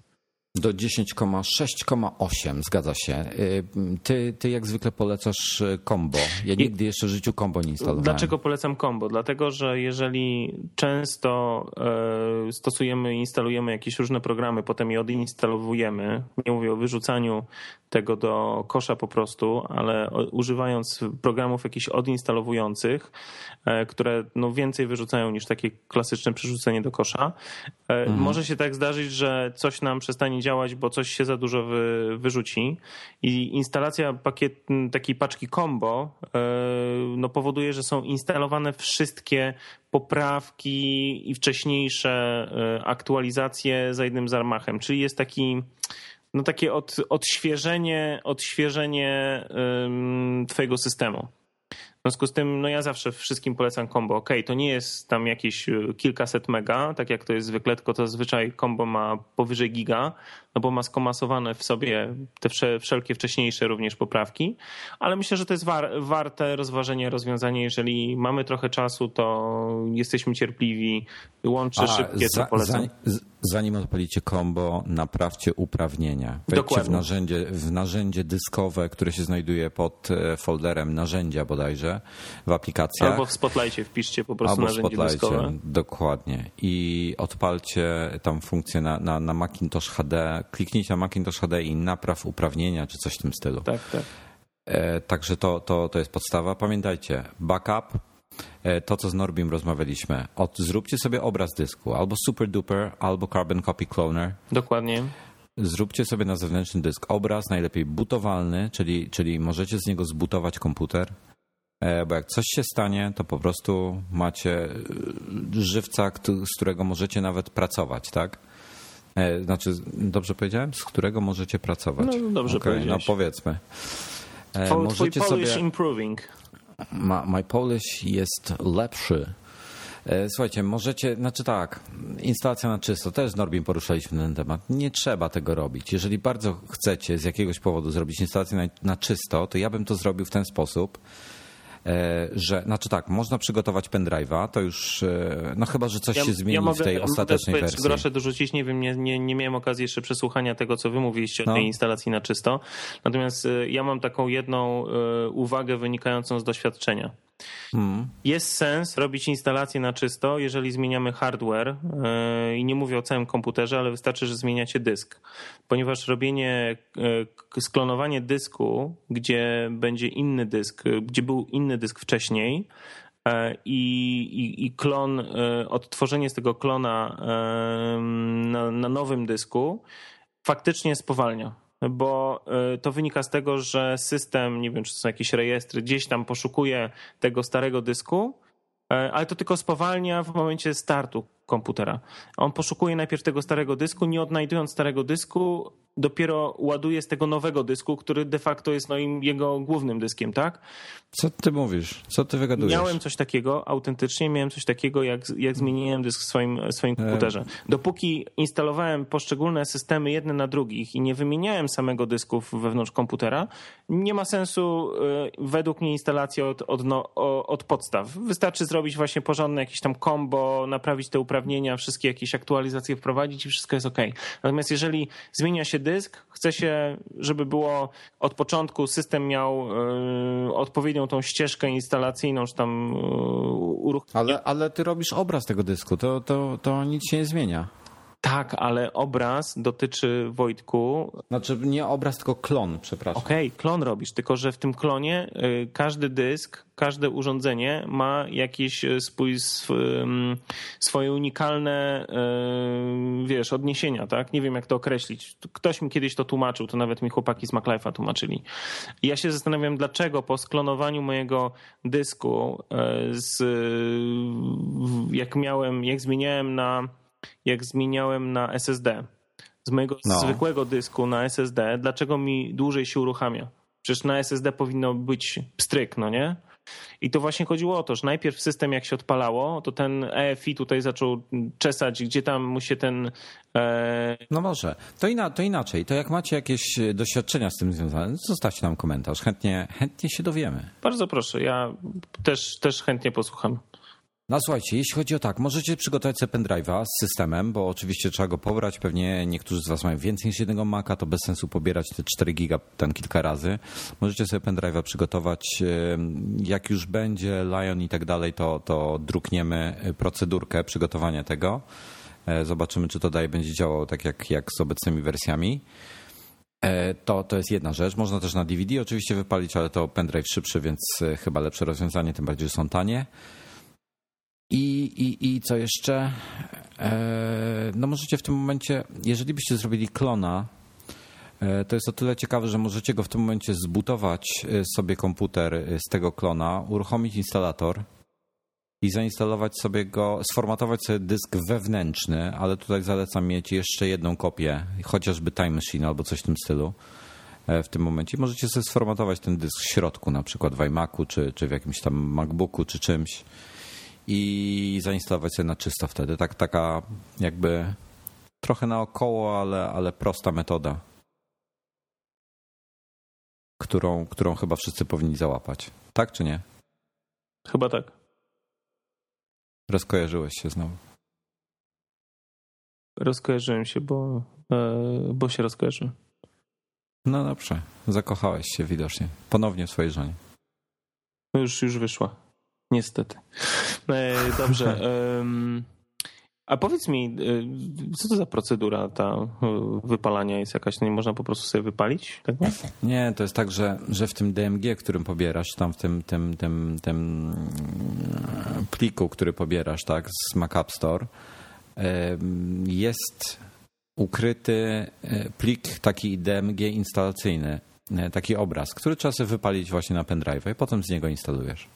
Do 10,6,8 zgadza się. Y, Ty, ty jak zwykle polecasz y, combo. Ja nigdy jeszcze w życiu combo nie instalowałem. Dlaczego polecam combo? Dlatego, że jeżeli często e, stosujemy, instalujemy jakieś różne programy, potem je odinstalowujemy, nie mówię o wyrzucaniu tego do kosza po prostu, ale używając programów jakichś odinstalowujących, e, które no więcej wyrzucają niż takie klasyczne przerzucenie do kosza, e, może się tak zdarzyć, że coś nam przestanie działać, bo coś się za dużo wy, wyrzuci i instalacja pakiet, takiej paczki combo e, no powoduje, że są instalowane wszystkie poprawki i wcześniejsze e, aktualizacje za jednym zamachem, czyli jest taki no takie od, odświeżenie, odświeżenie twojego systemu. W związku z tym, no ja zawsze wszystkim polecam combo. Ok, to nie jest tam jakieś y, kilkaset mega, tak jak to jest zwykle, tylko to zazwyczaj combo ma powyżej giga, no bo ma skomasowane w sobie te wsze- wszelkie wcześniejsze również poprawki, ale myślę, że to jest war, warte rozważenia rozwiązanie. Jeżeli mamy trochę czasu, to jesteśmy cierpliwi, łączy szybkie, to za, polecam. zanim, z- zanim odpalicie combo, naprawcie uprawnienia. Wejdźcie w Dokładnie. narzędzie, w narzędzie dyskowe, które się znajduje pod e, folderem narzędzia bodajże w aplikacjach. Albo w Spotlightie wpiszcie po prostu Albo w narzędzie dyskowe. dokładnie. I odpalcie tam funkcję na, na, na Macintosh HD, kliknijcie na Macintosh HD i napraw uprawnienia, czy coś w tym stylu. Tak, tak. E, Także to, to, to jest podstawa. Pamiętajcie, backup, to co z Norbim rozmawialiśmy. Od, zróbcie sobie obraz dysku, albo Super Duper, albo Carbon Copy Cloner. Dokładnie. Zróbcie sobie na zewnętrzny dysk obraz, najlepiej bootowalny, czyli, czyli możecie z niego zbutować komputer. E, Bo jak coś się stanie, to po prostu macie e, żywca, z którego możecie nawet pracować, tak? E, Znaczy, dobrze powiedziałem? Z którego możecie pracować. No, dobrze Okej, No powiedziałeś. powiedzmy. E, Twój, twój Możecie Polish sobie... improving. My Polish jest lepszy. E, Słuchajcie, możecie, znaczy tak, instalacja na czysto, też z Norbim poruszaliśmy ten temat. Nie trzeba tego robić. Jeżeli bardzo chcecie z jakiegoś powodu zrobić instalację na, na czysto, to ja bym to zrobił w ten sposób. Że, znaczy tak, można przygotować pendrive'a, to już, no chyba, że coś Ja- się zmieni ja mogę, w tej ostatecznej mogę wersji. grosze dorzucić, nie wiem, nie, nie, nie miałem okazji jeszcze przesłuchania tego, co wy mówiliście No. o tej instalacji na czysto. Natomiast y, ja mam taką jedną uwagę wynikającą z doświadczenia. Mm. Jest sens robić instalację na czysto, jeżeli zmieniamy hardware yy, i nie mówię o całym komputerze, ale wystarczy, że zmieniacie dysk. Ponieważ robienie, k- sklonowanie dysku, gdzie będzie inny dysk, gdzie był inny dysk wcześniej yy, i, i, i klon, odtworzenie z tego klona na, na nowym dysku faktycznie spowalnia. Bo y, to wynika z tego, że system, nie wiem, czy to są jakieś rejestry, gdzieś tam poszukuje tego starego dysku, y, ale to tylko spowalnia w momencie startu komputera. On poszukuje najpierw tego starego dysku, nie odnajdując starego dysku, dopiero ładuje z tego nowego dysku, który de facto jest no, jego głównym dyskiem, tak? Co ty mówisz? Co ty wygadujesz? Miałem coś takiego, autentycznie miałem coś takiego, jak, jak zmieniłem dysk w swoim, swoim komputerze. Dopóki instalowałem poszczególne systemy jedne na drugich i nie wymieniałem samego dysku wewnątrz komputera, nie ma sensu y, według mnie instalacja od, od, no, od podstaw. Wystarczy zrobić właśnie porządne jakieś tam combo, naprawić te uprawnienia, wszystkie jakieś aktualizacje wprowadzić i wszystko jest ok. Natomiast jeżeli zmienia się dysk, chce się, żeby było od początku system miał y, odpowiednią tą ścieżkę instalacyjną, czy tam y, uruch... Ale, ale ty robisz obraz tego dysku, to, to, to nic się nie zmienia. Tak, ale obraz dotyczy Wojtku. Znaczy nie obraz, tylko klon, przepraszam. Okej, klon robisz, tylko że w tym klonie y, każdy dysk, każde urządzenie ma jakieś y, swój, swoje unikalne, y, wiesz, odniesienia, tak? Nie wiem, jak to określić. Ktoś mi kiedyś to tłumaczył, to nawet mi chłopaki z MacLife'a tłumaczyli. I ja się zastanawiam, dlaczego po sklonowaniu mojego dysku z, jak miałem, jak zmieniałem na, jak zmieniałem na SSD, z mojego No. zwykłego dysku na SSD, dlaczego mi dłużej się uruchamia? Przecież na SSD powinno być pstryk, no nie? I to właśnie chodziło o to, że najpierw system jak się odpalało, to ten EFI tutaj zaczął czesać, gdzie tam mu się ten... E, No może. To, ina, to inaczej. To jak macie jakieś doświadczenia z tym związane, zostawcie nam komentarz. Chętnie, chętnie się dowiemy. bardzo proszę, ja też, też chętnie posłucham. No słuchajcie, jeśli chodzi o tak, możecie przygotować sobie pendrive'a z systemem, bo oczywiście trzeba go pobrać. Pewnie niektórzy z Was mają więcej niż jednego Maca, to bez sensu pobierać te 4 giga tam kilka razy. Możecie sobie pendrive'a przygotować. Jak już będzie Lion i tak dalej, to, to drukniemy procedurkę przygotowania tego. E, Zobaczymy, czy to dalej będzie działało tak jak, jak z obecnymi wersjami. E, To, to jest jedna rzecz. Można też na DVD oczywiście wypalić, ale to pendrive szybszy, więc e, chyba lepsze rozwiązanie, tym bardziej, że są tanie. I, i, I co jeszcze? E, No możecie w tym momencie, jeżeli byście zrobili klona, e, to jest o tyle ciekawe, że możecie go w tym momencie zbutować e, sobie komputer z tego klona, uruchomić instalator i zainstalować sobie go, sformatować sobie dysk wewnętrzny, ale tutaj zalecam mieć jeszcze jedną kopię, chociażby Time Machine albo coś w tym stylu w tym momencie. Możecie sobie sformatować ten dysk w środku, na przykład w iMacu, czy, czy w jakimś tam MacBooku, czy czymś i zainstalować sobie na czysto wtedy. Tak, taka jakby trochę naokoło, ale, ale prosta metoda, którą, którą chyba wszyscy powinni załapać. Tak czy nie? Chyba tak. Rozkojarzyłeś się znowu. Rozkojarzyłem się, bo, e, bo się rozkojarzyłem. No dobrze, zakochałeś się widocznie. Ponownie w swojej żonie. No już, już wyszła. Niestety. E, dobrze. a powiedz mi, e, co to za procedura ta e, wypalania jest jakaś? Nie można po prostu sobie wypalić? Tak? Nie, to jest tak, że, że w tym DMG, którym pobierasz, tam w tym, tym, tym, tym pliku, który pobierasz, tak, z Mac App Store, jest ukryty plik taki DMG instalacyjny, taki obraz, który trzeba sobie wypalić właśnie na pendrive i potem z niego instalujesz.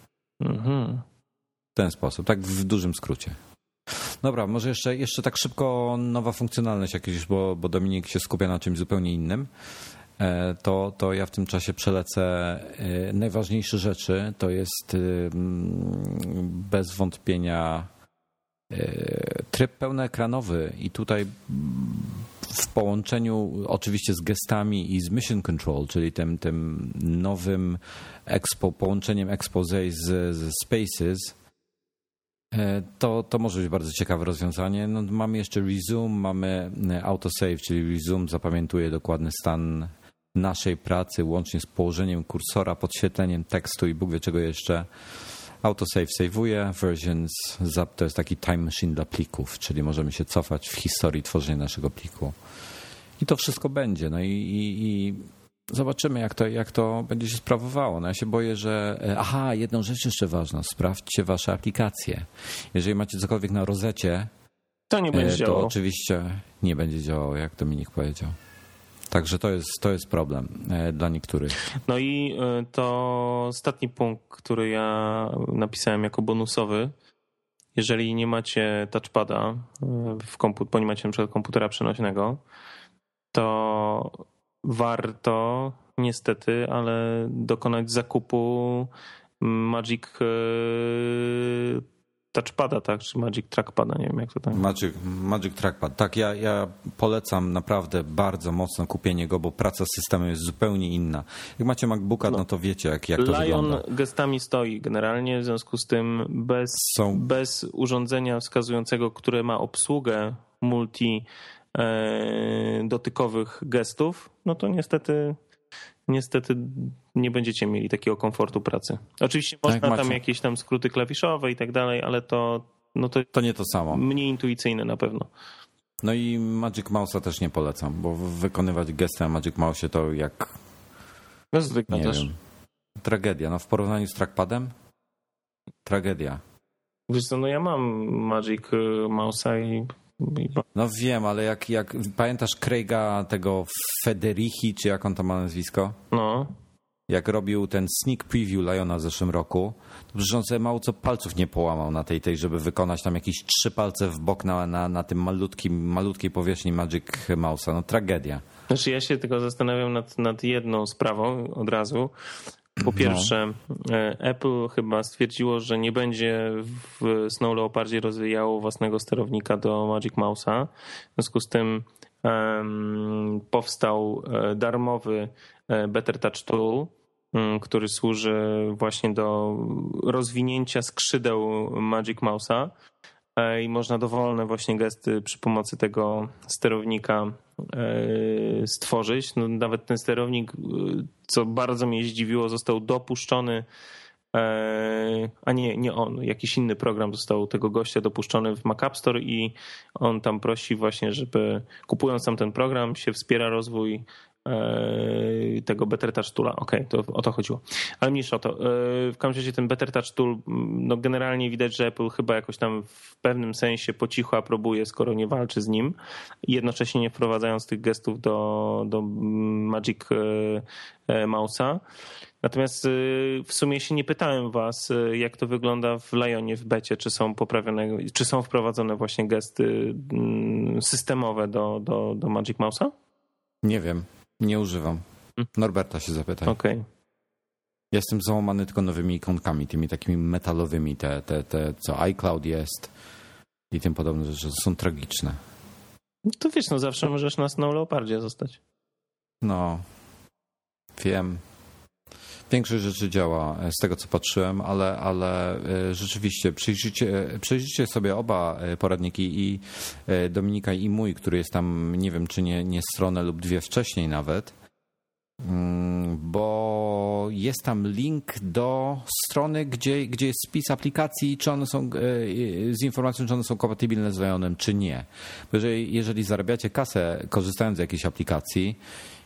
Mhm. W ten sposób, tak w dużym skrócie. Dobra, może jeszcze, jeszcze tak szybko nowa funkcjonalność jakaś, bo, bo Dominik się skupia na czymś zupełnie innym. E, To, to ja w tym czasie przelecę e, najważniejsze rzeczy. To jest e, mm, bez wątpienia e, tryb pełnoekranowy i tutaj mm, w połączeniu oczywiście z gestami i z Mission Control, czyli tym, tym nowym expo, połączeniem expose z, z Spaces, e, to, to może być bardzo ciekawe rozwiązanie. No, mamy jeszcze Resume, mamy autosave, czyli Resume zapamiętuje dokładny stan naszej pracy, łącznie z położeniem kursora, podświetleniem tekstu i Bóg wie czego jeszcze. Autosave saveuje, versions to jest taki time machine dla plików, czyli możemy się cofać w historii tworzenia naszego pliku. I to wszystko będzie. No i, i, i zobaczymy, jak to, jak to będzie się sprawowało. No ja się boję, że. E, aha, jedną rzecz jeszcze ważna. Sprawdźcie wasze aplikacje. Jeżeli macie cokolwiek na rozecie, to nie będzie e, to działało. oczywiście nie będzie działało, jak Dominik powiedział. Także to jest, to jest problem e, dla niektórych. No i e, to ostatni punkt, który ja napisałem jako bonusowy. Jeżeli nie macie touchpada e, w komput, bo nie macie przykład komputera przenośnego, to warto niestety, ale dokonać zakupu Magic touchpada, tak? Czy Magic Trackpada, nie wiem jak to tam. Magic, Magic Trackpad. Tak, ja, ja polecam naprawdę bardzo mocno kupienie go, bo praca z systemem jest zupełnie inna. Jak macie MacBooka, no, no to wiecie, jak, jak to Lion wygląda. gestami stoi generalnie, w związku z tym bez, Są- bez urządzenia wskazującego, które ma obsługę multi e, dotykowych gestów, no to niestety niestety nie będziecie mieli takiego komfortu pracy. Oczywiście Tak, można tam macie. jakieś tam skróty klawiszowe i tak dalej, ale to, no to To nie to samo. mniej intuicyjne na pewno. No i Magic Mouse'a też nie polecam, bo wykonywać gesty na Magic Mouse'ie to jak, No zwykle nie też. wiem, tragedia. No w porównaniu z trackpadem? Tragedia. Wiesz co, no ja mam Magic y, Mouse'a i, i No wiem, ale jak, jak pamiętasz Craiga tego Federici, czy jak on to ma nazwisko? no, Jak robił ten sneak preview Liona w zeszłym roku, to przecież on sobie mało co palców nie połamał na tej, tej żeby wykonać tam jakieś trzy palce w bok na, na, na tym malutkim, malutkiej powierzchni Magic Mouse'a. No tragedia. Znaczy ja się tylko zastanawiam nad, nad jedną sprawą od razu. Po No. pierwsze, e, Apple chyba stwierdziło, że nie będzie w Snow Leopardzie rozwijało własnego sterownika do Magic Mouse'a. W związku z tym em, powstał e, darmowy Better Touch Tool, m, który służy właśnie do rozwinięcia skrzydeł Magic Mouse'a e, i można dowolne właśnie gesty przy pomocy tego sterownika e, stworzyć. No, nawet ten sterownik, e, co bardzo mnie zdziwiło, został dopuszczony e, a nie, nie on, jakiś inny program został tego gościa dopuszczony w Mac App Store i on tam prosi właśnie, żeby kupując tam ten program się wspiera rozwój e, tego Better Touch Toola. Okej, to o to chodziło. Ale mniejsza o to. E, W każdym razie ten Better Touch Tool, mm, no generalnie widać, że Apple chyba jakoś tam w pewnym sensie po cichu aprobuje, skoro nie walczy z nim, jednocześnie nie wprowadzając tych gestów do, do Magic e, e, Mouse'a. Natomiast y, w sumie się nie pytałem was, jak to wygląda w Lionie, w becie, czy są poprawione, czy są wprowadzone właśnie gesty mm, systemowe do, do, do Magic Mouse'a? Nie wiem, nie używam. Norberta się zapytaj. Okej. Jestem załamany tylko nowymi ikonkami, tymi takimi metalowymi, te, te, te co iCloud jest i tym podobne rzeczy. Są tragiczne. No To wiesz, no zawsze możesz na Snow Leopardzie zostać. No, wiem. Większość rzeczy działa e, z tego, co patrzyłem, ale, ale e, rzeczywiście przyjrzyjcie, przyjrzyjcie sobie oba e, poradniki i e, Dominika i mój, który jest tam, nie wiem, czy nie, nie stronę lub dwie wcześniej nawet, Mm, bo jest tam link do strony, gdzie, gdzie jest spis aplikacji, czy one są e, z informacją, czy one są kompatybilne z Lionem, czy nie. Jeżeli, jeżeli zarabiacie kasę korzystając z jakiejś aplikacji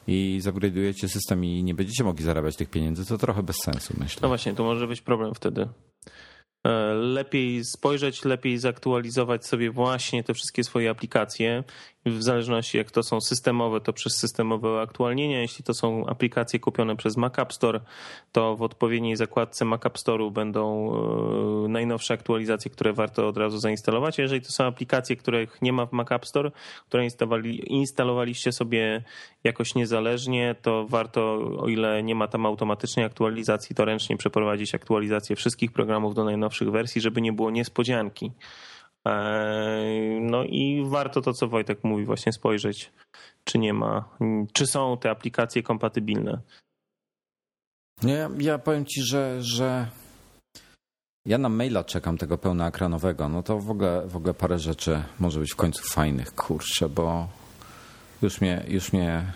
i zupgrade'ujecie system i nie będziecie mogli zarabiać tych pieniędzy, to trochę bez sensu, myślę. No właśnie, to może być problem wtedy. E, Lepiej spojrzeć, lepiej zaktualizować sobie właśnie te wszystkie swoje aplikacje. W zależności jak to są systemowe, to przez systemowe aktualnienia. Jeśli to są aplikacje kupione przez Mac App Store, to w odpowiedniej zakładce Mac App Store'u będą e, najnowsze aktualizacje, które warto od razu zainstalować. Jeżeli to są aplikacje, których nie ma w Mac App Store, które instalowali, instalowaliście sobie jakoś niezależnie, to warto, o ile nie ma tam automatycznej aktualizacji, to ręcznie przeprowadzić aktualizację wszystkich programów do najnowszych wersji, żeby nie było niespodzianki No i warto to, co Wojtek mówi, właśnie spojrzeć, czy nie ma, czy są te aplikacje kompatybilne. Ja, ja powiem ci, że, że ja na maila czekam tego pełnoekranowego. No to w ogóle, w ogóle parę rzeczy może być w końcu fajnych, kurczę, bo już mnie, już mnie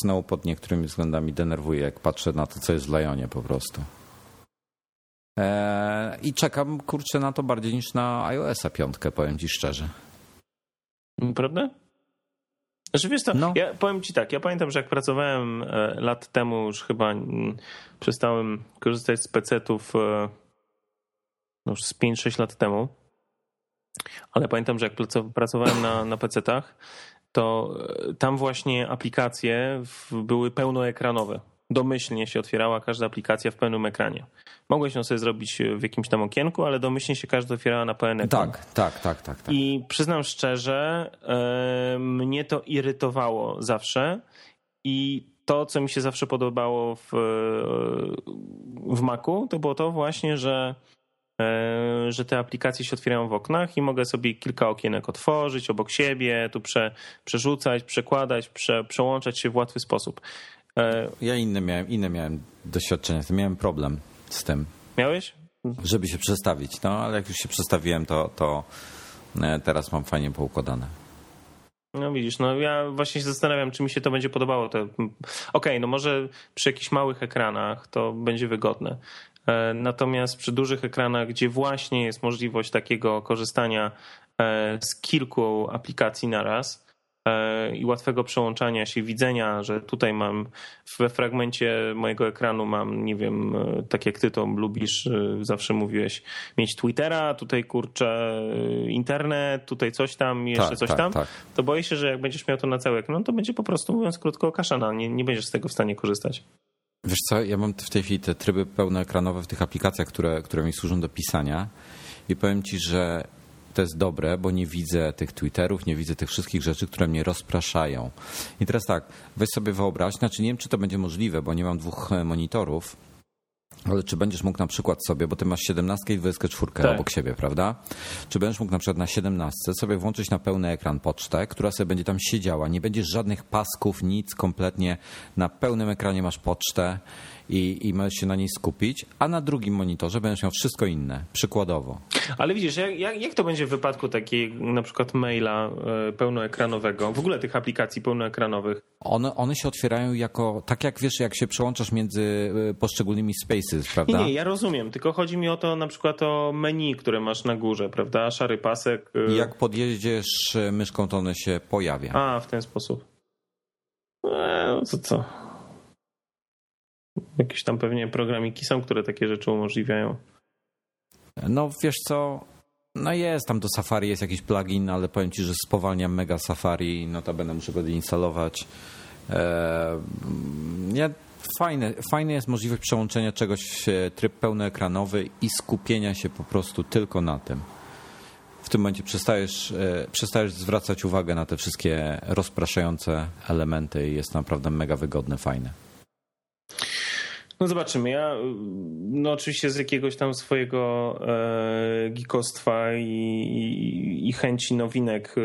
Snow pod niektórymi względami denerwuje, jak patrzę na to, co jest w Lionie po prostu. Eee, I czekam, kurczę, na to bardziej niż na iOS-a piątkę, powiem ci szczerze. Prawda? Znaczy wiesz co, no. ja powiem ci tak, ja pamiętam, że jak pracowałem e, lat temu, już chyba mm, przestałem korzystać z PC-ów e, no już z 5-6 lat temu, ale pamiętam, że jak pracowałem na, na PC-tach, to e, tam właśnie aplikacje były pełnoekranowe. Domyślnie się otwierała każda aplikacja w pełnym ekranie. Mogłeś ją sobie zrobić w jakimś tam okienku, ale domyślnie się każda otwierała na pełen ekran. Tak, tak, tak, tak. tak. I przyznam szczerze, e, mnie to irytowało zawsze i to, co mi się zawsze podobało w, w Macu, to było to właśnie, że E, że te aplikacje się otwierają w oknach i mogę sobie kilka okienek otworzyć obok siebie, tu prze, przerzucać, przekładać, prze, przełączać się w łatwy sposób. E, ja inne miałem, inne miałem doświadczenia, miałem problem z tym. Miałeś? Żeby się przestawić, no ale jak już się przestawiłem, to, to e, teraz mam fajnie poukładane. No widzisz, no ja właśnie się zastanawiam, czy mi się to będzie podobało. Okej, okay, no może przy jakichś małych ekranach to będzie wygodne, E, natomiast przy dużych ekranach, gdzie właśnie jest możliwość takiego korzystania z kilku aplikacji naraz i łatwego przełączania się, widzenia, że tutaj mam we fragmencie mojego ekranu mam, nie wiem, tak jak ty to lubisz, zawsze mówiłeś, mieć Twittera, tutaj kurczę internet, tutaj coś tam, jeszcze tak, coś tak, tam, tak. to boję się, że jak będziesz miał to na cały ekran, to będzie po prostu, mówiąc krótko, kaszana, nie, nie będziesz z tego w stanie korzystać. Wiesz co, ja mam w tej chwili te tryby pełnoekranowe w tych aplikacjach, które, które mi służą do pisania i powiem ci, że to jest dobre, bo nie widzę tych Twitterów, nie widzę tych wszystkich rzeczy, które mnie rozpraszają. I teraz tak, weź sobie wyobraź, znaczy nie wiem, czy to będzie możliwe, bo nie mam dwóch monitorów, ale czy będziesz mógł na przykład sobie, bo ty masz 17 i 24 tak. obok siebie, prawda? Czy będziesz mógł na przykład na 17 sobie włączyć na pełny ekran pocztę, która sobie będzie tam siedziała, nie będziesz żadnych pasków, nic kompletnie, na pełnym ekranie masz pocztę i, i możesz się na niej skupić, a na drugim monitorze będziesz miał wszystko inne, przykładowo. Ale widzisz, jak, jak to będzie w wypadku takiej na przykład maila e, pełnoekranowego, w ogóle tych aplikacji pełnoekranowych? One, one się otwierają jako, tak jak wiesz, jak się przełączasz między e, poszczególnymi spaces, prawda? Nie, nie, ja rozumiem, tylko chodzi mi o to na przykład o menu, które masz na górze, prawda? Szary pasek. I e, jak podjedziesz myszką, to one się pojawia. A, w ten sposób. No to co? Jakieś tam pewnie programiki są, które takie rzeczy umożliwiają. No wiesz co, no jest, tam do Safari jest jakiś plugin, ale powiem ci, że spowalnia mega Safari, no to będę muszę go instalować. Eee, fajne, fajne jest możliwość przełączenia czegoś w tryb pełnoekranowy i skupienia się po prostu tylko na tym. W tym momencie przestajesz, e, przestajesz zwracać uwagę na te wszystkie rozpraszające elementy i jest naprawdę mega wygodne, fajne. No zobaczymy. Ja no oczywiście z jakiegoś tam swojego e, geekostwa i, i, i, chęci nowinek e,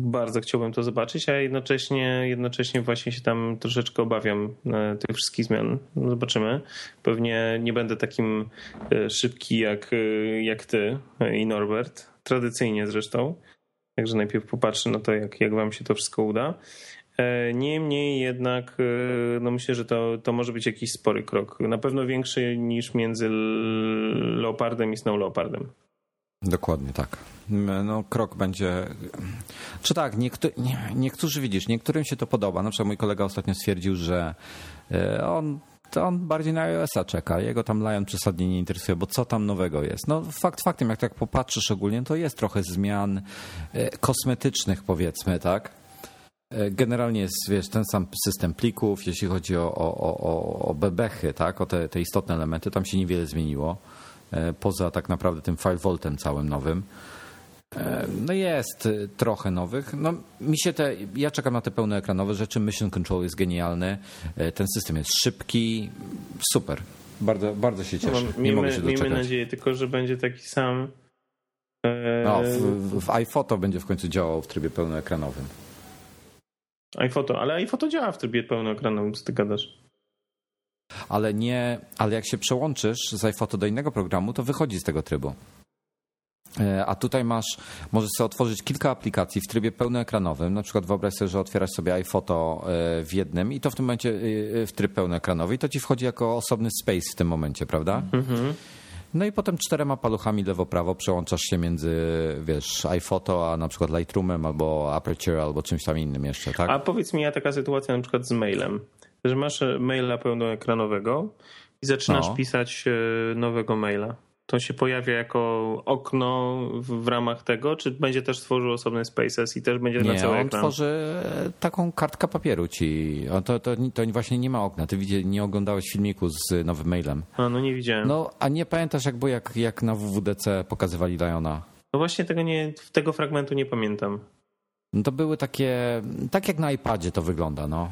bardzo chciałbym to zobaczyć, a jednocześnie, jednocześnie właśnie się tam troszeczkę obawiam e, tych wszystkich zmian. No zobaczymy. Pewnie nie będę takim e, szybki jak, e, jak ty i Norbert. Tradycyjnie zresztą. Także najpierw popatrzę na to, jak, jak wam się to wszystko uda. E, niemniej jednak e, no myślę, że to, to może być jakiś spory krok. Na pewno większy niż między Leopardem i Snow Leopardem. Dokładnie tak. No, krok będzie. Czy tak, niektó... niektórzy widzisz, niektórym się to podoba. Na przykład mój kolega ostatnio stwierdził, że e, on to on bardziej na iOS-a czeka. Jego tam Lion przesadnie nie interesuje, bo co tam nowego jest? No fakt faktem, jak tak popatrzysz ogólnie, to jest trochę zmian kosmetycznych powiedzmy, tak? E, generalnie jest wiesz, ten sam system plików, jeśli chodzi o, o, o, o bebechy, tak? o te, te istotne elementy, tam się niewiele zmieniło, e, poza tak naprawdę tym 5 voltem całym nowym. E, no jest trochę nowych. No, mi się te, ja czekam na te pełnoekranowe rzeczy. Mission Control jest genialny. Ten system jest szybki. Super. Bardzo, bardzo się cieszę. No, miejmy, miejmy nadzieję tylko, że będzie taki sam No, w, w iPhoto będzie w końcu działał w trybie pełnoekranowym. iPhoto, ale iPhoto działa w trybie pełnoekranowym, co ty gadasz? Ale nie, ale jak się przełączysz z iPhoto do innego programu, to wychodzi z tego trybu. E, A tutaj masz, możesz sobie otworzyć kilka aplikacji w trybie pełnoekranowym. Na przykład wyobraź sobie, że otwierasz sobie iPhoto e, w jednym i to w tym momencie e, w tryb pełnoekranowy i to ci wchodzi jako osobny space w tym momencie, prawda? No i potem czterema paluchami lewo-prawo przełączasz się między, wiesz, iPhoto, a na przykład Lightroomem albo Aperture albo czymś tam innym jeszcze, tak? A powiedz mi, ja taka sytuacja na przykład z mailem, że masz e, maila pełnoekranowego i zaczynasz No. pisać e, nowego maila. To się pojawia jako okno w, w ramach tego, czy będzie też tworzył osobny spaces i też będzie na Nie, cały on ekran? tworzy e, taką kartkę papieru ci. To, to, to właśnie nie ma okna. Ty nie oglądałeś filmiku z nowym mailem. A, no nie widziałem. No. No, a nie pamiętasz jak było, jak, jak na WWDC pokazywali Liona? No właśnie tego, nie, tego fragmentu nie pamiętam. No to były takie, tak jak na iPadzie to wygląda, no.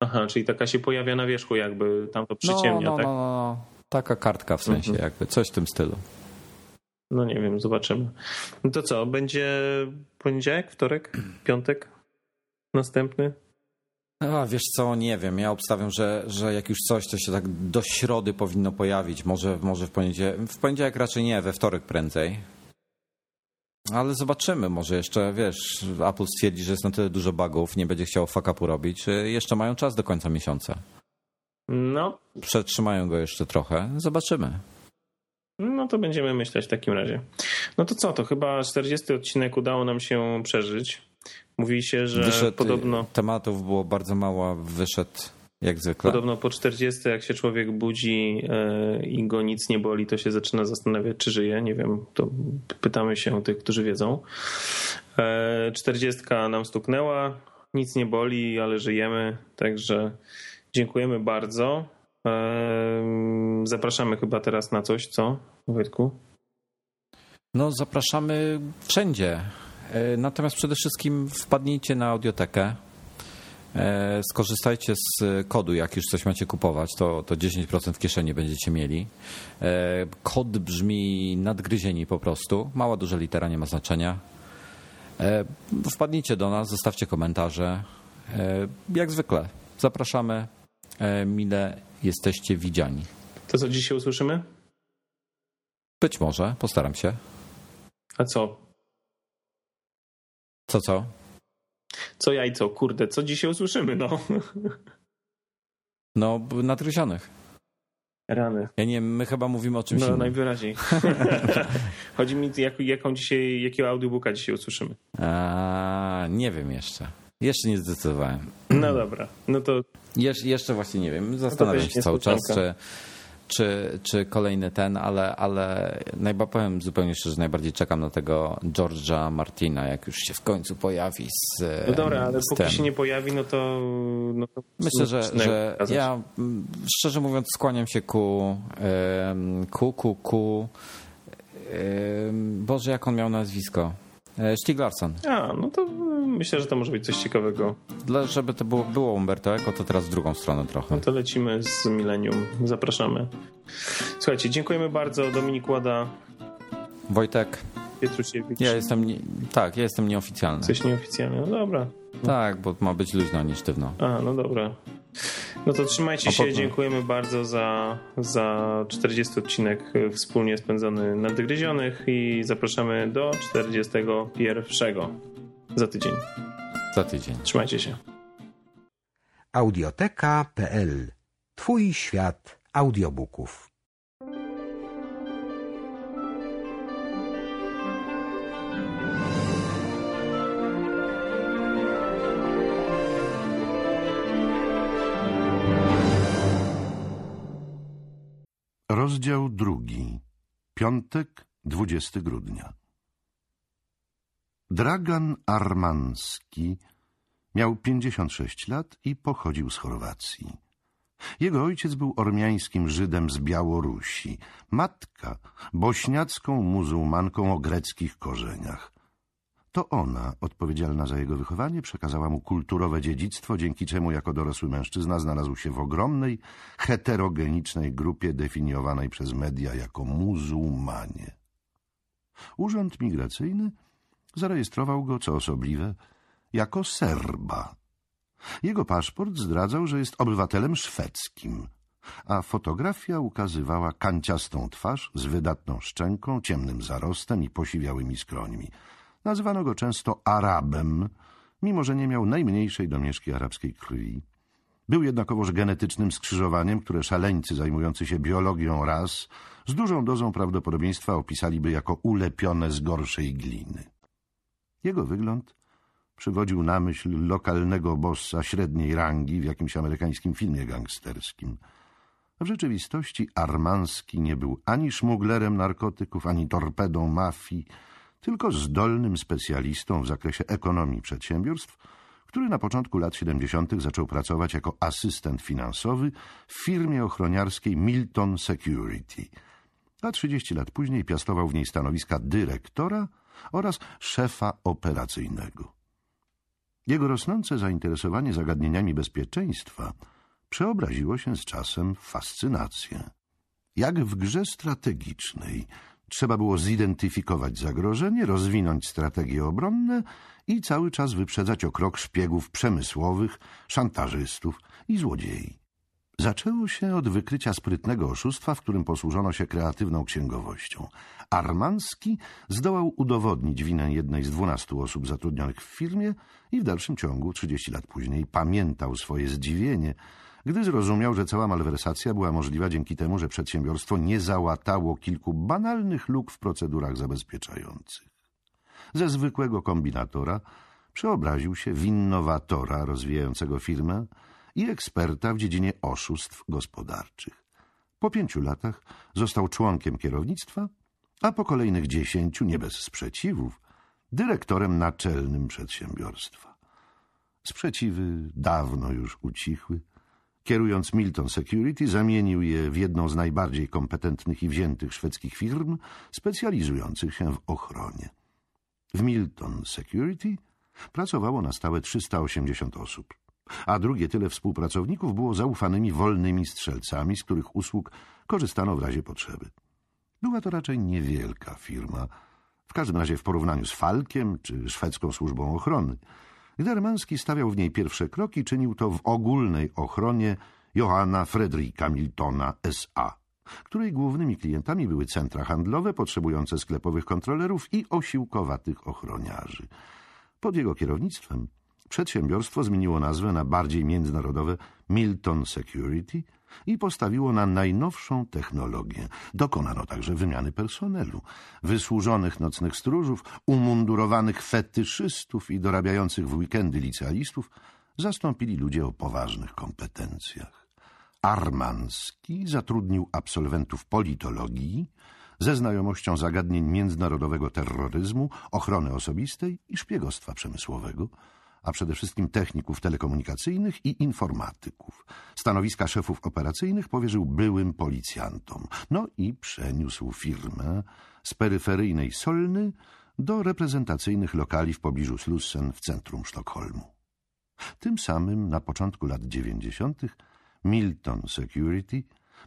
Aha, czyli taka się pojawia na wierzchu jakby tam to No, przyciemnia, no, tak? no, no. Taka kartka w sensie, Mhm. jakby coś w tym stylu. No nie wiem, zobaczymy. No to co, będzie poniedziałek, wtorek, piątek? Następny? A wiesz co, nie wiem. Ja obstawiam, że, że jak już coś, to się tak do środy powinno pojawić. Może, może w poniedziałek. W poniedziałek raczej nie, we wtorek prędzej. Ale zobaczymy, może jeszcze, wiesz, Apple stwierdzi, że jest na tyle dużo bugów, nie będzie chciał fuck upu robić, że jeszcze mają czas do końca miesiąca. No, Przetrzymają go jeszcze trochę, zobaczymy. no to będziemy myśleć w takim razie. No to co, to chyba 40 odcinek udało nam się przeżyć. Mówi się, że Wyszedł, podobno, tematów było bardzo mało, wyszedł jak zwykle. podobno po 40 jak się człowiek budzi e, i go nic nie boli, to się zaczyna zastanawiać, czy żyje. Nie wiem, to pytamy się tych, którzy wiedzą. E, 40 nam stuknęła, nic nie boli, ale żyjemy, także dziękujemy bardzo. Zapraszamy chyba teraz na coś, co, Wojtku? No, zapraszamy wszędzie. E, Natomiast przede wszystkim wpadnijcie na audiotekę. E, Skorzystajcie z kodu, jak już coś macie kupować, to, to 10% w kieszeni będziecie mieli. E, Kod brzmi nadgryzieni po prostu. Mała, duża litera, nie ma znaczenia. Wpadnijcie do nas, zostawcie komentarze. Jak zwykle, zapraszamy. E, Mile jesteście widziani. To co dzisiaj usłyszymy? Być może, postaram się. A co? Co, co? Co jajco? Kurde, co dzisiaj usłyszymy? No. No, nadgryzionych. Rany. Ja nie wiem, my chyba mówimy o czymś No innym. najwyraźniej. Chodzi mi, jak, jaką dzisiaj, jakiego audiobooka dzisiaj usłyszymy. A, nie wiem jeszcze. Jeszcze nie zdecydowałem. No dobra, no to Jesz, jeszcze właśnie nie wiem. Zastanawiam weź się cały czas, czy, czy, czy kolejny ten, ale, ale najba powiem zupełnie szczerze, najbardziej czekam na tego George'a Martina, jak już się w końcu pojawi z no dobra, ale póki tym. się nie pojawi, no to... No to Myślę, że, zaczynają że ja mm, szczerze mówiąc skłaniam się ku ku, ku, ku Boże, jak on miał nazwisko? E, Stieg Larsson. A, no to myślę, że to może być coś ciekawego. Dla, żeby to było, było Umberto Eco, to teraz w drugą stronę trochę. No to lecimy z Millennium. Zapraszamy. Słuchajcie, dziękujemy bardzo. Dominik Łada, Wojtek, Pietrusiewicz. ja jestem, nie, tak, ja jestem nieoficjalny. Coś nieoficjalne. No dobra. Tak, bo ma być luźno, nie sztywno. A, no dobra. No to trzymajcie się, dziękujemy bardzo za, za 40 odcinek e, wspólnie spędzony na Dygryzionych i zapraszamy do 41 za tydzień. Za tydzień. Trzymajcie się. Audioteka.pl Twój świat audiobooków. Rozdział drugi. Piątek, 20 grudnia. Dragan Armanski miał 56 lat i pochodził z Chorwacji. Jego ojciec był ormiańskim Żydem z Białorusi, matka bośniacką muzułmanką o greckich korzeniach. To ona, odpowiedzialna za jego wychowanie, przekazała mu kulturowe dziedzictwo, dzięki czemu jako dorosły mężczyzna znalazł się w ogromnej, heterogenicznej grupie definiowanej przez media jako muzułmanie. Urząd Migracyjny zarejestrował go, co osobliwe, jako Serba. Jego paszport zdradzał, że jest obywatelem szwedzkim, a fotografia ukazywała kanciastą twarz z wydatną szczęką, ciemnym zarostem i posiwiałymi skrońmi. Nazywano go często Arabem, mimo że nie miał najmniejszej domieszki arabskiej krwi. Był jednakowoż genetycznym skrzyżowaniem, które szaleńcy zajmujący się biologią ras z dużą dozą prawdopodobieństwa opisaliby jako ulepione z gorszej gliny. Jego wygląd przywodził na myśl lokalnego bossa średniej rangi w jakimś amerykańskim filmie gangsterskim. W rzeczywistości Armanski nie był ani szmuglerem narkotyków, ani torpedą mafii, tylko zdolnym specjalistą w zakresie ekonomii przedsiębiorstw, który na początku lat 70. zaczął pracować jako asystent finansowy w firmie ochroniarskiej Milton Security, a 30 lat później piastował w niej stanowiska dyrektora oraz szefa operacyjnego. Jego rosnące zainteresowanie zagadnieniami bezpieczeństwa przeobraziło się z czasem w fascynację. Jak w grze strategicznej trzeba było zidentyfikować zagrożenie, rozwinąć strategie obronne i cały czas wyprzedzać o krok szpiegów przemysłowych, szantażystów i złodziei. Zaczęło się od wykrycia sprytnego oszustwa, w którym posłużono się kreatywną księgowością. Armanski zdołał udowodnić winę jednej z dwunastu osób zatrudnionych w firmie i w dalszym ciągu, trzydzieści lat później, pamiętał swoje zdziwienie, gdy zrozumiał, że cała malwersacja była możliwa dzięki temu, że przedsiębiorstwo nie załatało kilku banalnych luk w procedurach zabezpieczających. Ze zwykłego kombinatora przeobraził się w innowatora rozwijającego firmę i eksperta w dziedzinie oszustw gospodarczych. Po pięciu latach został członkiem kierownictwa, a po kolejnych dziesięciu, nie bez sprzeciwów, dyrektorem naczelnym przedsiębiorstwa. Sprzeciwy dawno już ucichły. Kierując Milton Security, zamienił je w jedną z najbardziej kompetentnych i wziętych szwedzkich firm specjalizujących się w ochronie. W Milton Security pracowało na stałe 380 osób, a drugie tyle współpracowników było zaufanymi wolnymi strzelcami, z których usług korzystano w razie potrzeby. Była to raczej niewielka firma, w każdym razie w porównaniu z Falkiem czy szwedzką służbą ochrony. Gdy stawiał w niej pierwsze kroki, czynił to w ogólnej ochronie Johanna Fredrika Miltona S.A., której głównymi klientami były centra handlowe potrzebujące sklepowych kontrolerów i osiłkowatych ochroniarzy. Pod jego kierownictwem przedsiębiorstwo zmieniło nazwę na bardziej międzynarodowe Milton Security i postawiło na najnowszą technologię. Dokonano także wymiany personelu, wysłużonych nocnych stróżów, umundurowanych fetyszystów i dorabiających w weekendy licealistów zastąpili ludzie o poważnych kompetencjach. Armanski zatrudnił absolwentów politologii ze znajomością zagadnień międzynarodowego terroryzmu, ochrony osobistej i szpiegostwa przemysłowego, a przede wszystkim techników telekomunikacyjnych i informatyków. Stanowiska szefów operacyjnych powierzył byłym policjantom. No i przeniósł firmę z peryferyjnej Solny do reprezentacyjnych lokali w pobliżu Slussen w centrum Sztokholmu. Tym samym na początku lat dziewięćdziesiątych Milton Security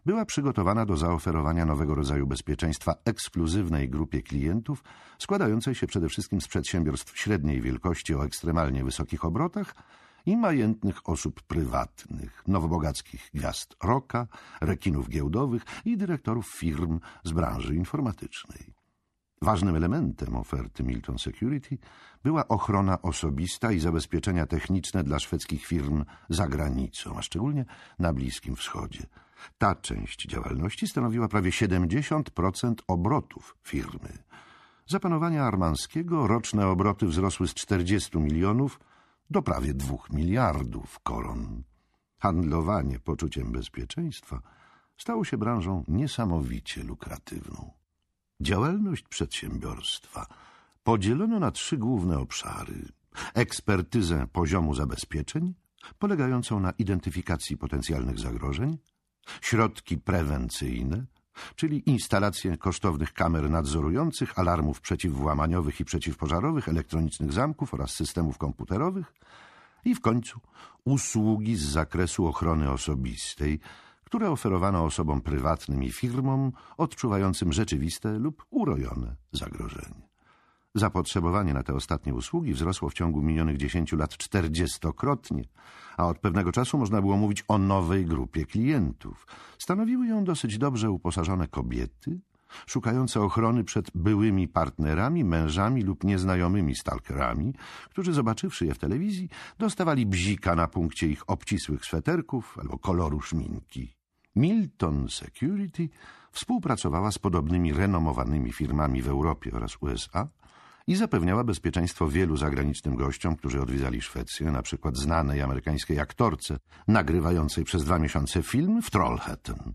była przygotowana do zaoferowania nowego rodzaju bezpieczeństwa ekskluzywnej grupie klientów, składającej się przede wszystkim z przedsiębiorstw średniej wielkości o ekstremalnie wysokich obrotach i majętnych osób prywatnych, nowobogackich gwiazd rocka, rekinów giełdowych i dyrektorów firm z branży informatycznej. Ważnym elementem oferty Milton Security była ochrona osobista i zabezpieczenia techniczne dla szwedzkich firm za granicą, a szczególnie na Bliskim Wschodzie. Ta część działalności stanowiła prawie 70% obrotów firmy. Za panowania Armanskiego roczne obroty wzrosły z 40 milionów do prawie 2 miliardów koron. Handlowanie poczuciem bezpieczeństwa stało się branżą niesamowicie lukratywną. Działalność przedsiębiorstwa podzielono na trzy główne obszary. Ekspertyzę poziomu zabezpieczeń, polegającą na identyfikacji potencjalnych zagrożeń, środki prewencyjne, czyli instalację kosztownych kamer nadzorujących, alarmów przeciwwłamaniowych i przeciwpożarowych, elektronicznych zamków oraz systemów komputerowych i w końcu usługi z zakresu ochrony osobistej, które oferowano osobom prywatnym i firmom odczuwającym rzeczywiste lub urojone zagrożenie. Zapotrzebowanie na te ostatnie usługi wzrosło w ciągu minionych dziesięciu lat czterdziestokrotnie, a od pewnego czasu można było mówić o nowej grupie klientów. Stanowiły ją dosyć dobrze uposażone kobiety, szukające ochrony przed byłymi partnerami, mężami lub nieznajomymi stalkerami, którzy zobaczywszy je w telewizji, dostawali bzika na punkcie ich obcisłych sweterków albo koloru szminki. Milton Security współpracowała z podobnymi renomowanymi firmami w Europie oraz USA i zapewniała bezpieczeństwo wielu zagranicznym gościom, którzy odwiedzali Szwecję, na przykład znanej amerykańskiej aktorce, nagrywającej przez dwa miesiące film w Trollhättan.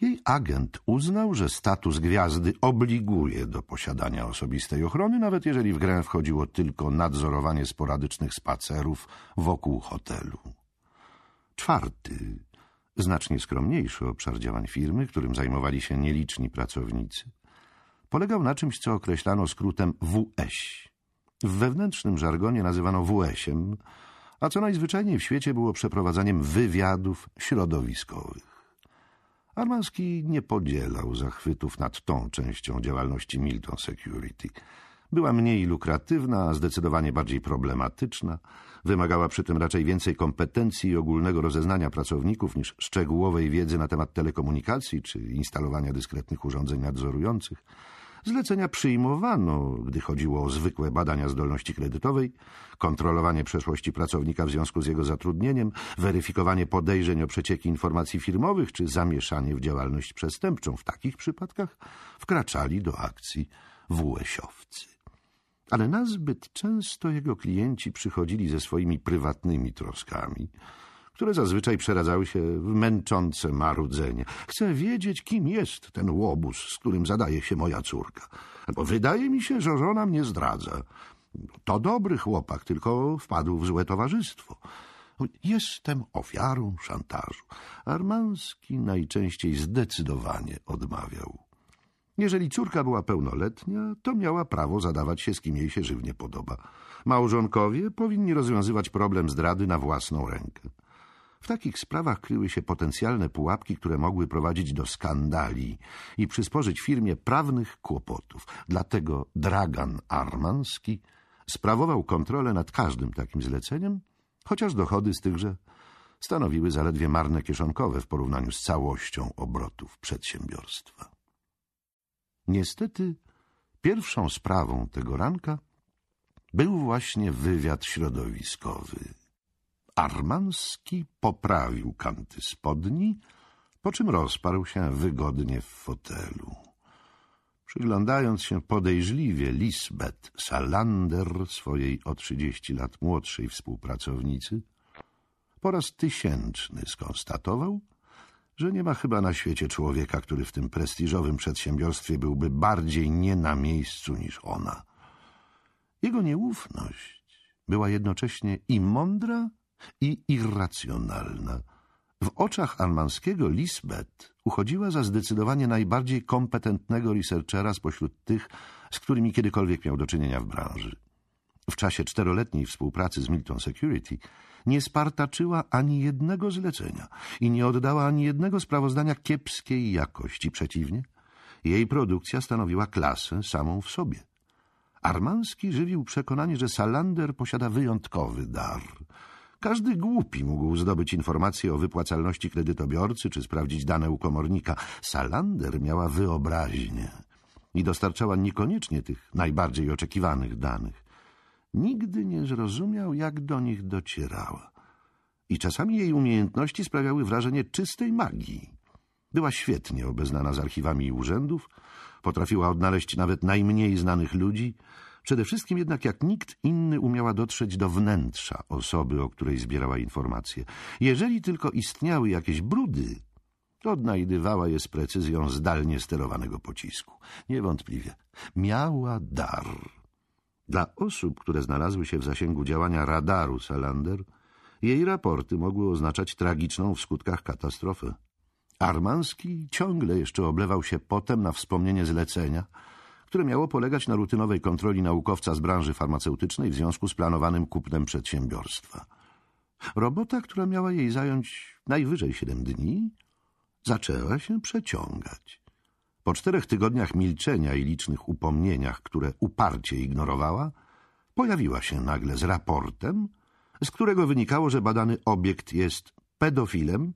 Jej agent uznał, że status gwiazdy obliguje do posiadania osobistej ochrony, nawet jeżeli w grę wchodziło tylko nadzorowanie sporadycznych spacerów wokół hotelu. Czwarty, znacznie skromniejszy obszar działań firmy, którym zajmowali się nieliczni pracownicy, polegał na czymś, co określano skrótem WS. W wewnętrznym żargonie nazywano WS-iem, a co najzwyczajniej w świecie było przeprowadzaniem wywiadów środowiskowych. Armanski nie podzielał zachwytów nad tą częścią działalności Milton Security. Była mniej lukratywna, a zdecydowanie bardziej problematyczna. Wymagała przy tym raczej więcej kompetencji i ogólnego rozeznania pracowników niż szczegółowej wiedzy na temat telekomunikacji czy instalowania dyskretnych urządzeń nadzorujących. Zlecenia przyjmowano, gdy chodziło o zwykłe badania zdolności kredytowej, kontrolowanie przeszłości pracownika w związku z jego zatrudnieniem, weryfikowanie podejrzeń o przecieki informacji firmowych czy zamieszanie w działalność przestępczą. W takich przypadkach wkraczali do akcji WS-owcy. Ale nazbyt często jego klienci przychodzili ze swoimi prywatnymi troskami – które zazwyczaj przeradzały się w męczące marudzenie. Chcę wiedzieć, kim jest ten łobuz, z którym zadaje się moja córka. Albo wydaje mi się, że żona mnie zdradza. To dobry chłopak, tylko wpadł w złe towarzystwo. Jestem ofiarą szantażu. Armanski najczęściej zdecydowanie odmawiał. Jeżeli córka była pełnoletnia, to miała prawo zadawać się z kim jej się żywnie podoba. Małżonkowie powinni rozwiązywać problem zdrady na własną rękę. W takich sprawach kryły się potencjalne pułapki, które mogły prowadzić do skandali i przysporzyć firmie prawnych kłopotów. Dlatego Dragan Armanski sprawował kontrolę nad każdym takim zleceniem, chociaż dochody z tychże stanowiły zaledwie marne kieszonkowe w porównaniu z całością obrotów przedsiębiorstwa. Niestety pierwszą sprawą tego ranka był właśnie wywiad środowiskowy. Armanski poprawił kanty spodni, po czym rozparł się wygodnie w fotelu. Przyglądając się podejrzliwie Lisbeth Salander, swojej o trzydzieści lat młodszej współpracownicy, po raz tysięczny skonstatował, że nie ma chyba na świecie człowieka, który w tym prestiżowym przedsiębiorstwie byłby bardziej nie na miejscu niż ona. Jego nieufność była jednocześnie i mądra, i irracjonalna. W oczach Almanskiego Lisbeth uchodziła za zdecydowanie najbardziej kompetentnego researchera spośród tych, z którymi kiedykolwiek miał do czynienia w branży. W czasie czteroletniej współpracy z Milton Security nie spartaczyła ani jednego zlecenia i nie oddała ani jednego sprawozdania kiepskiej jakości. Przeciwnie, jej produkcja stanowiła klasę samą w sobie. Armanski żywił przekonanie, że Salander posiada wyjątkowy dar – każdy głupi mógł zdobyć informacje o wypłacalności kredytobiorcy czy sprawdzić dane u komornika. Salander miała wyobraźnię i dostarczała niekoniecznie tych najbardziej oczekiwanych danych. Nigdy nie zrozumiał, jak do nich docierała. I czasami jej umiejętności sprawiały wrażenie czystej magii. Była świetnie obeznana z archiwami i urzędów, potrafiła odnaleźć nawet najmniej znanych ludzi, Przede wszystkim jednak jak nikt inny umiała dotrzeć do wnętrza osoby, o której zbierała informacje. Jeżeli tylko istniały jakieś brudy, odnajdywała je z precyzją zdalnie sterowanego pocisku. Niewątpliwie miała dar. Dla osób, które znalazły się w zasięgu działania radaru Salander, jej raporty mogły oznaczać tragiczną w skutkach katastrofę. Armanski ciągle jeszcze oblewał się potem na wspomnienie zlecenia, które miało polegać na rutynowej kontroli naukowca z branży farmaceutycznej w związku z planowanym kupnem przedsiębiorstwa. Robota, która miała jej zająć najwyżej siedem dni, zaczęła się przeciągać. Po czterech tygodniach milczenia i licznych upomnieniach, które uparcie ignorowała, pojawiła się nagle z raportem, z którego wynikało, że badany obiekt jest pedofilem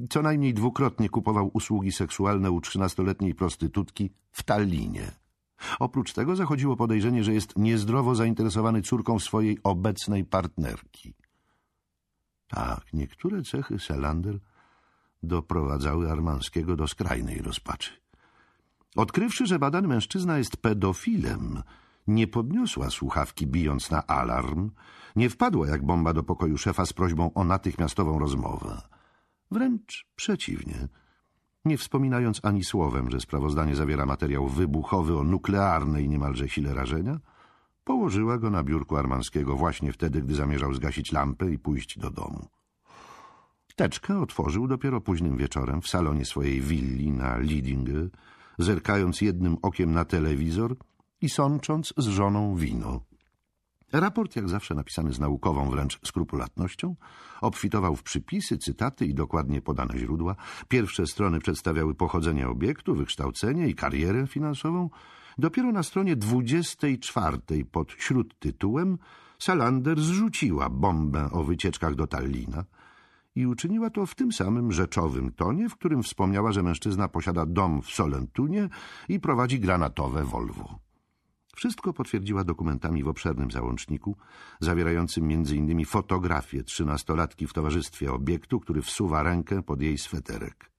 i co najmniej dwukrotnie kupował usługi seksualne u trzynastoletniej prostytutki w Tallinie. Oprócz tego zachodziło podejrzenie, że jest niezdrowo zainteresowany córką swojej obecnej partnerki. Tak, niektóre cechy Selander doprowadzały Armanskiego do skrajnej rozpaczy. Odkrywszy, że badany mężczyzna jest pedofilem, nie podniosła słuchawki bijąc na alarm, nie wpadła jak bomba do pokoju szefa z prośbą o natychmiastową rozmowę. Wręcz przeciwnie, nie wspominając ani słowem, że sprawozdanie zawiera materiał wybuchowy o nuklearnej niemalże sile rażenia, położyła go na biurku Armanskiego właśnie wtedy, gdy zamierzał zgasić lampę i pójść do domu. Teczkę otworzył dopiero późnym wieczorem w salonie swojej willi na Lidinge, zerkając jednym okiem na telewizor i sącząc z żoną wino. Raport, jak zawsze napisany z naukową wręcz skrupulatnością, obfitował w przypisy, cytaty i dokładnie podane źródła. Pierwsze strony przedstawiały pochodzenie obiektu, wykształcenie i karierę finansową. Dopiero na stronie 24 pod śródtytułem Salander zrzuciła bombę o wycieczkach do Tallina i uczyniła to w tym samym rzeczowym tonie, w którym wspomniała, że mężczyzna posiada dom w Solentunie i prowadzi granatowe Volvo. Wszystko potwierdziła dokumentami w obszernym załączniku, zawierającym m.in. fotografię trzynastolatki w towarzystwie obiektu, który wsuwa rękę pod jej sweterek.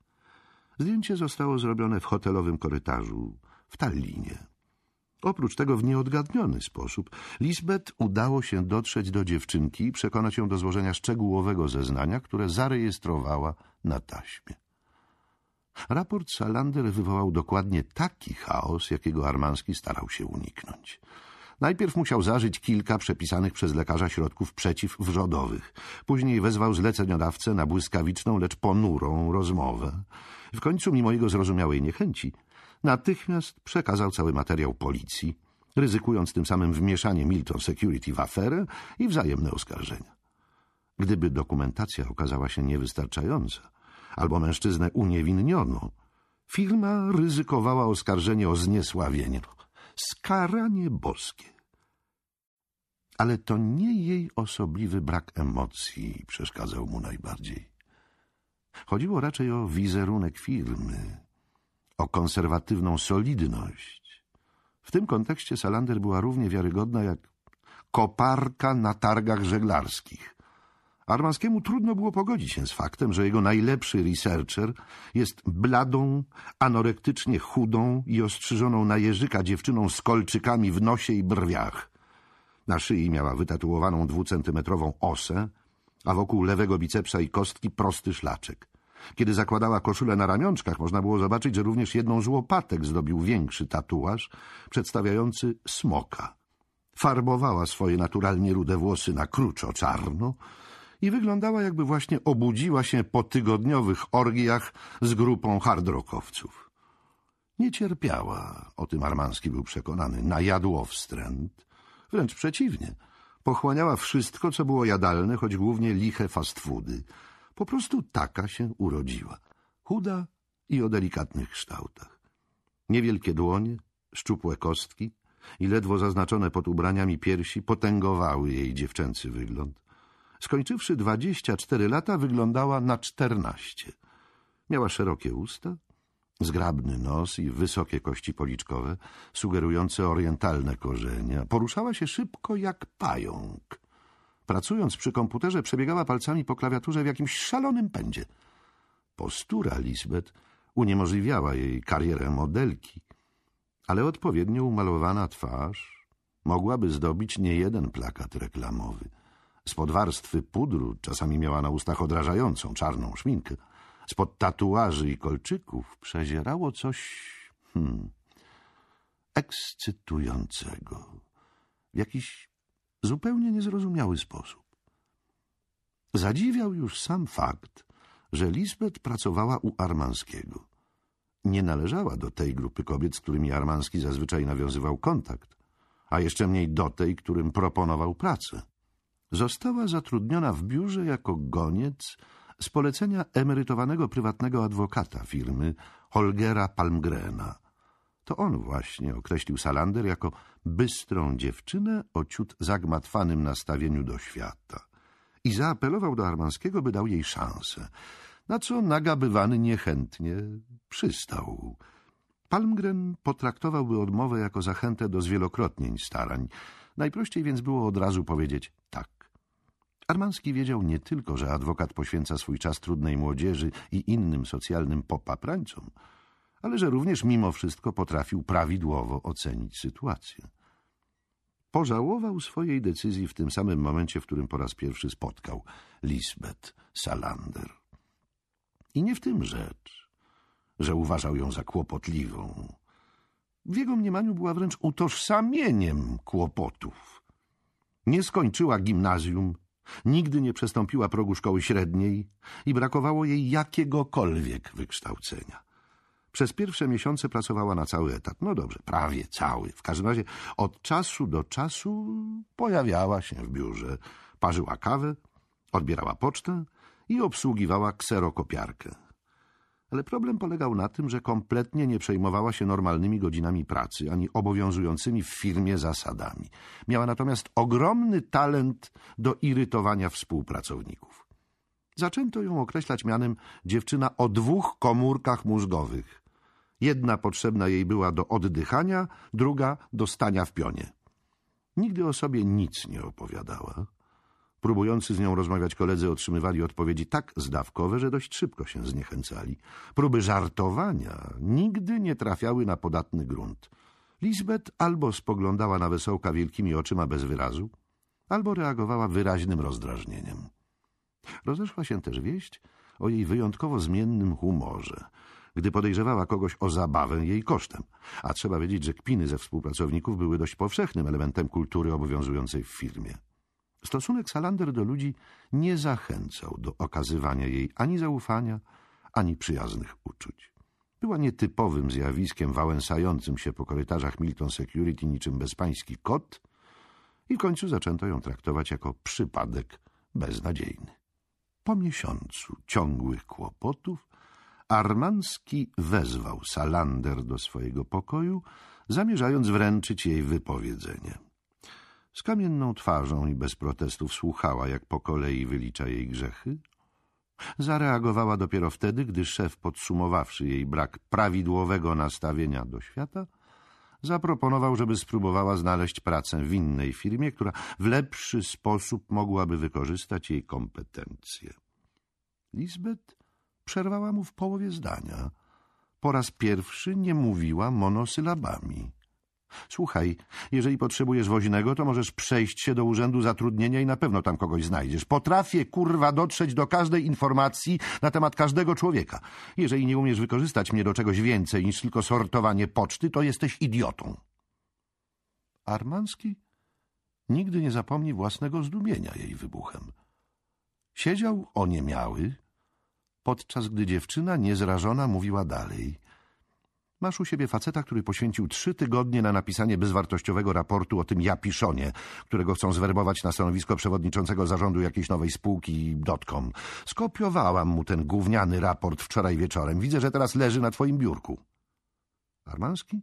Zdjęcie zostało zrobione w hotelowym korytarzu w Tallinie. Oprócz tego w nieodgadniony sposób Lisbeth udało się dotrzeć do dziewczynki i przekonać ją do złożenia szczegółowego zeznania, które zarejestrowała na taśmie. Raport Salander wywołał dokładnie taki chaos, jakiego Armanski starał się uniknąć. Najpierw musiał zażyć kilka przepisanych przez lekarza środków przeciwwrzodowych. Później wezwał zleceniodawcę na błyskawiczną, lecz ponurą rozmowę. W końcu, mimo jego zrozumiałej niechęci, natychmiast przekazał cały materiał policji, ryzykując tym samym wmieszanie Milton Security w aferę i wzajemne oskarżenia. Gdyby dokumentacja okazała się niewystarczająca, albo mężczyznę uniewinniono, firma ryzykowała oskarżenie o zniesławienie. Skaranie boskie. Ale to nie jej osobliwy brak emocji przeszkadzał mu najbardziej. Chodziło raczej o wizerunek firmy, o konserwatywną solidność. W tym kontekście Salander była równie wiarygodna jak koparka na targach żeglarskich. Armanskiemu trudno było pogodzić się z faktem, że jego najlepszy researcher jest bladą, anorektycznie chudą i ostrzyżoną na jeżyka dziewczyną z kolczykami w nosie i brwiach. Na szyi miała wytatuowaną dwucentymetrową osę, a wokół lewego bicepsa i kostki prosty szlaczek. Kiedy zakładała koszulę na ramionczkach, można było zobaczyć, że również jedną z łopatek zdobił większy tatuaż przedstawiający smoka. Farbowała swoje naturalnie rude włosy na kruczo czarno, i wyglądała jakby właśnie obudziła się po tygodniowych orgiach z grupą hardrockowców. Nie cierpiała, o tym Armanski był przekonany, na jadłowstręt. Wręcz przeciwnie. Pochłaniała wszystko, co było jadalne, choć głównie liche fast foody. Po prostu taka się urodziła. Chuda i o delikatnych kształtach. Niewielkie dłonie, szczupłe kostki i ledwo zaznaczone pod ubraniami piersi potęgowały jej dziewczęcy wygląd. Skończywszy dwadzieścia cztery lata, wyglądała na czternaście. Miała szerokie usta, zgrabny nos i wysokie kości policzkowe, sugerujące orientalne korzenia. Poruszała się szybko jak pająk. Pracując przy komputerze, przebiegała palcami po klawiaturze w jakimś szalonym pędzie. Postura Lisbeth uniemożliwiała jej karierę modelki, ale odpowiednio umalowana twarz mogłaby zdobić niejeden plakat reklamowy. Spod warstwy pudru czasami miała na ustach odrażającą czarną szminkę. Spod tatuaży i kolczyków przezierało coś hmm, ekscytującego. W jakiś zupełnie niezrozumiały sposób. Zadziwiał już sam fakt, że Lisbeth pracowała u Armanskiego. Nie należała do tej grupy kobiet, z którymi Armanski zazwyczaj nawiązywał kontakt, a jeszcze mniej do tej, którym proponował pracę. Została zatrudniona w biurze jako goniec z polecenia emerytowanego prywatnego adwokata firmy Holgera Palmgrena. To on właśnie określił Salander jako bystrą dziewczynę o ciut zagmatwanym nastawieniu do świata i zaapelował do Armanskiego, by dał jej szansę, na co nagabywany niechętnie przystał. Palmgren potraktowałby odmowę jako zachętę do zwielokrotnień starań. Najprościej więc było od razu powiedzieć. Armanski wiedział nie tylko, że adwokat poświęca swój czas trudnej młodzieży i innym socjalnym popaprańcom, ale że również mimo wszystko potrafił prawidłowo ocenić sytuację. Pożałował swojej decyzji w tym samym momencie, w którym po raz pierwszy spotkał Lisbeth Salander. I nie w tym rzecz, że uważał ją za kłopotliwą. W jego mniemaniu była wręcz utożsamieniem kłopotów. Nie skończyła gimnazjum, nigdy nie przestąpiła progu szkoły średniej i brakowało jej jakiegokolwiek wykształcenia. Przez pierwsze miesiące pracowała na cały etat. No dobrze, prawie cały. W każdym razie od czasu do czasu pojawiała się w biurze. Parzyła kawę, odbierała pocztę i obsługiwała kserokopiarkę. Ale problem polegał na tym, że kompletnie nie przejmowała się normalnymi godzinami pracy ani obowiązującymi w firmie zasadami. Miała natomiast ogromny talent do irytowania współpracowników. Zaczęto ją określać mianem dziewczyna o dwóch komórkach mózgowych. Jedna potrzebna jej była do oddychania, druga do stania w pionie. Nigdy o sobie nic nie opowiadała. Próbujący z nią rozmawiać koledzy otrzymywali odpowiedzi tak zdawkowe, że dość szybko się zniechęcali. Próby żartowania nigdy nie trafiały na podatny grunt. Lisbeth albo spoglądała na wesołka wielkimi oczyma bez wyrazu, albo reagowała wyraźnym rozdrażnieniem. Rozeszła się też wieść o jej wyjątkowo zmiennym humorze – gdy podejrzewała kogoś o zabawę jej kosztem. A trzeba wiedzieć, że kpiny ze współpracowników były dość powszechnym elementem kultury obowiązującej w firmie. Stosunek Salander do ludzi nie zachęcał do okazywania jej ani zaufania, ani przyjaznych uczuć. Była nietypowym zjawiskiem wałęsającym się po korytarzach Milton Security niczym bezpański kot i w końcu zaczęto ją traktować jako przypadek beznadziejny. Po miesiącu ciągłych kłopotów Armanski wezwał Salander do swojego pokoju, zamierzając wręczyć jej wypowiedzenie. Z kamienną twarzą i bez protestów słuchała, jak po kolei wylicza jej grzechy. Zareagowała dopiero wtedy, gdy szef, podsumowawszy jej brak prawidłowego nastawienia do świata, zaproponował, żeby spróbowała znaleźć pracę w innej firmie, która w lepszy sposób mogłaby wykorzystać jej kompetencje. Lisbeth Przerwała mu w połowie zdania. Po raz pierwszy nie mówiła monosylabami. Słuchaj, jeżeli potrzebujesz woźnego, to możesz przejść się do urzędu zatrudnienia i na pewno tam kogoś znajdziesz. Potrafię, kurwa, dotrzeć do każdej informacji na temat każdego człowieka. Jeżeli nie umiesz wykorzystać mnie do czegoś więcej niż tylko sortowanie poczty, to jesteś idiotą. Armanski nigdy nie zapomni własnego zdumienia jej wybuchem. Siedział oniemiały, podczas gdy dziewczyna niezrażona mówiła dalej. Masz u siebie faceta, który poświęcił trzy tygodnie na napisanie bezwartościowego raportu o tym Japiszonie, którego chcą zwerbować na stanowisko przewodniczącego zarządu jakiejś nowej spółki dotcom. Skopiowałam mu ten gówniany raport wczoraj wieczorem. Widzę, że teraz leży na twoim biurku. Armanski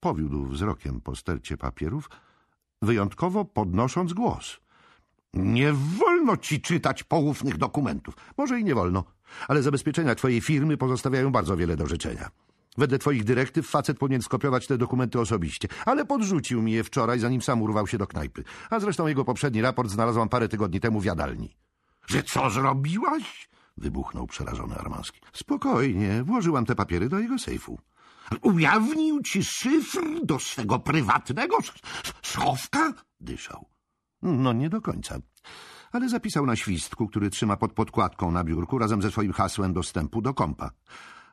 powiódł wzrokiem po stercie papierów, wyjątkowo podnosząc głos. Nie wolno ci czytać poufnych dokumentów. Może i nie wolno, ale zabezpieczenia twojej firmy pozostawiają bardzo wiele do życzenia. Wedle twoich dyrektyw facet powinien skopiować te dokumenty osobiście, ale podrzucił mi je wczoraj, zanim sam urwał się do knajpy. A zresztą jego poprzedni raport znalazłam parę tygodni temu w jadalni. — Że co zrobiłaś? — wybuchnął przerażony Armanski. — Spokojnie, włożyłam te papiery do jego sejfu. — Ujawnił ci szyfr do swego prywatnego schowka? — dyszał. — No nie do końca ale zapisał na świstku, który trzyma pod podkładką na biurku razem ze swoim hasłem dostępu do kompa.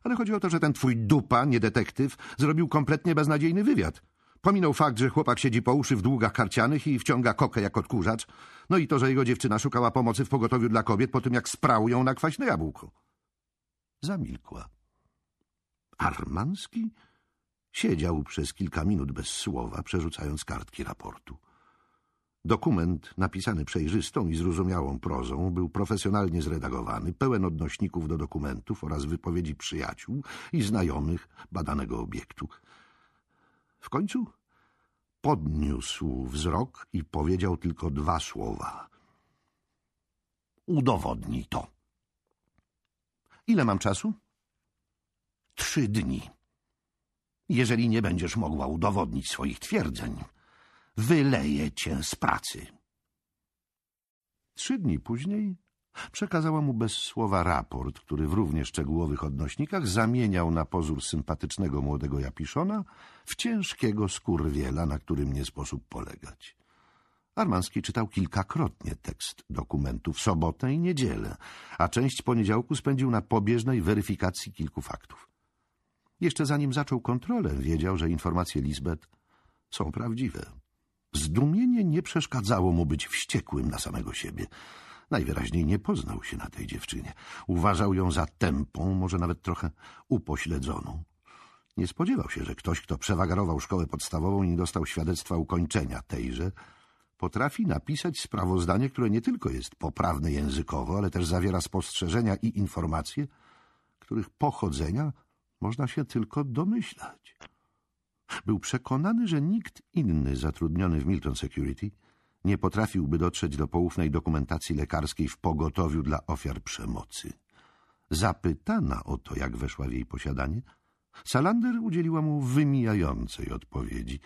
Ale chodzi o to, że ten twój dupa, nie detektyw, zrobił kompletnie beznadziejny wywiad. Pominął fakt, że chłopak siedzi po uszy w długach karcianych i wciąga kokę jak odkurzacz. No i to, że jego dziewczyna szukała pomocy w pogotowiu dla kobiet po tym, jak sprał ją na kwaśne jabłko. Zamilkła. Armanski siedział przez kilka minut bez słowa, przerzucając kartki raportu. Dokument, napisany przejrzystą i zrozumiałą prozą, był profesjonalnie zredagowany, pełen odnośników do dokumentów oraz wypowiedzi przyjaciół i znajomych badanego obiektu. W końcu podniósł wzrok i powiedział tylko dwa słowa. Udowodnij to. Ile mam czasu? Trzy dni. Jeżeli nie będziesz mogła udowodnić swoich twierdzeń, wyleję cię z pracy. Trzy dni później przekazała mu bez słowa raport, który w równie szczegółowych odnośnikach zamieniał na pozór sympatycznego młodego Japiszona w ciężkiego skurwiela, na którym nie sposób polegać. Armanski czytał kilkakrotnie tekst dokumentu w sobotę i niedzielę, a część poniedziałku spędził na pobieżnej weryfikacji kilku faktów. Jeszcze zanim zaczął kontrolę, wiedział, że informacje Lisbeth są prawdziwe. Zdumienie nie przeszkadzało mu być wściekłym na samego siebie. Najwyraźniej nie poznał się na tej dziewczynie. Uważał ją za tępą, może nawet trochę upośledzoną. Nie spodziewał się, że ktoś, kto przewagarował szkołę podstawową i nie dostał świadectwa ukończenia tejże, potrafi napisać sprawozdanie, które nie tylko jest poprawne językowo, ale też zawiera spostrzeżenia i informacje, których pochodzenia można się tylko domyślać. Był przekonany, że nikt inny zatrudniony w Milton Security nie potrafiłby dotrzeć do poufnej dokumentacji lekarskiej w pogotowiu dla ofiar przemocy. Zapytana o to, jak weszła w jej posiadanie, Salander udzieliła mu wymijającej odpowiedzi.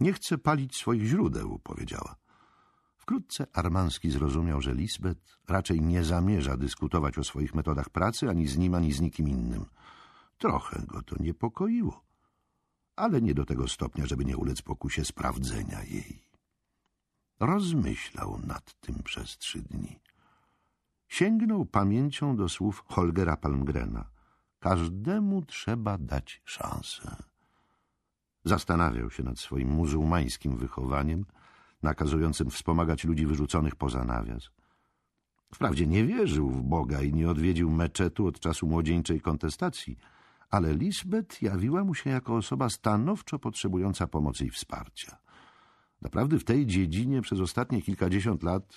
Nie chcę palić swoich źródeł, powiedziała. Wkrótce Armanski zrozumiał, że Lisbeth raczej nie zamierza dyskutować o swoich metodach pracy ani z nim, ani z nikim innym. Trochę go to niepokoiło, ale nie do tego stopnia, żeby nie ulec pokusie sprawdzenia jej. Rozmyślał nad tym przez trzy dni. Sięgnął pamięcią do słów Holgera Palmgrena. Każdemu trzeba dać szansę. Zastanawiał się nad swoim muzułmańskim wychowaniem, nakazującym wspomagać ludzi wyrzuconych poza nawias. Wprawdzie nie wierzył w Boga i nie odwiedził meczetu od czasu młodzieńczej kontestacji, ale Lisbeth jawiła mu się jako osoba stanowczo potrzebująca pomocy i wsparcia. Naprawdę w tej dziedzinie przez ostatnie kilkadziesiąt lat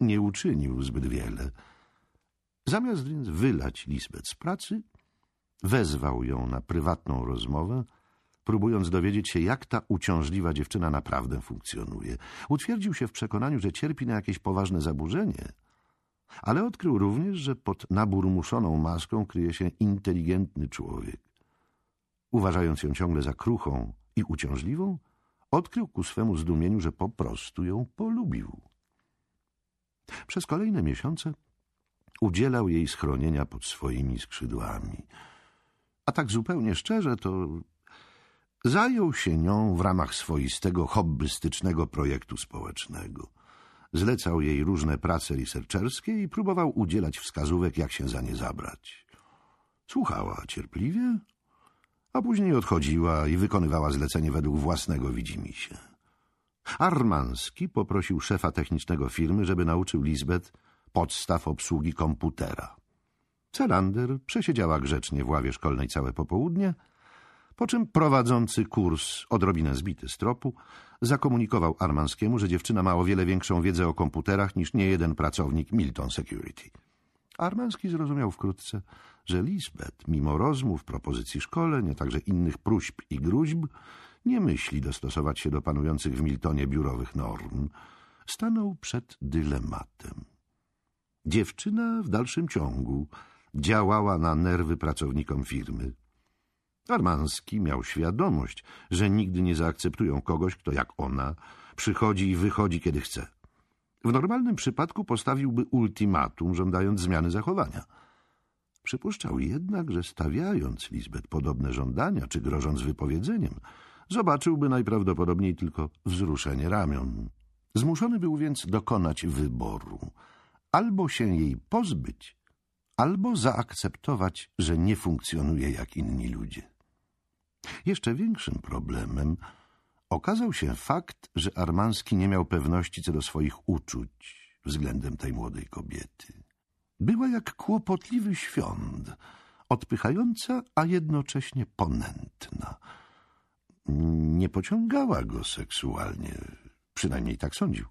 nie uczynił zbyt wiele. Zamiast więc wylać Lisbeth z pracy, wezwał ją na prywatną rozmowę, próbując dowiedzieć się, jak ta uciążliwa dziewczyna naprawdę funkcjonuje. Utwierdził się w przekonaniu, że cierpi na jakieś poważne zaburzenie, ale odkrył również, że pod naburmuszoną maską kryje się inteligentny człowiek. Uważając ją ciągle za kruchą i uciążliwą, odkrył ku swemu zdumieniu, że po prostu ją polubił. Przez kolejne miesiące udzielał jej schronienia pod swoimi skrzydłami. A tak zupełnie szczerze, to zajął się nią w ramach swoistego hobbystycznego projektu społecznego. Zlecał jej różne prace researcherskie i próbował udzielać wskazówek, jak się za nie zabrać. Słuchała cierpliwie, a później odchodziła i wykonywała zlecenie według własnego widzimisię. Armanski poprosił szefa technicznego firmy, żeby nauczył Lisbeth podstaw obsługi komputera. Celander przesiedziała grzecznie w ławie szkolnej całe popołudnie, po czym prowadzący kurs, odrobinę zbity z tropu, zakomunikował Armanskiemu, że dziewczyna ma o wiele większą wiedzę o komputerach niż niejeden pracownik Milton Security. Armanski zrozumiał wkrótce, że Lisbeth, mimo rozmów, propozycji szkoleń, a także innych próśb i gruźb, nie myśli dostosować się do panujących w Miltonie biurowych norm. Stanął przed dylematem. Dziewczyna w dalszym ciągu działała na nerwy pracownikom firmy. Armanski miał świadomość, że nigdy nie zaakceptują kogoś, kto jak ona przychodzi i wychodzi, kiedy chce. W normalnym przypadku postawiłby ultimatum, żądając zmiany zachowania. Przypuszczał jednak, że stawiając Lisbeth podobne żądania, czy grożąc wypowiedzeniem, zobaczyłby najprawdopodobniej tylko wzruszenie ramion. Zmuszony był więc dokonać wyboru. Albo się jej pozbyć, albo zaakceptować, że nie funkcjonuje jak inni ludzie. Jeszcze większym problemem okazał się fakt, że Armanski nie miał pewności co do swoich uczuć względem tej młodej kobiety. Była jak kłopotliwy świąt, odpychająca, a jednocześnie ponętna. Nie pociągała go seksualnie, Przynajmniej tak sądził.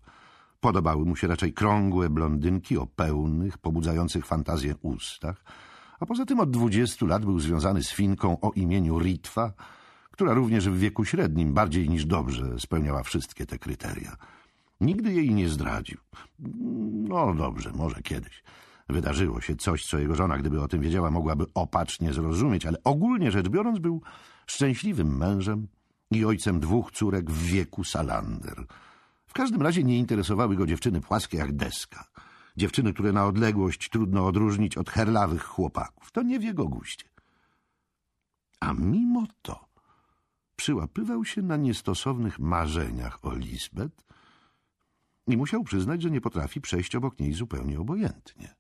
Podobały mu się raczej krągłe blondynki o pełnych, pobudzających fantazję ustach, a poza tym od dwudziestu lat był związany z Finką o imieniu Ritwa, która również w wieku średnim bardziej niż dobrze spełniała wszystkie te kryteria. Nigdy jej nie zdradził. No dobrze, może kiedyś. Wydarzyło się coś, co jego żona, gdyby o tym wiedziała, mogłaby opacznie zrozumieć, ale ogólnie rzecz biorąc był szczęśliwym mężem i ojcem dwóch córek w wieku Salander. W każdym razie nie interesowały go dziewczyny płaskie jak deska. Dziewczyny, które na odległość trudno odróżnić od herlawych chłopaków. To nie w jego guście. A mimo to przyłapywał się na niestosownych marzeniach o Lisbeth i musiał przyznać, że nie potrafi przejść obok niej zupełnie obojętnie.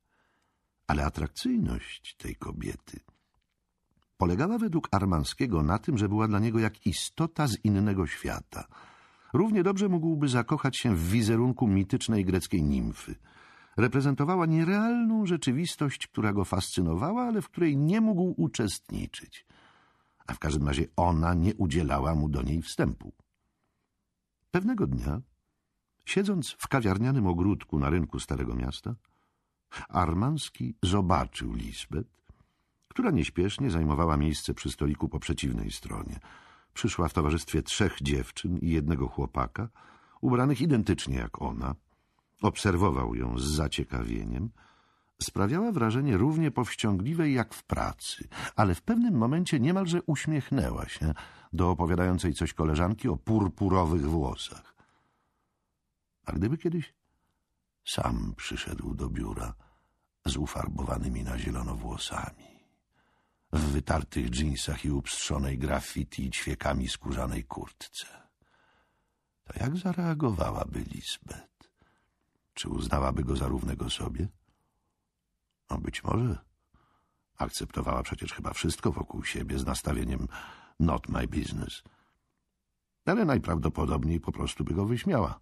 Ale atrakcyjność tej kobiety polegała według Armanskiego na tym, że była dla niego jak istota z innego świata. Równie dobrze mógłby zakochać się w wizerunku mitycznej greckiej nimfy. Reprezentowała nierealną rzeczywistość, która go fascynowała, ale w której nie mógł uczestniczyć. A w każdym razie ona nie udzielała mu do niej wstępu. Pewnego dnia, siedząc w kawiarnianym ogródku na rynku Starego Miasta, Armanski zobaczył Lisbeth, która nieśpiesznie zajmowała miejsce przy stoliku po przeciwnej stronie. Przyszła w towarzystwie trzech dziewczyn i jednego chłopaka, ubranych identycznie jak ona. Obserwował ją z zaciekawieniem. Sprawiała wrażenie równie powściągliwej jak w pracy, ale w pewnym momencie niemalże uśmiechnęła się do opowiadającej coś koleżanki o purpurowych włosach. A gdyby kiedyś sam przyszedł do biura z ufarbowanymi na zielono włosami, w wytartych dżinsach i upstrzonej graffiti i ćwiekami skórzanej kurtce. To jak zareagowałaby Lisbeth? Czy uznałaby go za równego sobie? No być może. Akceptowała przecież chyba wszystko wokół siebie z nastawieniem not my business. Ale najprawdopodobniej po prostu by go wyśmiała.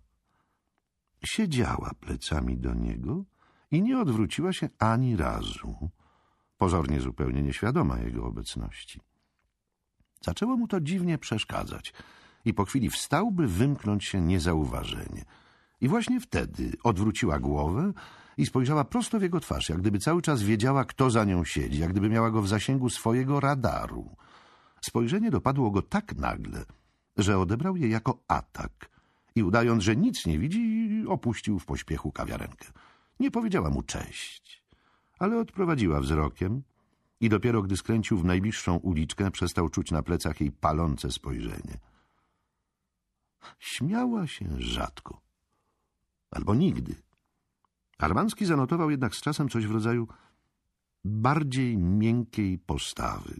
Siedziała plecami do niego i nie odwróciła się ani razu, pozornie zupełnie nieświadoma jego obecności. Zaczęło mu to dziwnie przeszkadzać i po chwili wstał, by wymknąć się niezauważenie. I właśnie wtedy odwróciła głowę i spojrzała prosto w jego twarz, jak gdyby cały czas wiedziała, kto za nią siedzi, jak gdyby miała go w zasięgu swojego radaru. Spojrzenie dopadło go tak nagle, że odebrał je jako atak i udając, że nic nie widzi, opuścił w pośpiechu kawiarenkę. Nie powiedziała mu cześć, ale odprowadziła wzrokiem i dopiero gdy skręcił w najbliższą uliczkę, przestał czuć na plecach jej palące spojrzenie. Śmiała się rzadko, albo nigdy. Armanski zanotował jednak z czasem coś w rodzaju bardziej miękkiej postawy.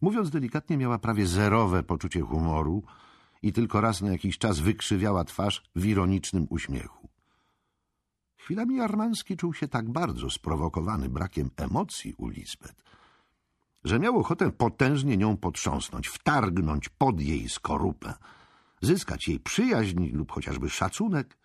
Mówiąc delikatnie, miała prawie zerowe poczucie humoru i tylko raz na jakiś czas wykrzywiała twarz w ironicznym uśmiechu. Chwilami Armanski czuł się tak bardzo sprowokowany brakiem emocji u Lisbeth, że miał ochotę potężnie nią potrząsnąć, wtargnąć pod jej skorupę, zyskać jej przyjaźń lub chociażby szacunek.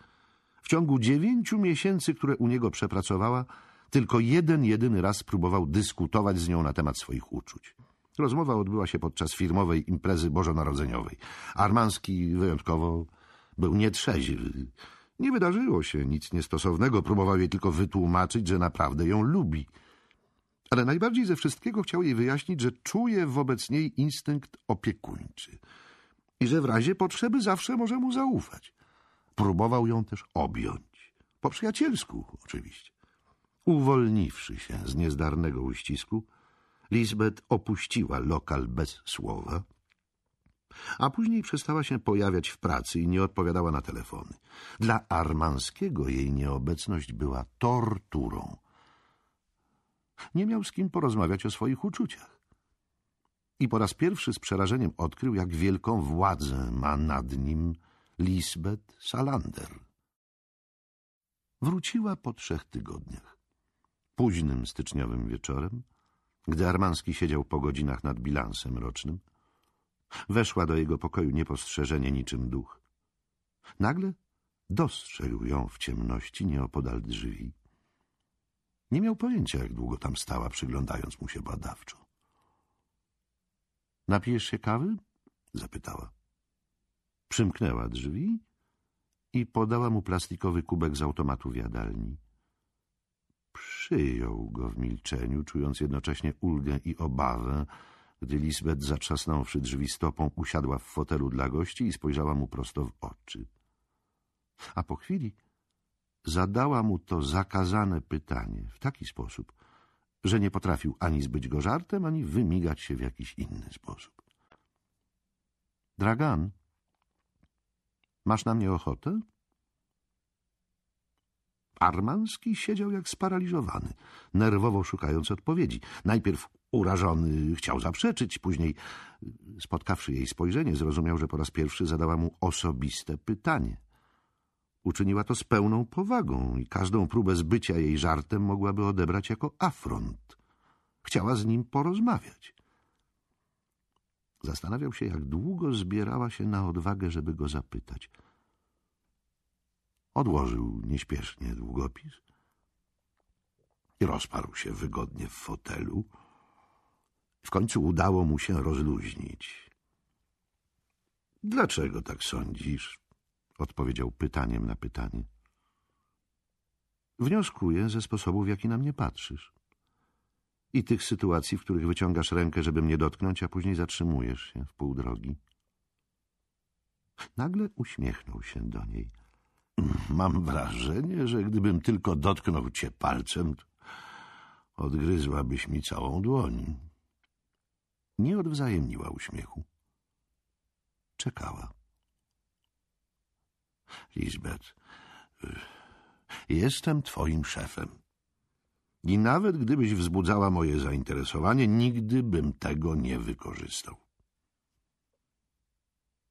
W ciągu dziewięciu miesięcy, które u niego przepracowała, tylko jeden, jedyny raz próbował dyskutować z nią na temat swoich uczuć. Rozmowa odbyła się podczas firmowej imprezy bożonarodzeniowej. Armanski wyjątkowo był nietrzeźwy. Nie wydarzyło się nic niestosownego, próbował jej tylko wytłumaczyć, że naprawdę ją lubi. Ale najbardziej ze wszystkiego chciał jej wyjaśnić, że czuje wobec niej instynkt opiekuńczy i że w razie potrzeby zawsze może mu zaufać. Próbował ją też objąć. Po przyjacielsku, oczywiście. Uwolniwszy się z niezdarnego uścisku, Lisbeth opuściła lokal bez słowa, a później przestała się pojawiać w pracy i nie odpowiadała na telefony. Dla Armanskiego jej nieobecność była torturą. Nie miał z kim porozmawiać o swoich uczuciach. I po raz pierwszy z przerażeniem odkrył, jak wielką władzę ma nad nim Lisbeth Salander. Wróciła po trzech tygodniach. Późnym styczniowym wieczorem, gdy Armanski siedział po godzinach nad bilansem rocznym, Weszła do jego pokoju niepostrzeżenie niczym duch. Nagle dostrzegł ją w ciemności nieopodal drzwi. Nie miał pojęcia, jak długo tam stała, przyglądając mu się badawczo. — Napijesz się kawy? — zapytała. Przymknęła drzwi i podała mu plastikowy kubek z automatu w jadalni. Przyjął go w milczeniu, czując jednocześnie ulgę i obawę, gdy Lisbeth, zatrzasnąwszy drzwi stopą, usiadła w fotelu dla gości i spojrzała mu prosto w oczy. A po chwili zadała mu to zakazane pytanie w taki sposób, że nie potrafił ani zbyć go żartem, ani wymigać się w jakiś inny sposób. Dragan, masz na mnie ochotę? Armanski siedział jak sparaliżowany, nerwowo szukając odpowiedzi. Najpierw urażony chciał zaprzeczyć, później, spotkawszy jej spojrzenie, zrozumiał, że po raz pierwszy zadała mu osobiste pytanie. Uczyniła to z pełną powagą i każdą próbę zbycia jej żartem mogłaby odebrać jako afront. Chciała z nim porozmawiać. Zastanawiał się, jak długo zbierała się na odwagę, żeby go zapytać. Odłożył nieśpiesznie długopis i rozparł się wygodnie w fotelu. W końcu udało mu się rozluźnić. Dlaczego tak sądzisz? Odpowiedział pytaniem na pytanie. Wnioskuję ze sposobu, w jaki na mnie patrzysz. I tych sytuacji, w których wyciągasz rękę, żeby mnie dotknąć, a później zatrzymujesz się w pół drogi. Nagle uśmiechnął się do niej. Mam wrażenie, że gdybym tylko dotknął cię palcem, odgryzłabyś mi całą dłoń. Nie odwzajemniła uśmiechu. Czekała. Lisbeth, jestem twoim szefem. I nawet gdybyś wzbudzała moje zainteresowanie, nigdy bym tego nie wykorzystał.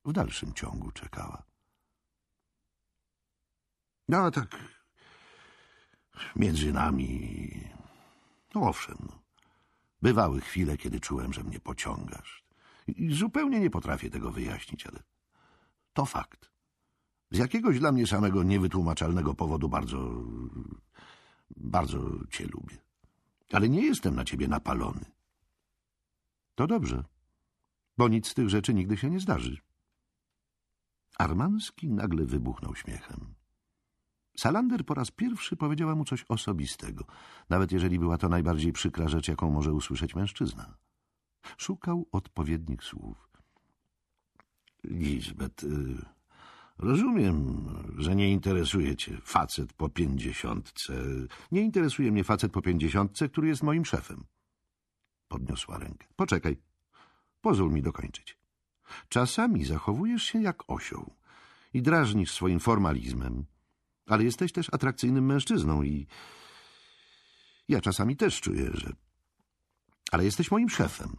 W dalszym ciągu czekała. No, a tak między nami... No owszem, no. bywały chwile, kiedy czułem, że mnie pociągasz. I zupełnie nie potrafię tego wyjaśnić, ale to fakt. Z jakiegoś dla mnie samego niewytłumaczalnego powodu bardzo, bardzo cię lubię. Ale nie jestem na ciebie napalony. To dobrze, bo nic z tych rzeczy nigdy się nie zdarzy. Armanski nagle wybuchnął śmiechem. Salander po raz pierwszy powiedziała mu coś osobistego, nawet jeżeli była to najbardziej przykra rzecz, jaką może usłyszeć mężczyzna. Szukał odpowiednich słów. Lisbeth, y, rozumiem, że nie interesuje cię facet po pięćdziesiątce. Nie interesuje mnie facet po pięćdziesiątce, który jest moim szefem. Podniosła rękę. Poczekaj, pozwól mi dokończyć. Czasami zachowujesz się jak osioł i drażnisz swoim formalizmem, ale jesteś też atrakcyjnym mężczyzną i ja czasami też czuję, że... Ale jesteś moim szefem.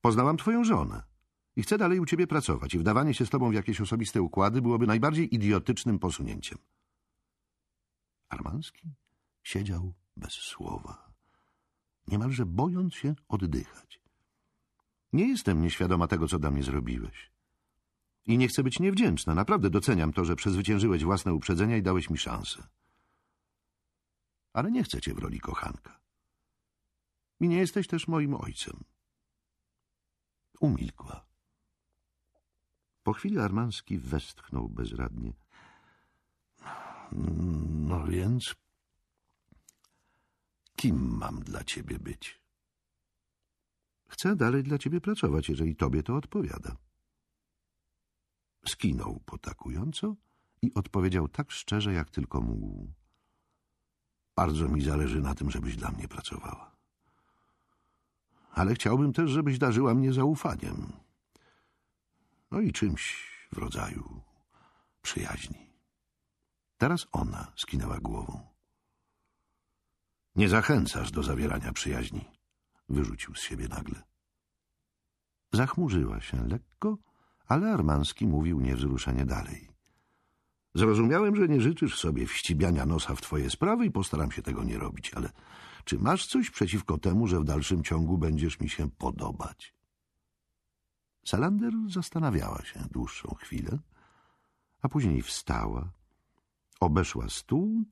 Poznałam twoją żonę i chcę dalej u ciebie pracować i wdawanie się z tobą w jakieś osobiste układy byłoby najbardziej idiotycznym posunięciem. Armanski siedział bez słowa, niemalże bojąc się oddychać. Nie jestem nieświadoma tego, co dla mnie zrobiłeś. I nie chcę być niewdzięczna. Naprawdę doceniam to, że przezwyciężyłeś własne uprzedzenia i dałeś mi szansę. Ale nie chcę cię w roli kochanka. I nie jesteś też moim ojcem. Umilkła. Po chwili Armanski westchnął bezradnie. No więc, kim mam dla ciebie być? Chcę dalej dla ciebie pracować, jeżeli tobie to odpowiada. Skinął potakująco i odpowiedział tak szczerze, jak tylko mógł. Bardzo mi zależy na tym, żebyś dla mnie pracowała. Ale chciałbym też, żebyś darzyła mnie zaufaniem. No i czymś w rodzaju przyjaźni. Teraz ona skinęła głową. Nie zachęcasz do zawierania przyjaźni, wyrzucił z siebie nagle. Zachmurzyła się lekko ale Armanski mówił niewzruszenie dalej. Zrozumiałem, że nie życzysz sobie wścibiania nosa w twoje sprawy i postaram się tego nie robić, ale czy masz coś przeciwko temu, że w dalszym ciągu będziesz mi się podobać? Salander zastanawiała się dłuższą chwilę, a później wstała, obeszła stół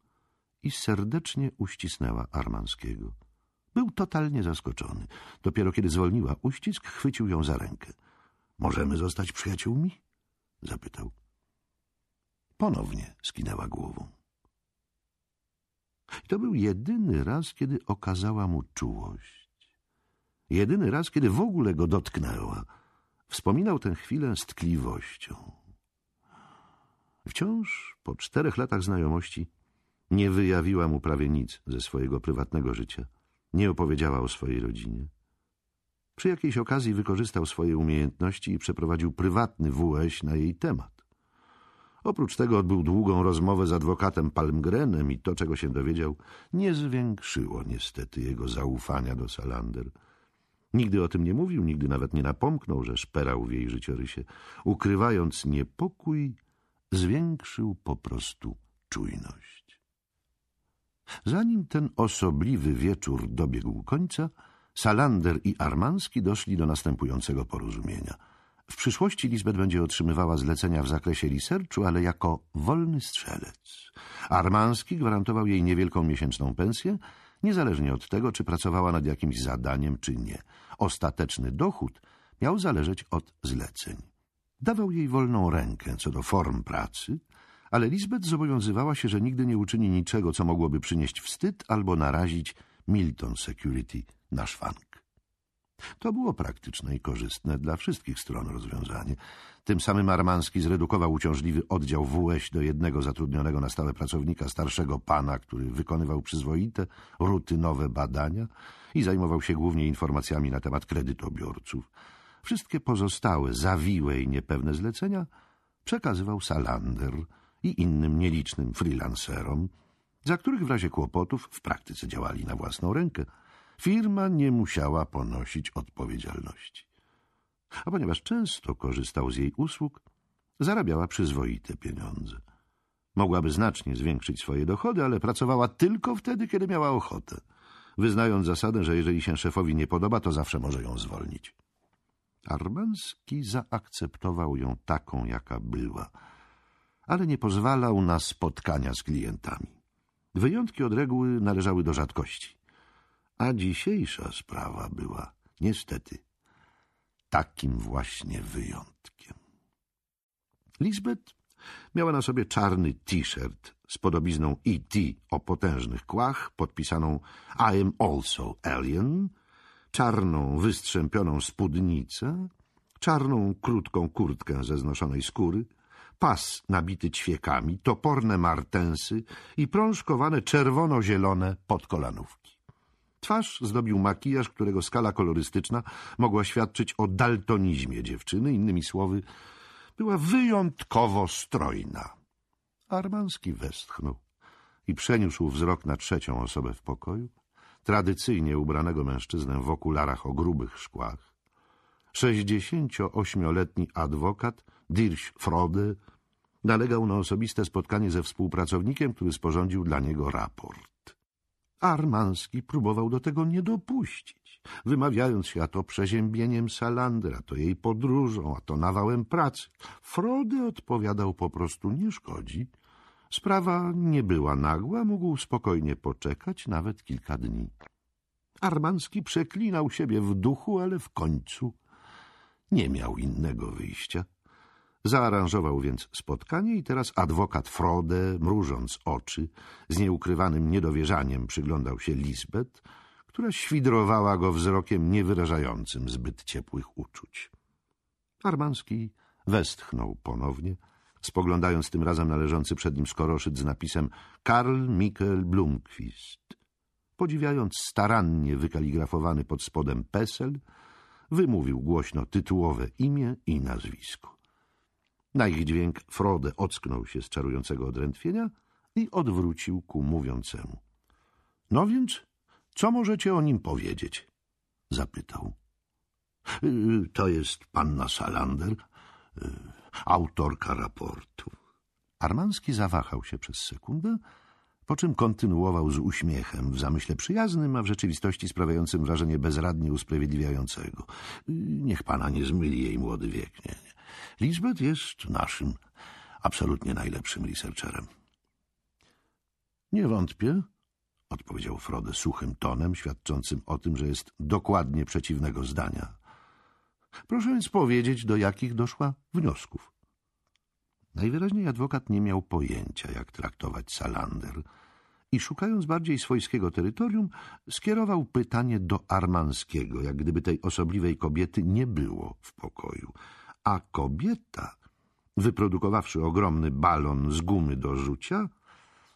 i serdecznie uścisnęła Armanskiego. Był totalnie zaskoczony. Dopiero kiedy zwolniła uścisk, chwycił ją za rękę. Możemy zostać przyjaciółmi? Zapytał. ponownie skinęła głową. I to był jedyny raz, kiedy okazała mu czułość. Jedyny raz, kiedy w ogóle go dotknęła. Wspominał tę chwilę z tkliwością. Wciąż po czterech latach znajomości nie wyjawiła mu prawie nic ze swojego prywatnego życia. Nie opowiedziała o swojej rodzinie. Przy jakiejś okazji wykorzystał swoje umiejętności i przeprowadził prywatny WŚ na jej temat. Oprócz tego odbył długą rozmowę z adwokatem Palmgrenem i to, czego się dowiedział, nie zwiększyło niestety jego zaufania do Salander. Nigdy o tym nie mówił, nigdy nawet nie napomknął, że szperał w jej życiorysie. Ukrywając niepokój, zwiększył po prostu czujność. Zanim ten osobliwy wieczór dobiegł końca, Salander i Armanski doszli do następującego porozumienia. W przyszłości Lisbeth będzie otrzymywała zlecenia w zakresie researchu, ale jako wolny strzelec. Armanski gwarantował jej niewielką miesięczną pensję, niezależnie od tego, czy pracowała nad jakimś zadaniem, czy nie. Ostateczny dochód miał zależeć od zleceń. Dawał jej wolną rękę co do form pracy, ale Lisbeth zobowiązywała się, że nigdy nie uczyni niczego, co mogłoby przynieść wstyd albo narazić Milton Security na szwank. To było praktyczne i korzystne dla wszystkich stron rozwiązanie. Tym samym Armanski zredukował uciążliwy oddział WŚ do jednego zatrudnionego na stałe pracownika starszego pana, który wykonywał przyzwoite, rutynowe badania i zajmował się głównie informacjami na temat kredytobiorców. Wszystkie pozostałe, zawiłe i niepewne zlecenia przekazywał Salander i innym nielicznym freelancerom, za których w razie kłopotów w praktyce działali na własną rękę – firma nie musiała ponosić odpowiedzialności. A ponieważ często korzystał z jej usług, zarabiała przyzwoite pieniądze. Mogłaby znacznie zwiększyć swoje dochody, ale pracowała tylko wtedy, kiedy miała ochotę, wyznając zasadę, że jeżeli się szefowi nie podoba, to zawsze może ją zwolnić. Armanski zaakceptował ją taką, jaka była, ale nie pozwalał na spotkania z klientami. Wyjątki od reguły należały do rzadkości. A dzisiejsza sprawa była niestety takim właśnie wyjątkiem. Lisbeth miała na sobie czarny t-shirt z podobizną E.T. o potężnych kłach, podpisaną I am also alien, czarną, wystrzępioną spódnicę, czarną, krótką kurtkę ze znoszonej skóry, pas nabity ćwiekami, toporne martensy i prążkowane czerwono-zielone podkolanówki. Twarz zdobił makijaż, którego skala kolorystyczna mogła świadczyć o daltonizmie dziewczyny. Innymi słowy, była wyjątkowo strojna. Armanski westchnął i przeniósł wzrok na trzecią osobę w pokoju, tradycyjnie ubranego mężczyznę w okularach o grubych szkłach. Sześćdziesięcioośmioletni adwokat Dirch Frode nalegał na osobiste spotkanie ze współpracownikiem, który sporządził dla niego raport. Armanski próbował do tego nie dopuścić, wymawiając się a to przeziębieniem Salandra, to jej podróżą, a to nawałem pracy. Frody odpowiadał po prostu nie szkodzi. Sprawa nie była nagła, mógł spokojnie poczekać nawet kilka dni. Armanski przeklinał siebie w duchu, ale w końcu nie miał innego wyjścia. Zaaranżował więc spotkanie i teraz adwokat Frode, mrużąc oczy, z nieukrywanym niedowierzaniem przyglądał się Lisbeth, która świdrowała go wzrokiem niewyrażającym zbyt ciepłych uczuć. Armanski westchnął ponownie, spoglądając tym razem na leżący przed nim skoroszyt z napisem Karl Mikkel Blumquist. Podziwiając starannie wykaligrafowany pod spodem PESEL, wymówił głośno tytułowe imię i nazwisko. Na ich dźwięk Frode ocknął się z czarującego odrętwienia i odwrócił ku mówiącemu. — No więc, co możecie o nim powiedzieć? — zapytał. Y, — To jest panna Salander, y, autorka raportu. Armanski zawahał się przez sekundę, po czym kontynuował z uśmiechem, w zamyśle przyjaznym, a w rzeczywistości sprawiającym wrażenie bezradnie usprawiedliwiającego. Y, niech pana nie zmyli jej młody wiek. Nie, nie. Lisbeth jest naszym absolutnie najlepszym researcherem. Nie wątpię, odpowiedział Frode suchym tonem, świadczącym o tym, że jest dokładnie przeciwnego zdania. Proszę więc powiedzieć, do jakich doszła wniosków. Najwyraźniej adwokat nie miał pojęcia, jak traktować Salander i szukając bardziej swojskiego terytorium, skierował pytanie do Armanskiego, jak gdyby tej osobliwej kobiety nie było w pokoju. A kobieta, wyprodukowawszy ogromny balon z gumy do rzucia,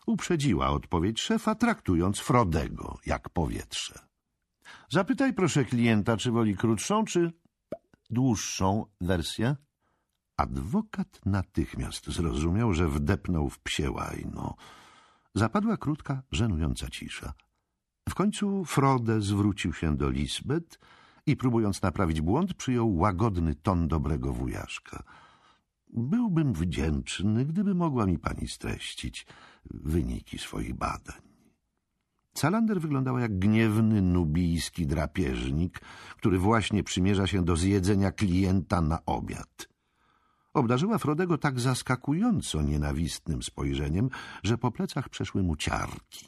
uprzedziła odpowiedź szefa, traktując Frodego jak powietrze. Zapytaj proszę klienta, czy woli krótszą, czy dłuższą wersję? Adwokat natychmiast zrozumiał, że wdepnął w psie łajno. Zapadła krótka, żenująca cisza. W końcu Frode zwrócił się do Lisbeth i próbując naprawić błąd, przyjął łagodny ton dobrego wujaszka. Byłbym wdzięczny, gdyby mogła mi pani streścić wyniki swoich badań. Salander wyglądała jak gniewny nubijski drapieżnik, który właśnie przymierza się do zjedzenia klienta na obiad. Obdarzyła Frodego tak zaskakująco nienawistnym spojrzeniem, że po plecach przeszły mu ciarki.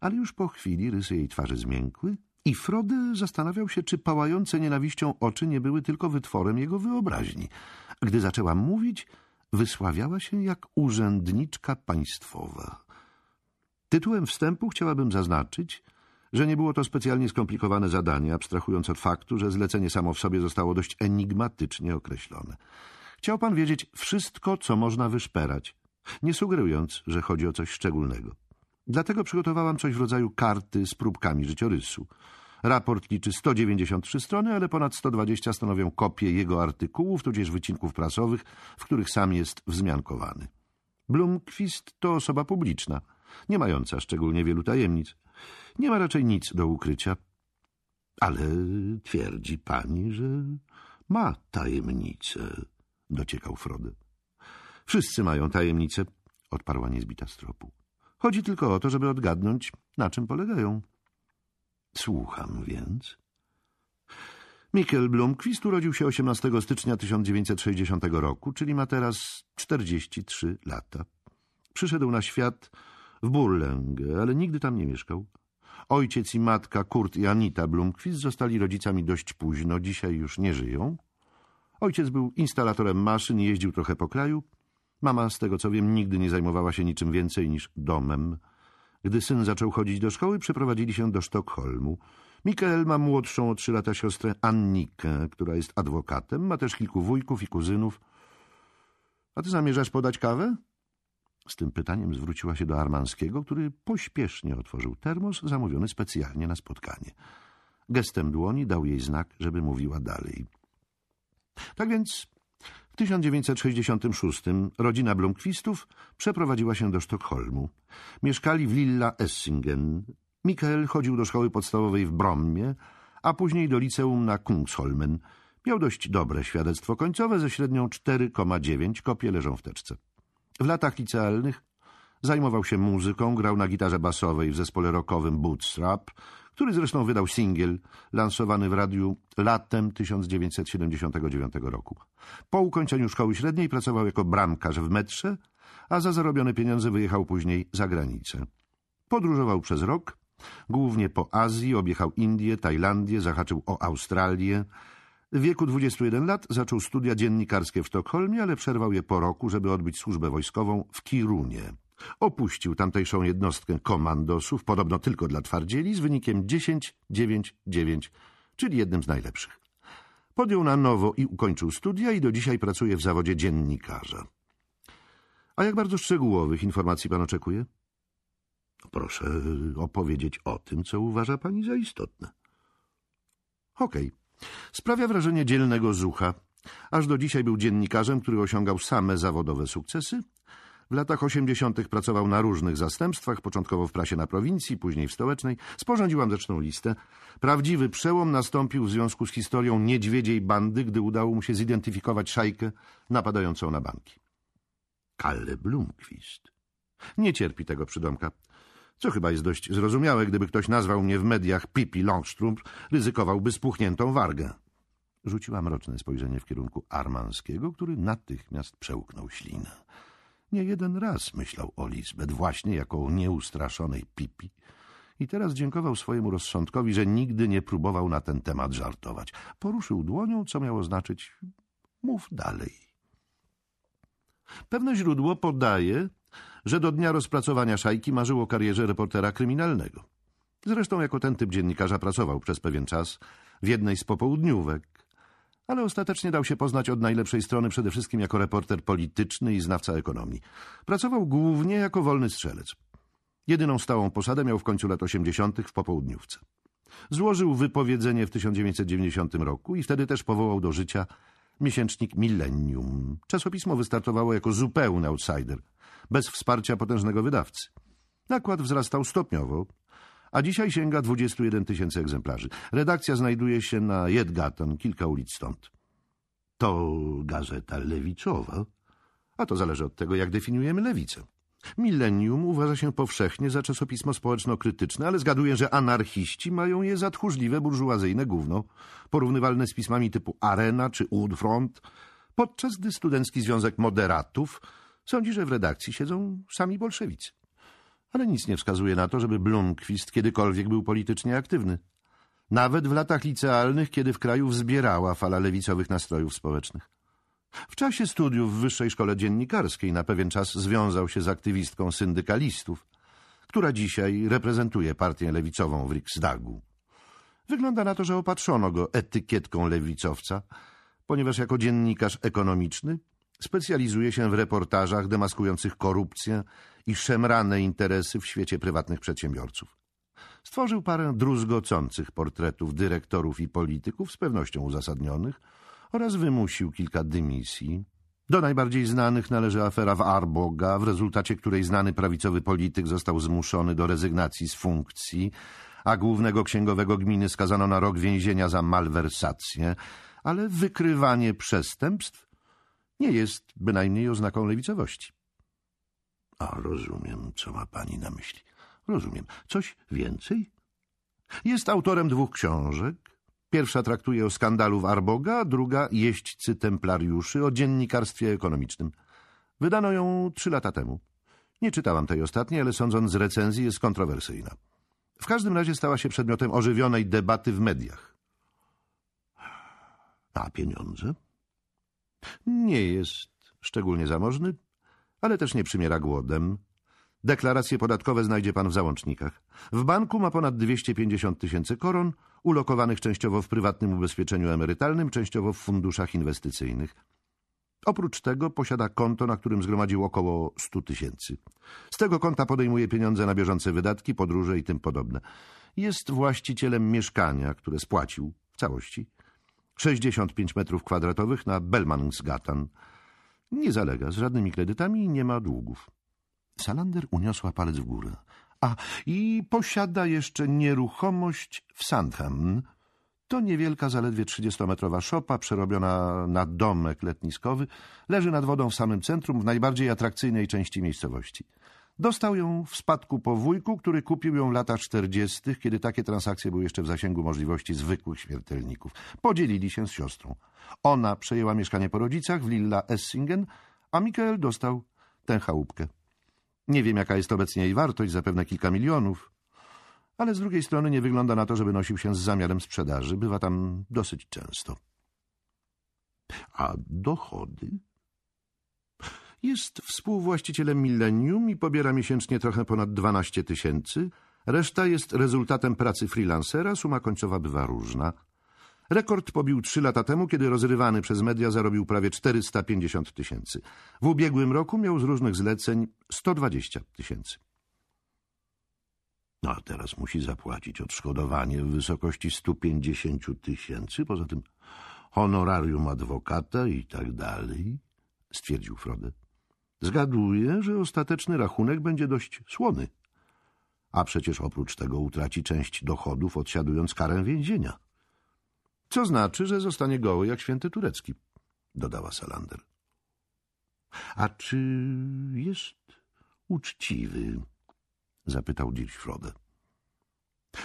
Ale już po chwili rysy jej twarzy zmiękły i Frode zastanawiał się, czy pałające nienawiścią oczy nie były tylko wytworem jego wyobraźni. Gdy zaczęła mówić, wysławiała się jak urzędniczka państwowa. Tytułem wstępu chciałabym zaznaczyć, że nie było to specjalnie skomplikowane zadanie, abstrahując od faktu, że zlecenie samo w sobie zostało dość enigmatycznie określone. Chciał pan wiedzieć wszystko, co można wyszperać, nie sugerując, że chodzi o coś szczególnego. Dlatego przygotowałam coś w rodzaju karty z próbkami życiorysu. Raport liczy 193 strony, ale ponad 120 stanowią kopie jego artykułów, tudzież wycinków prasowych, w których sam jest wzmiankowany. Blumquist to osoba publiczna, nie mająca szczególnie wielu tajemnic. Nie ma raczej nic do ukrycia. Ale twierdzi pani, że ma tajemnicę dociekał Frode. Wszyscy mają tajemnice, odparła niezbita stropu. Chodzi tylko o to, żeby odgadnąć, na czym polegają. Słucham więc. Mikkel Blomqvist urodził się 18 stycznia 1960 roku, czyli ma teraz 43 lata. Przyszedł na świat w Burlęgę, ale nigdy tam nie mieszkał. Ojciec i matka Kurt i Anita Blomqvist zostali rodzicami dość późno, dzisiaj już nie żyją. Ojciec był instalatorem maszyn jeździł trochę po kraju. Mama, z tego co wiem, nigdy nie zajmowała się niczym więcej niż domem. Gdy syn zaczął chodzić do szkoły, przeprowadzili się do Sztokholmu. Mikael ma młodszą o trzy lata siostrę Annikę, która jest adwokatem. Ma też kilku wujków i kuzynów. A ty zamierzasz podać kawę? Z tym pytaniem zwróciła się do Armanskiego, który pośpiesznie otworzył termos zamówiony specjalnie na spotkanie. Gestem dłoni dał jej znak, żeby mówiła dalej. Tak więc w 1966 rodzina Blomqvistów przeprowadziła się do Sztokholmu. Mieszkali w Lilla Essingen. Mikael chodził do szkoły podstawowej w Brommie, a później do liceum na Kungsholmen. Miał dość dobre świadectwo końcowe ze średnią 4,9, kopie leżą w teczce. W latach licealnych zajmował się muzyką, grał na gitarze basowej w zespole rockowym Bootstrap, który zresztą wydał singiel lansowany w radiu latem 1979 roku. Po ukończeniu szkoły średniej pracował jako bramkarz w metrze, a za zarobione pieniądze wyjechał później za granicę. Podróżował przez rok, głównie po Azji, objechał Indię, Tajlandię, zahaczył o Australię. W wieku 21 lat zaczął studia dziennikarskie w Sztokholmie, ale przerwał je po roku, żeby odbyć służbę wojskową w Kirunie. Opuścił tamtejszą jednostkę komandosów, podobno tylko dla twardzieli, z wynikiem 10-9-9, czyli jednym z najlepszych. Podjął na nowo i ukończył studia i do dzisiaj pracuje w zawodzie dziennikarza. A jak bardzo szczegółowych informacji pan oczekuje? Proszę opowiedzieć o tym, co uważa pani za istotne. Okej. Okay. Sprawia wrażenie dzielnego zucha. Aż do dzisiaj był dziennikarzem, który osiągał same zawodowe sukcesy, w latach osiemdziesiątych pracował na różnych zastępstwach, początkowo w prasie na prowincji, później w stołecznej. Sporządziłam zresztą listę. Prawdziwy przełom nastąpił w związku z historią niedźwiedziej bandy, gdy udało mu się zidentyfikować szajkę napadającą na banki. Kalle Blumquist. Nie cierpi tego przydomka. Co chyba jest dość zrozumiałe, gdyby ktoś nazwał mnie w mediach Pipi Longstrump, ryzykowałby spuchniętą wargę. Rzuciła mroczne spojrzenie w kierunku Armanskiego, który natychmiast przełknął ślinę. Nie jeden raz myślał o Lisbeth właśnie jako o nieustraszonej pipi i teraz dziękował swojemu rozsądkowi, że nigdy nie próbował na ten temat żartować. Poruszył dłonią, co miało znaczyć mów dalej. Pewne źródło podaje, że do dnia rozpracowania szajki marzył o karierze reportera kryminalnego. Zresztą jako ten typ dziennikarza pracował przez pewien czas w jednej z popołudniówek, ale ostatecznie dał się poznać od najlepszej strony przede wszystkim jako reporter polityczny i znawca ekonomii. Pracował głównie jako wolny strzelec. Jedyną stałą posadę miał w końcu lat 80. w popołudniówce. Złożył wypowiedzenie w 1990 roku i wtedy też powołał do życia miesięcznik Millennium. Czasopismo wystartowało jako zupełny outsider, bez wsparcia potężnego wydawcy. Nakład wzrastał stopniowo, a dzisiaj sięga 21 tysięcy egzemplarzy. Redakcja znajduje się na Jedgaton, kilka ulic stąd. To gazeta lewicowa, a to zależy od tego, jak definiujemy lewicę. Millennium uważa się powszechnie za czasopismo społeczno-krytyczne, ale zgaduję, że anarchiści mają je za tchórzliwe, burżuazyjne gówno, porównywalne z pismami typu Arena czy Front, podczas gdy Studencki Związek Moderatów sądzi, że w redakcji siedzą sami bolszewicy. Ale nic nie wskazuje na to, żeby Blomqvist kiedykolwiek był politycznie aktywny. Nawet w latach licealnych, kiedy w kraju wzbierała fala lewicowych nastrojów społecznych. W czasie studiów w Wyższej Szkole Dziennikarskiej na pewien czas związał się z aktywistką syndykalistów, która dzisiaj reprezentuje partię lewicową w Riksdagu. Wygląda na to, że opatrzono go etykietką lewicowca, ponieważ jako dziennikarz ekonomiczny specjalizuje się w reportażach demaskujących korupcję i szemrane interesy w świecie prywatnych przedsiębiorców. Stworzył parę druzgocących portretów dyrektorów i polityków, z pewnością uzasadnionych, oraz wymusił kilka dymisji. Do najbardziej znanych należy afera w Arboga, w rezultacie której znany prawicowy polityk został zmuszony do rezygnacji z funkcji, a głównego księgowego gminy skazano na rok więzienia za malwersację, ale wykrywanie przestępstw nie jest bynajmniej oznaką lewicowości. A rozumiem, co ma pani na myśli. Rozumiem. Coś więcej? Jest autorem dwóch książek, Pierwsza traktuje o skandalu w Arboga, druga jeźdźcy templariuszy o dziennikarstwie ekonomicznym. Wydano ją trzy lata temu. Nie czytałam tej ostatniej, ale sądząc z recenzji jest kontrowersyjna. W każdym razie stała się przedmiotem ożywionej debaty w mediach. A pieniądze? Nie jest szczególnie zamożny, ale też nie przymiera głodem. Deklaracje podatkowe znajdzie pan w załącznikach. W banku ma ponad 250 tysięcy koron, ulokowanych częściowo w prywatnym ubezpieczeniu emerytalnym, częściowo w funduszach inwestycyjnych. Oprócz tego posiada konto, na którym zgromadził około 100 tysięcy. Z tego konta podejmuje pieniądze na bieżące wydatki, podróże i tym podobne. Jest właścicielem mieszkania, które spłacił w całości. 65 metrów kwadratowych na Belmansgatan. Nie zalega z żadnymi kredytami i nie ma długów. Salander uniosła palec w górę. A, i posiada jeszcze nieruchomość w Sandham. To niewielka, zaledwie trzydziestometrowa szopa, przerobiona na domek letniskowy. Leży nad wodą w samym centrum, w najbardziej atrakcyjnej części miejscowości. Dostał ją w spadku po wujku, który kupił ją w latach czterdziestych, kiedy takie transakcje były jeszcze w zasięgu możliwości zwykłych śmiertelników. Podzielili się z siostrą. Ona przejęła mieszkanie po rodzicach w Lilla Essingen, a Mikael dostał tę chałupkę. Nie wiem, jaka jest obecnie jej wartość, zapewne kilka milionów, ale z drugiej strony nie wygląda na to, żeby nosił się z zamiarem sprzedaży. Bywa tam dosyć często. A dochody? Jest współwłaścicielem Millennium i pobiera miesięcznie trochę ponad 12 tysięcy. Reszta jest rezultatem pracy freelancera, suma końcowa bywa różna. Rekord pobił trzy lata temu, kiedy rozrywany przez media zarobił prawie 450 tysięcy. W ubiegłym roku miał z różnych zleceń 120 tysięcy. No a teraz musi zapłacić odszkodowanie w wysokości 150 tysięcy, poza tym honorarium adwokata i tak dalej, stwierdził Frode. Zgaduję, że ostateczny rachunek będzie dość słony. A przecież oprócz tego utraci część dochodów, odsiadując karę więzienia. Co znaczy, że zostanie goły jak święty turecki, dodała Salander. A czy jest uczciwy? zapytał Frode.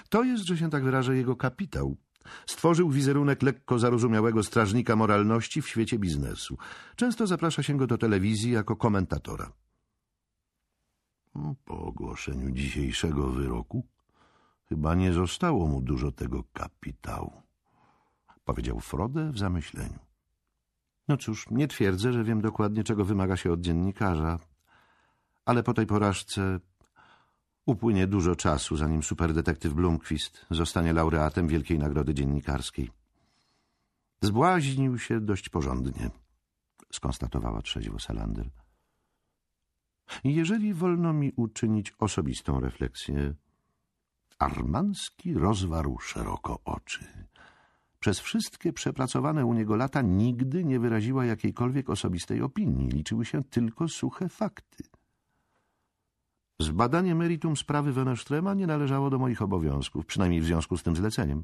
To jest, że się tak wyrażę, jego kapitał. Stworzył wizerunek lekko zarozumiałego strażnika moralności w świecie biznesu. Często zaprasza się go do telewizji jako komentatora. Po ogłoszeniu dzisiejszego wyroku chyba nie zostało mu dużo tego kapitału powiedział Frode w zamyśleniu. No cóż, nie twierdzę, że wiem dokładnie, czego wymaga się od dziennikarza, ale po tej porażce upłynie dużo czasu, zanim superdetektyw Blomqvist zostanie laureatem Wielkiej Nagrody Dziennikarskiej. Zbłaźnił się dość porządnie, skonstatowała trzeźwo Salander. Jeżeli wolno mi uczynić osobistą refleksję, Armanski rozwarł szeroko oczy. Przez wszystkie przepracowane u niego lata nigdy nie wyraziła jakiejkolwiek osobistej opinii. Liczyły się tylko suche fakty. Zbadanie meritum sprawy Wenestrema nie należało do moich obowiązków, przynajmniej w związku z tym zleceniem.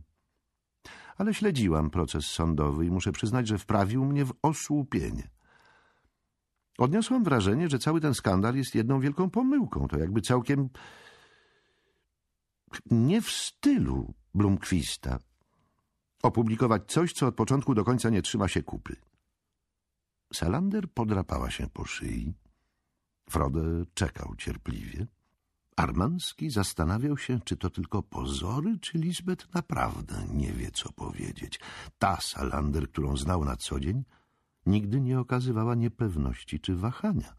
Ale śledziłam proces sądowy i muszę przyznać, że wprawił mnie w osłupienie. Odniosłam wrażenie, że cały ten skandal jest jedną wielką pomyłką. To jakby całkiem nie w stylu Blumquista opublikować coś, co od początku do końca nie trzyma się kupy. Salander podrapała się po szyi. Frode czekał cierpliwie. Armanski zastanawiał się, czy to tylko pozory, czy Lisbeth naprawdę nie wie, co powiedzieć. Ta Salander, którą znał na co dzień, nigdy nie okazywała niepewności czy wahania.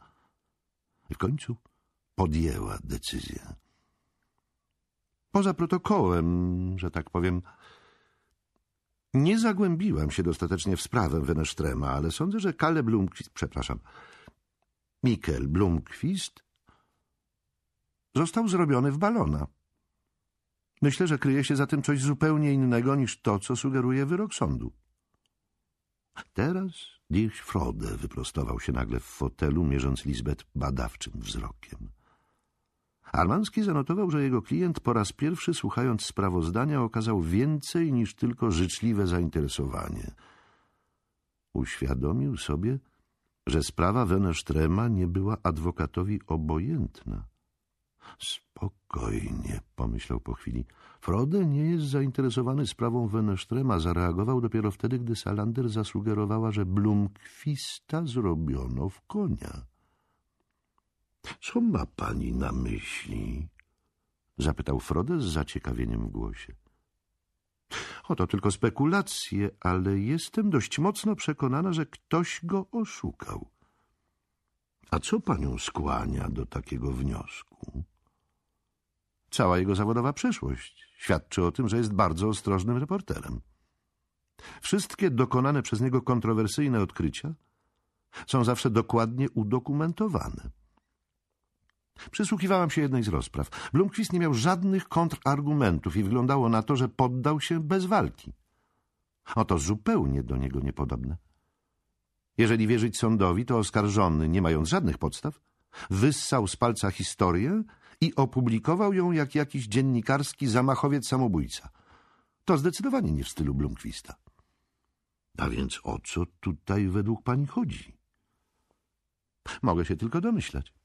W końcu podjęła decyzję. Poza protokołem, że tak powiem, nie zagłębiłam się dostatecznie w sprawę Wenestrema, ale sądzę, że Kalle Blumquist, przepraszam, Mikkel Blumquist został zrobiony w balona. Myślę, że kryje się za tym coś zupełnie innego niż to, co sugeruje wyrok sądu. Teraz Dirk Frode wyprostował się nagle w fotelu, mierząc Lisbeth badawczym wzrokiem. Armanski zanotował, że jego klient po raz pierwszy słuchając sprawozdania okazał więcej niż tylko życzliwe zainteresowanie. Uświadomił sobie, że sprawa Wenestrema nie była adwokatowi obojętna. Spokojnie, pomyślał po chwili. Frode nie jest zainteresowany sprawą Wenestrema. Zareagował dopiero wtedy, gdy Salander zasugerowała, że Blumkwista zrobiono w konia. Co ma pani na myśli? Zapytał Frode z zaciekawieniem w głosie. Oto tylko spekulacje, ale jestem dość mocno przekonana, że ktoś go oszukał. A co panią skłania do takiego wniosku? Cała jego zawodowa przeszłość świadczy o tym, że jest bardzo ostrożnym reporterem. Wszystkie dokonane przez niego kontrowersyjne odkrycia są zawsze dokładnie udokumentowane. Przysłuchiwałam się jednej z rozpraw. Blumquist nie miał żadnych kontrargumentów i wyglądało na to, że poddał się bez walki. Oto zupełnie do niego niepodobne. Jeżeli wierzyć sądowi, to oskarżony, nie mając żadnych podstaw, wyssał z palca historię i opublikował ją jak jakiś dziennikarski zamachowiec samobójca. To zdecydowanie nie w stylu Blumquista. A więc o co tutaj według pani chodzi? Mogę się tylko domyślać.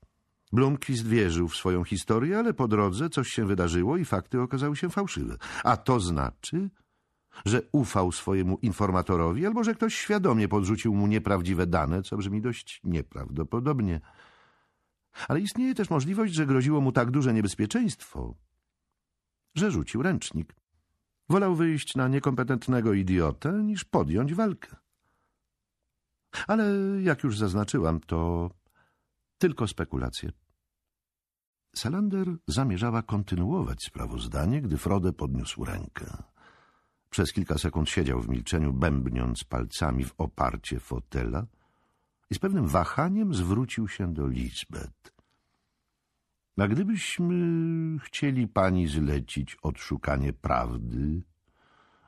Blumquist wierzył w swoją historię, ale po drodze coś się wydarzyło i fakty okazały się fałszywe. A to znaczy, że ufał swojemu informatorowi albo że ktoś świadomie podrzucił mu nieprawdziwe dane, co brzmi dość nieprawdopodobnie. Ale istnieje też możliwość, że groziło mu tak duże niebezpieczeństwo, że rzucił ręcznik. Wolał wyjść na niekompetentnego idiotę, niż podjąć walkę. Ale jak już zaznaczyłam, to tylko spekulacje. Salander zamierzała kontynuować sprawozdanie, gdy Frode podniósł rękę. Przez kilka sekund siedział w milczeniu, bębniąc palcami w oparcie fotela i z pewnym wahaniem zwrócił się do Lisbeth. A gdybyśmy chcieli pani zlecić odszukanie prawdy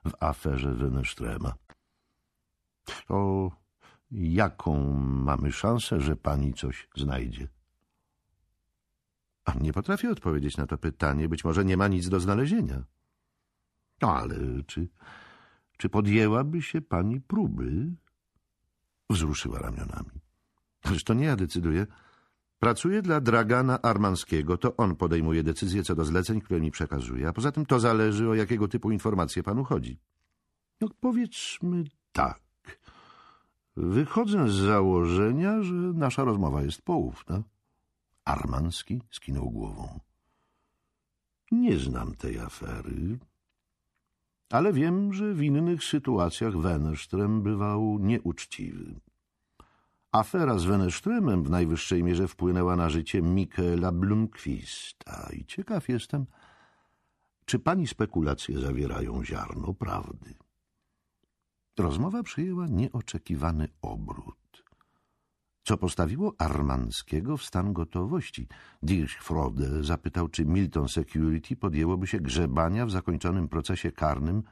w aferze Wenestrema, to jaką mamy szansę, że pani coś znajdzie? Nie potrafię odpowiedzieć na to pytanie. Być może nie ma nic do znalezienia. No ale czy, czy podjęłaby się pani próby? Wzruszyła ramionami. Przecież to nie ja decyduję. Pracuję dla Dragana Armanskiego. To on podejmuje decyzje co do zleceń, które mi przekazuje. A poza tym to zależy, o jakiego typu informacje panu chodzi. No powiedzmy tak. Wychodzę z założenia, że nasza rozmowa jest poufna. Armanski skinął głową. Nie znam tej afery, ale wiem, że w innych sytuacjach Wenesztrem bywał nieuczciwy. Afera z Wenesztremem w najwyższej mierze wpłynęła na życie Michaela Blumquista i ciekaw jestem, czy pani spekulacje zawierają ziarno prawdy. Rozmowa przyjęła nieoczekiwany obrót, co postawiło Armanskiego w stan gotowości. Dirk Frode zapytał, czy Milton Security podjęłoby się grzebania w zakończonym procesie karnym,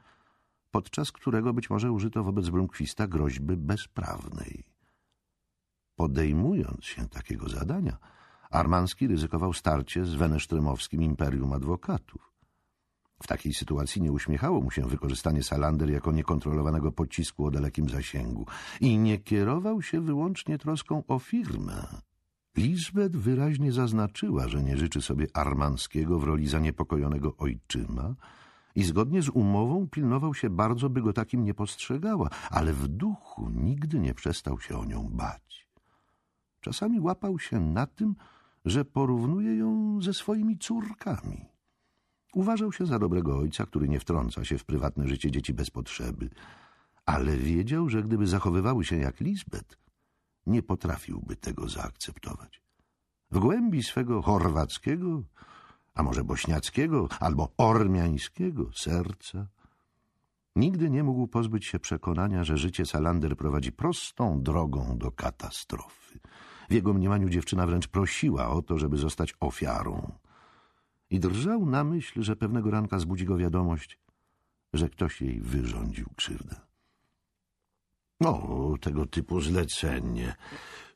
podczas którego być może użyto wobec Blumquista groźby bezprawnej. Podejmując się takiego zadania, Armanski ryzykował starcie z wenesztrymowskim imperium adwokatów. W takiej sytuacji nie uśmiechało mu się wykorzystanie Salander jako niekontrolowanego pocisku o dalekim zasięgu i nie kierował się wyłącznie troską o firmę. Lisbeth wyraźnie zaznaczyła, że nie życzy sobie Armanskiego w roli zaniepokojonego ojczyma i zgodnie z umową pilnował się bardzo, by go takim nie postrzegała, ale w duchu nigdy nie przestał się o nią bać. Czasami łapał się na tym, że porównuje ją ze swoimi córkami. Uważał się za dobrego ojca, który nie wtrąca się w prywatne życie dzieci bez potrzeby, ale wiedział, że gdyby zachowywały się jak Lisbeth, nie potrafiłby tego zaakceptować. W głębi swego chorwackiego, a może bośniackiego albo ormiańskiego serca nigdy nie mógł pozbyć się przekonania, że życie Salander prowadzi prostą drogą do katastrofy. W jego mniemaniu dziewczyna wręcz prosiła o to, żeby zostać ofiarą i drżał na myśl, że pewnego ranka zbudzi go wiadomość, że ktoś jej wyrządził krzywdę. No, tego typu zlecenie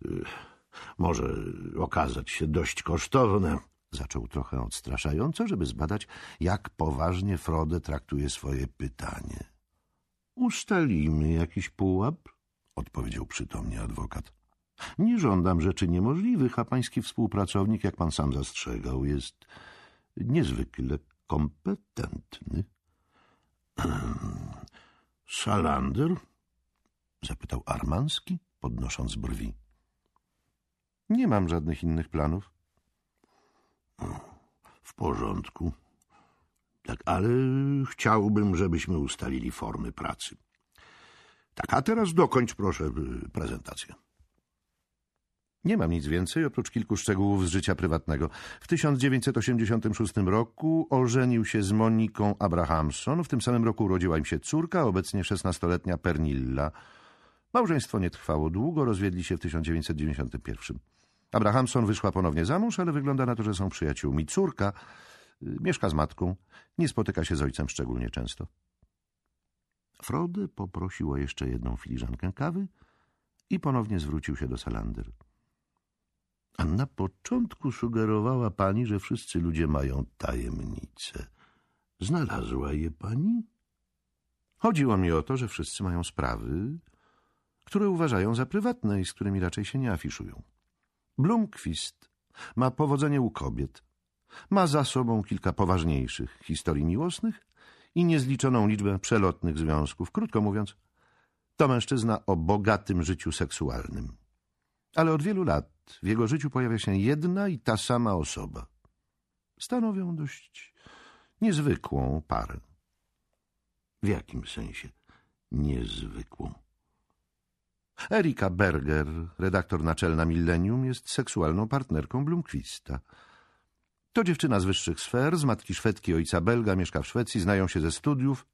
y, może okazać się dość kosztowne. Zaczął trochę odstraszająco, żeby zbadać, jak poważnie Frode traktuje swoje pytanie. Ustalimy jakiś pułap, odpowiedział przytomnie adwokat. Nie żądam rzeczy niemożliwych, a pański współpracownik, jak pan sam zastrzegał, jest niezwykle kompetentny. Salander? zapytał Armanski, podnosząc brwi. Nie mam żadnych innych planów. W porządku. Tak, ale chciałbym, żebyśmy ustalili formy pracy. Tak, a teraz dokończ proszę prezentację. Nie mam nic więcej, oprócz kilku szczegółów z życia prywatnego. W 1986 roku ożenił się z Moniką Abrahamson. W tym samym roku urodziła im się córka, obecnie 16-letnia Pernilla. Małżeństwo nie trwało długo, rozwiedli się w 1991. Abrahamson wyszła ponownie za mąż, ale wygląda na to, że są przyjaciółmi. Córka y, mieszka z matką, nie spotyka się z ojcem szczególnie często. Frode poprosił o jeszcze jedną filiżankę kawy i ponownie zwrócił się do Salander. A na początku sugerowała pani, że wszyscy ludzie mają tajemnice. Znalazła je pani? Chodziło mi o to, że wszyscy mają sprawy, które uważają za prywatne i z którymi raczej się nie afiszują. Blumquist ma powodzenie u kobiet. Ma za sobą kilka poważniejszych historii miłosnych i niezliczoną liczbę przelotnych związków. Krótko mówiąc, to mężczyzna o bogatym życiu seksualnym. Ale od wielu lat w jego życiu pojawia się jedna i ta sama osoba. Stanowią dość niezwykłą parę. W jakim sensie niezwykłą? Erika Berger, redaktor naczelna Millennium, jest seksualną partnerką Blumquista. To dziewczyna z wyższych sfer, z matki Szwedki ojca Belga, mieszka w Szwecji, znają się ze studiów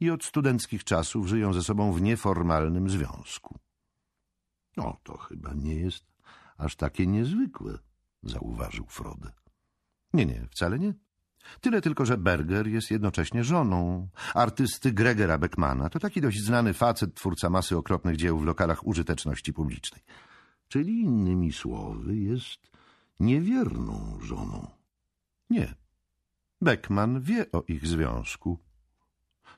i od studenckich czasów żyją ze sobą w nieformalnym związku. No, to chyba nie jest aż takie niezwykłe, zauważył Frode. Nie, nie, wcale nie. Tyle tylko, że Berger jest jednocześnie żoną artysty Gregera Beckmana. To taki dość znany facet, twórca masy okropnych dzieł w lokalach użyteczności publicznej. Czyli innymi słowy jest niewierną żoną. Nie. Beckman wie o ich związku.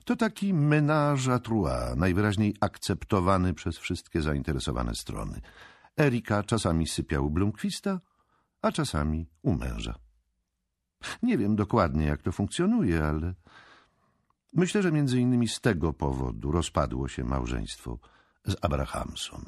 To taki menage à trois, najwyraźniej akceptowany przez wszystkie zainteresowane strony. Erika czasami sypiał u Blumquista, a czasami u męża. Nie wiem dokładnie, jak to funkcjonuje, ale myślę, że między innymi z tego powodu rozpadło się małżeństwo z Abrahamson.